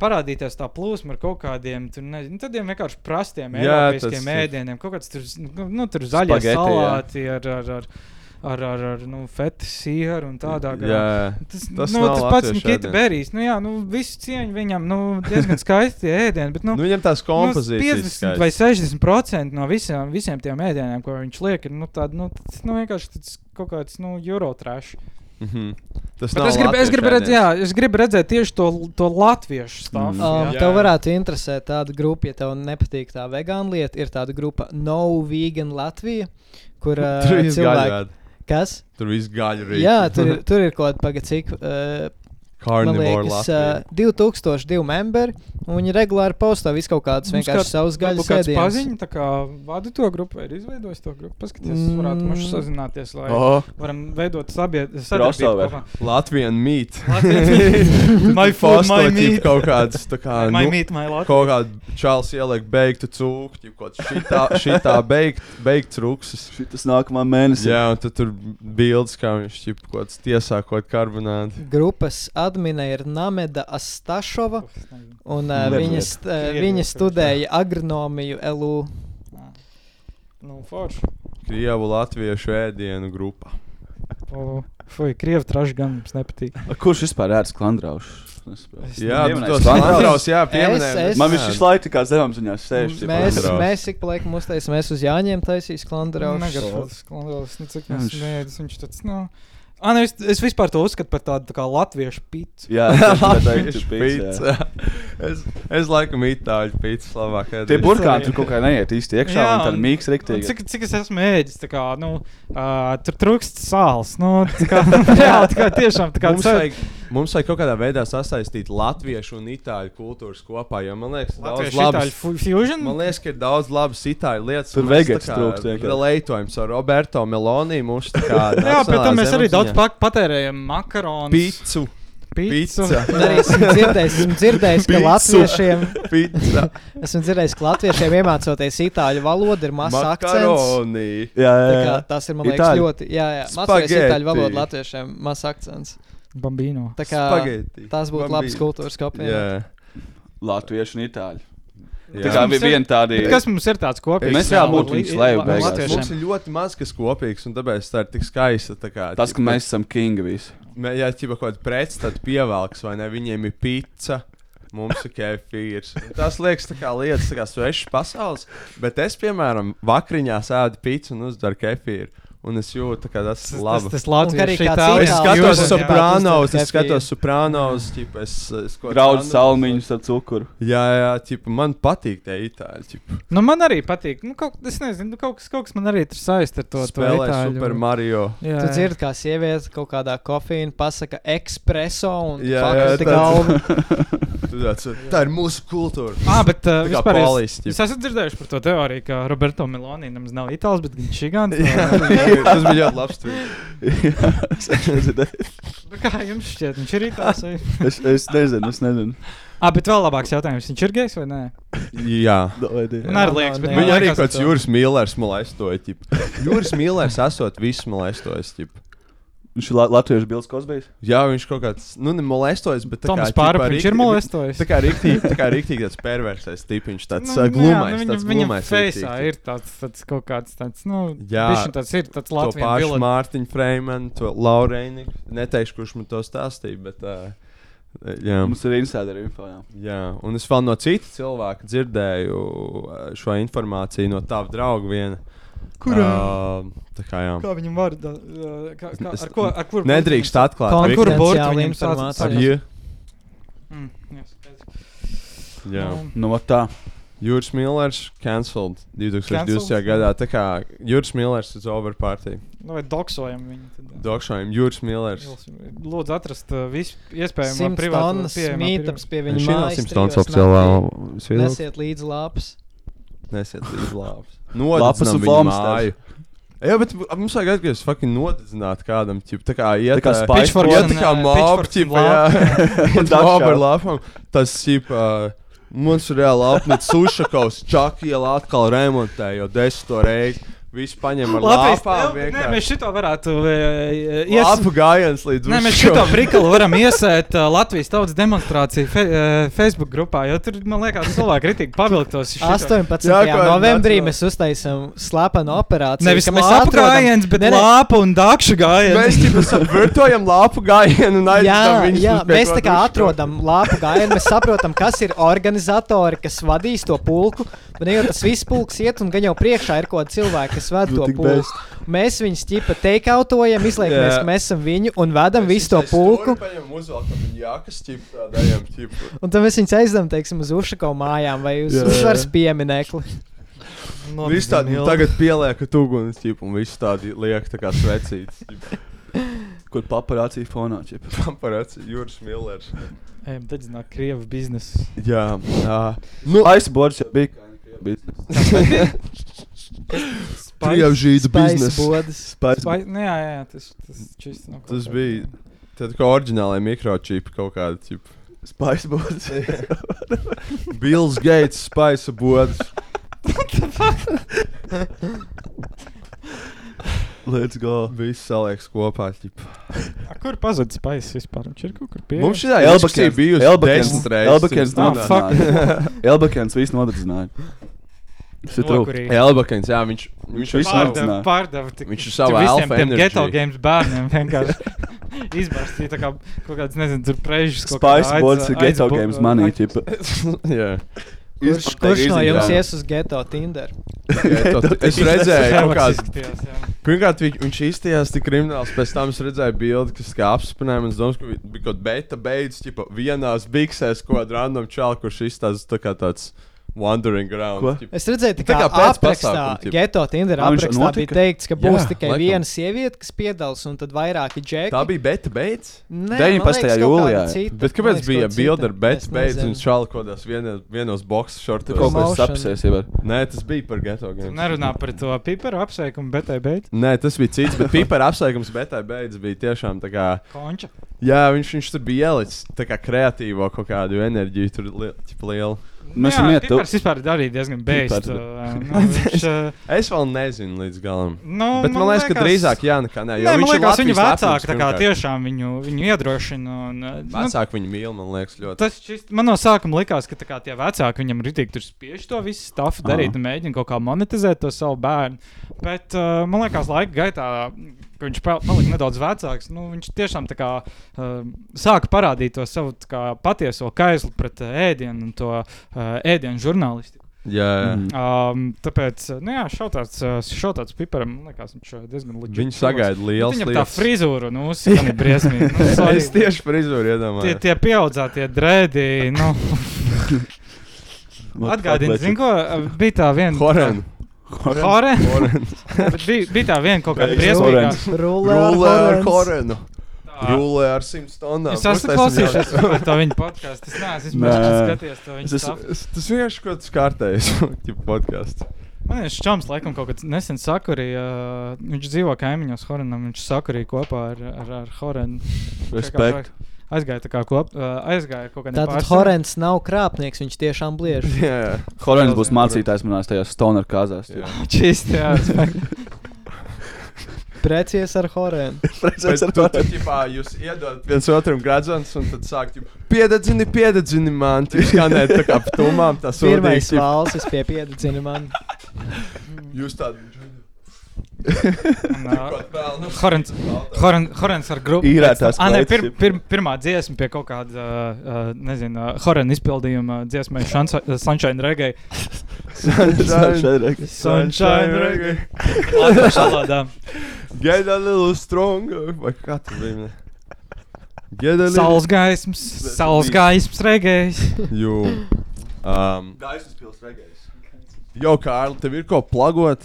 parādīties tā plūsma ar kaut kādiem nezinu, tādiem vienkārši prastiem, Jā, eiropeiskiem tas ir- ēdieniem. Kaut kāds tur, nu, nu, tur zaļie Spageti, jā. salāti ar, ar, ar, ar, ar, ar nu, feta sieru un tādā garā. Jā, Tas, tas nu, tas pats ēdiens. Berijs. Nu, jā, nu, visu cieņu viņam, nu, diezgan skaisti ēdieni. Bet, nu, Nu, viņam tās kompozīcijas Nu, 50 skaistas. vai 60% no visiem, visiem tiem ēdieniem, ko viņš liek, ir nu, tādi, nu, tas, nu, vienkārši tāds kaut kāds nu, euro-trash. Mhm. Tas Bet es gribu, es, gribu redzēt, jā, es gribu redzēt tieši to, to latviešu stāstu. Um, jā. tev varētu interesēt tāda grupa, ja tev nepatīk tā vegāna lieta. Ir tāda grupa No Vegan Latvija, kur uh, cilvēki. ēd. Kas? Tur viss gaļu rīk. Jā, tur ir, tur ir kaut kāda cik. Uh, Carnivore liekas, Latvija. uh, 2002 membri, un viņi regulāri postā visu kaut kādus vienkārši kāds- savus gaļas kāds ēdienus. paziņa, tā kā vada to grupu, ir izveidojis to grupu. Paskaties, mm. varētu mums Mm. sazināties, lai Oh. varam veidot sabied- Crossover. sadarbību. kopā. Latvijas meat. Latvian- My food, my meat. Kaut kāds, tā kā, My nu, meat, my Latvia. Kaut kāda čāls ieliek beigtu cūku, ķip, kaut šitā, šitā beigt, beigts ruksis. Šitas nākamā mēnesī. Jā, un tad tur bildes, kā viņš ķip, kaut kāds tiesā, kaut karbonādi. Grupas admine ir Nameda Astašova, un uh, viņa, st uh, viņa studēja agronomiju LU. Nu, forši. Krievu latviešu ēdienu grupa. Fui, krievi traši gan mums nepatīk. Kurš vispār ēd sklandraušus? Jā, tu tos sklandraus, jā, pieminēji. Es- Man viņš visu laiku kā zemām ziņās sēž. Mēs, mēs ik pa laikam uztaisām, uz Jāņiem taisīs klandraus. Negaršos sklandos, nu cik mēs viņš- mēdus, viņš tāds, nu... Ah, ne, es, es vispār to uzskatu par tādu tā kā latviešu pitu. Jā, Latviešu jā. pizza. es, es laikam itāļu pīcis labāk. Tie burkāni tur kaut kā neiet īsti iekšā, un tad mīks un riktīgi. Cik, cik es esmu ēdis, tā kā, nu, uh, tur trūkst sāls. Nu, tā kā, jā, tā kā tiešām, tā kā mums, cer- vajag, mums vajag kaut kādā veidā sasaistīt latviešu un itāļu kultūras kopā. Jo man liekas, daudz labas, fusion? Man liekas, ka ir daudz labas itāļu lietas. Tur kā trūkst vienkārši. Relētojums ar Roberto Meloni. Tā kā. Jā, pēc tam mēs arī daudz patērējam makaronus. Pīcu. Pīcu. Pizza. Arī esmu dzirdējis, esmu dzirdējis ka Pizza. latviešiem, esmu dzirdējis, ka latviešiem iemācoties itāļu valodu ir mazs akcents. Makaroni. Jā, jā, Tā kā, jā. tas ir, man liekas, Itāļu. ļoti. Jā, jā. mācoties itāļu valodu latviešiem mazs akcents. Bambino. Tā kā Spaghetti. tas būtu labs kultūras kopija. Jā. Latviešu un itāļu. Jā. Tā bija ir- viena tāda. Bet Kas mums ir tāds kopīgs? Mēs jā, būtu viņus leju beigās. Latviešiem. Mums ir ļoti maz kas kopīgs, un tāpēc tā ir tik skaista. Kā, Tas, ka mēs esam kingi visi. Mē, ja ķipa kaut kāda pretstata pievelks, vai ne, viņiem ir pizza. Mums ir kefīrs. Un Tas liekas, tā kā lietas, tā kā svešas pasaules. Bet es, piemēram, vakariņā sēdu pizzu un uzdaru kefīru. Un es jūtu, ka tas ir labi. Tas, tas Un ka arī itāļu- Es skatos jā. soprānos, es skatos soprānos, ķipa, es, es soprānos- salmiņus ar cukuru. Jā, jā, ķipa, man patīk tie itāļi. ķipa. Nu, man arī patīk. Nu, kaut, es nezinu, nu, kaut, kas, kaut kas man arī tur saistīts ar to. to Spēlē itāļu. Super Mario. Jā, Tu jā. dzirdi, kā sieviete kaut kādā kofīnā pasaka espreso un Jā, fakti jā, galva. Tu tāds, Tā ir mūsu kultūra. Ah, bet uh, vispār polis, es, ķip. es esmu dzirdējis par to teoriju, ka Roberto Meloni nemaz nav itāls, bet viņš ir gigants. Jā, Tas bija ļoti labs. tweet. es, nezinu, Kā jums šķiet, viņš ir itāls? Vai? es, es nezinu, es nezinu. Ah, bet vēl labāks jautājums. Viņš ir gejs vai nē? Jā. Man arī liekas, bet man Viņa arī kaut kāds jūras mīlērs molestoja. ķip. Jūras mīlērs esot visus molestojas. ķip. Viņš ir la latviešu bildes kosbejs. Jā, viņš kaut kāds, nu, ne molestojas, bet tā Toms kā. Ķipā viņš ir molestojis? Tā kā rīktīgi, tā kā rīktīgi tāds perversais tipiņš, tāds Nu, glumais, jā, nu, tāds viņa, glumais. viņa feisā ir tāds, tāds kaut kāds tāds, nu, Jā, tāds ir tāds to Latvijas pašu Mārtiņu Freimanu, to Laurēni. Neteikšu, kurš man to stāstīja, bet. Uh, jā. Mums ir insider info. Jā. jā, un es vēl no cita cilvēka dzirdēju uh, šo informāciju no tava drauga viena. Kurā? Uh, tā kā jā. Kā viņam var? da- uh, Kā, kā, ar ko? Ar kur nedrīkst atklāt. Ar kuru Konfidenciāla viņam sāc- informācija. Ar J. Mm, jā, skaidrs. Jā. Um, Nu, vat tā. Jūras Millers cancelled 2020. Cancelled? gadā. Tā kā Jūras Millers is over party. Nu, vai doksojam viņu? Tad, Dokšojam Jūras Millers. Lūdzu, atrast uh, visu iespējamo privātu mītams pie Viņš viņa ir no mājas. Simts tonnas trijos oficiālā. Nesiet līdzi lapas. Nesiet līdz lāpas. Nodedzinām un māju. Jā, bet mums vajag atgriezties fucking nodedzināt kādam, ķip, tā kā iet, Tā kā iet Girls tā kā Pitchforks ķip, jā, Un mob ar lāpām. Tas, ķip, ā, mums ir reāli apmet Sušakovs, Čakiela atkal remontē, jau desmito reizi. Visi paņem ar Latvijas Nē, mēs šito varētu. uh, ies- Lāpu gājiens līdz Nē, mēs šito brīkalu varam iesēt uh, Latvijas tautas demonstrāciju fe, uh, Facebook grupā, jo tur, man liekas, cilvēki kritīgi pavilktos. šito. 18. Jā, novembrī mēs uztaisām slepenu operāciju. Nevis ka mēs gājiens, bet Nē, nē, lāpu un dakšu gājiens. Mēs ķip, esam virtojam lāpu gājienu un aizvedam viņus jā mēs tā kā atrodam lāpu gājienu, mēs saprotam, kas ir organizatori, kas vadīs to pulku. Un jau tas viss pulks iet, un gan jau priekšā ir kaut kādi cilvēki, kas ved to tik pulku. Mēs viņus ķipa teikautojam, izliekamies, ka mēs esam viņu un vedam Mēs visu to pulku. stūra Paņem uzvelkam viņu jakas, ķip, tādējam, ķip. Un tad mēs viņus aizdām, teiksim, uz Ušako mājām vai uz uzvaras pieminekli. Viss tādi tagad pieliekat uguns, ķip, un viss tādi liek tā kā svecīts. Kur paparācija fonā. ķip. Paparāci, Jūras Millers. Ejam, tad zināk, Krievu biznesu. Jā, jā. Nu, Aizbords jau bija. Biznesa. Spice biznesa. bodas. Spice- Vai, nu, jā, jā, tas, tas čist nav. Tas bija tad, kā oriģinālai mikročipi kaut kāda, ķip. Spice bods. Bills Gates, Spice bodas. Let's go. Viss salieks kopā. A, kur pazudis spaisis vispār? Viņš ir kaut kur pie. Mums šī diskusija bijusi desmit reizes. Elbakens Ah, fuck. nodedzināja. Elbakens viss nodedzināja. Elbakens, jā, viņš, viņš visu savu- Pārdeva, pārdeva tik, Viņš ir savā visiem alfa tiem energy. ghetto games bērniem vienkārši izbarstīja tā kā kaut kāds, nezinu, tur prežus. kaut Spice aiz- ir aizbu- games manī. ķipa. Jā. Kurš, kurš no jums ies uz geto Tinder? Ghetto- Es redzēju, kāds. Pirmkārt, viņ, viņš izstījās tik krimināls, pēc tam es redzēju bildi, kas kā apspinēja. Es domāju, ka bija kaut beta beidzas, ķipa, vienās biksēs, ko random čāli, kurš izstāsta tā kā tāds wandering around. Ko? Es redzēju, Tā ka kā pēc aprakstā, pasākuma, tipa. geto Tinder aprakstā notika? bija teikts, ka būs Jā, tikai laikam. viena sieviete, kas piedalās, un tad vairāki džeki. Tā bija beta beidzas. Nē, 19. man liekas, kaut kāda jūlijā. cita. Bet kāpēc liekas, bija kaut bilde ar beta Es beidzas un kaut kādās vienos, vienos kaut šortos? ko Promotion. sapsies jau. Nē, tas bija par ghetto game. Nerunā par to piparu apsveikumu, bet tai beidz. Nē, tas bija cits, bet pipara apsveikums betai beidzas bija tiešām tā kā. Konča. Jā, viņš, viņš tur bija ielicis tā kā kreatīvo kaut kādu enerģiju, tur li, lielu. Mēs esam iet. Pipars vispār darīja diezgan beigts. Pipars. Nu, viņš, uh, Es vēl nezinu līdz galam. nu, Bet man liekas, ka drīzāk jā, nekā nē. Nē, Jo man viņš ir liekas, viņa vecāki tā kā tiešām viņu, viņu iedrošina. Un, nu, Vecāki viņu mīl, man liekas, ļoti. Tas šķist, man no sākuma likās, ka tā kā tie vecāki viņam rītīgi tur spiež to visu stāstu darīt un mēģina kaut kā monetizēt to savu bērnu. Bet uh, man liekas, laika gaitā, kad viņš pa- palika nedaudz vecāks, nu, viņš tiešām tā kā uh, sāka parādīt to savu tā kā, patieso kaislu pret uh, ēdienu un to uh, ēdienu žurnālistiku. Jā, jā. Mhm. Um, tāpēc, nu jā, šautāts, šautāts piparam, man liekas, viņš diezgan Viņi cilvēks. sagaida liels Viņam tā frizūra, nu, gan ir briesmīga. Nu, sorry. Es tieši frizūru Tie, iedomājos. tie pieaudzētie drēdi, nu, atgādini, zini, ko bija tā viena. Horen. Hore? Horen. Bet bija, bija tā viena kaut kāda briesmīga. Ar Rulē ar Horens. Horenu. Rulē ar simt tonnām. Es esmu klausījies par to viņa podkāstu. Es neesmu skatījies to Es viņa. Es- Tas vienkārši kaut kāds kārtējs podkāsts. Man ir šķoms, laikam, kaut kāds nesen sakurīja. Viņš dzīvo kaimiņos Horenam. Viņš sakurīja kopā ar, ar, ar Horenu. Respekt. Aizgāja kā kop, aizgāja kaut kādā Tātad Horens nav krāpnieks, viņš tiešām bliež. Jā, Horens būs mācītājs manās tajās stoner kāzās. Jā. Čist, jā. Precies ar Horenu. Precies ar Horenu. ķipā, jūs iedodat viens otram gradzens, un tad sāk, ķip, piededzini, piededzini man. Tur skanēt tā kā pa tumām, tas Pirmais valsis pie piededzina man. Jūs tādi. Horens ar grupu. Īrētās Ah, kleitas, pir, pir, pirmā dziesma pie kaut kāda, uh, nezinu, uh, Horena izpildījuma dziesmai Sunshine Reggae. Sunshine Reggae. Sunshine Reggae. Valodā. Get a little stronger. Vai kā tu biji? Get a little. Saules gaismas, saules gaismas regējs. Jū. Um, Gaismas pils regējs. jo, Kārli, tev ir ko plagot?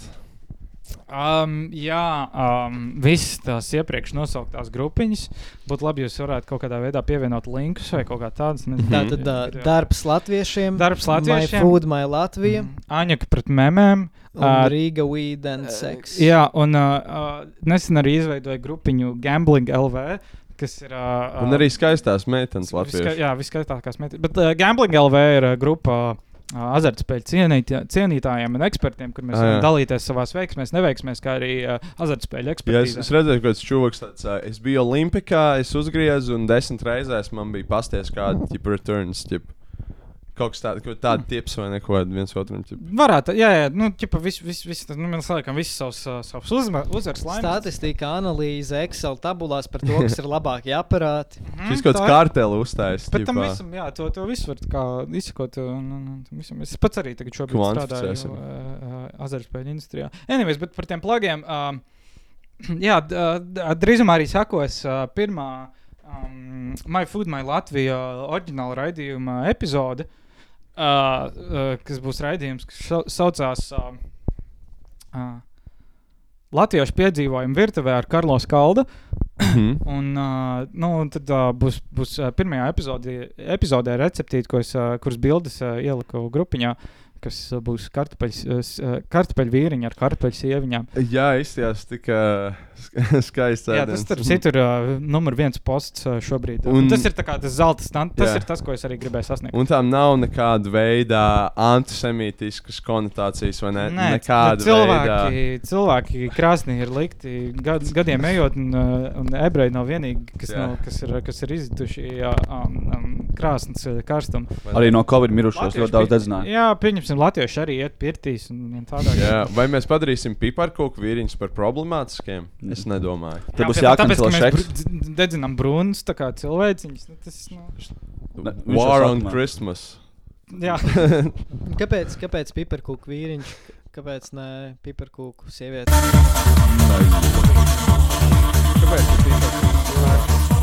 Um, jā, um, visas tās iepriekš nosauktās grupiņas. Būtu labi, ja jūs varētu kaut kādā veidā pievienot linkus vai kaut kā tādas. nezinu. Tātad uh, Ir, jā. darbs latviešiem. Darbs latviešiem. My food, my Latvija. Aņaka pret memēm. Un Ā, Riga Weed and Sex. Jā, un uh, uh, nesen arī izveidoja grupiņu Gambling LV. Kas ir. Uh, Un arī skaistās meitenes Viska, Latvijas. jā, viskaistākās meitenes. Bet uh, Gambling LV ir uh, grupa uh, azartspēļu cienīt, cienītājiem un ekspertiem, kur mēs varam dalīties savā veiksmēs, neveiksmēs, kā arī uh, azartspēļu Jā, es, es redzēju, ka tas čūlis tāds uh, - es biju Olimpikā, es uzgriezu, un desmit reizēs man bija pasties kāda tipa returns. Ķip. Kaut kas tāds, tāda tips vai neko viens otram. Ķip. Varētu, jā, jā, nu, ķipa, vis, vis, vis, nu, mēs liekam visus savus, uh, savus uzvaras laimes. Statistika, analīze, Excel tabulās par to, kas ir labākie aparāti. Šis kaut kāds kārteli uzstājas. Bet tam visam, jā, to, to visu var kā izsakot. Un, un, un, tam visam. es pats arī tagad šobrīd strādāju uh, uh, azartspēļu industrijā. Anyways, bet par tiem plagiem. Jā, uh, d- drīzumā arī sakos uh, pirmā um, My Food, My Latvija oriģināla raidījuma epizode, uh, uh, kas būs raidījums, kas sau- saucās uh, uh, Latviešu piedzīvojumu virtuvē ar Karlos Kaldu. Mhm. Un, uh, nu, un tad uh, būs, būs uh, pirmajā epizodē, epizodē receptīte, uh, kuras bildes uh, ieliku grupiņā, kas uh, būs kartupeļs, uh, s- uh, kartupeļu vīriņi ar kartupeļu sieviņām. Jā, izskatās tik uh, skaisti. Jā, tas starp citu ir uh, numur viens posts uh, šobrīd. Un, Un- tas ir tā kā tas zelta stands. Tas Jā. ir tas, ko es arī gribēju sasniegt. Un tam nav nekāda veida antisemītiskas konotācijas, vai ne? Nē, nekāda cilvēki, veida. cilvēki krāsnī ir likti gad, gadiem ejot, un, un ebreji nav vienīgi, kas, nav, kas, ir, kas ir izjutuši jā, um, um, krāsnes karstumu. Arī no Covid mirušos Latvieši ļoti daudz dedzināja. Jā, pieņemsim, Latvieši arī iet pirtīs un, un Jā, vai mēs padarīsim piparkūku vīriņus par problemātiskiem? Es nedomāju. Tad būs jākancelo ka mēs šeks. br- dz- dedzinām brūnus, tā kā cilvēciņus. Nu, tas, nu, War on. Christmas. jā. Kāpēc, kāpēc piparkūku vīriņš? Kāpēc ne piparkūku sieviete? Kāpēc?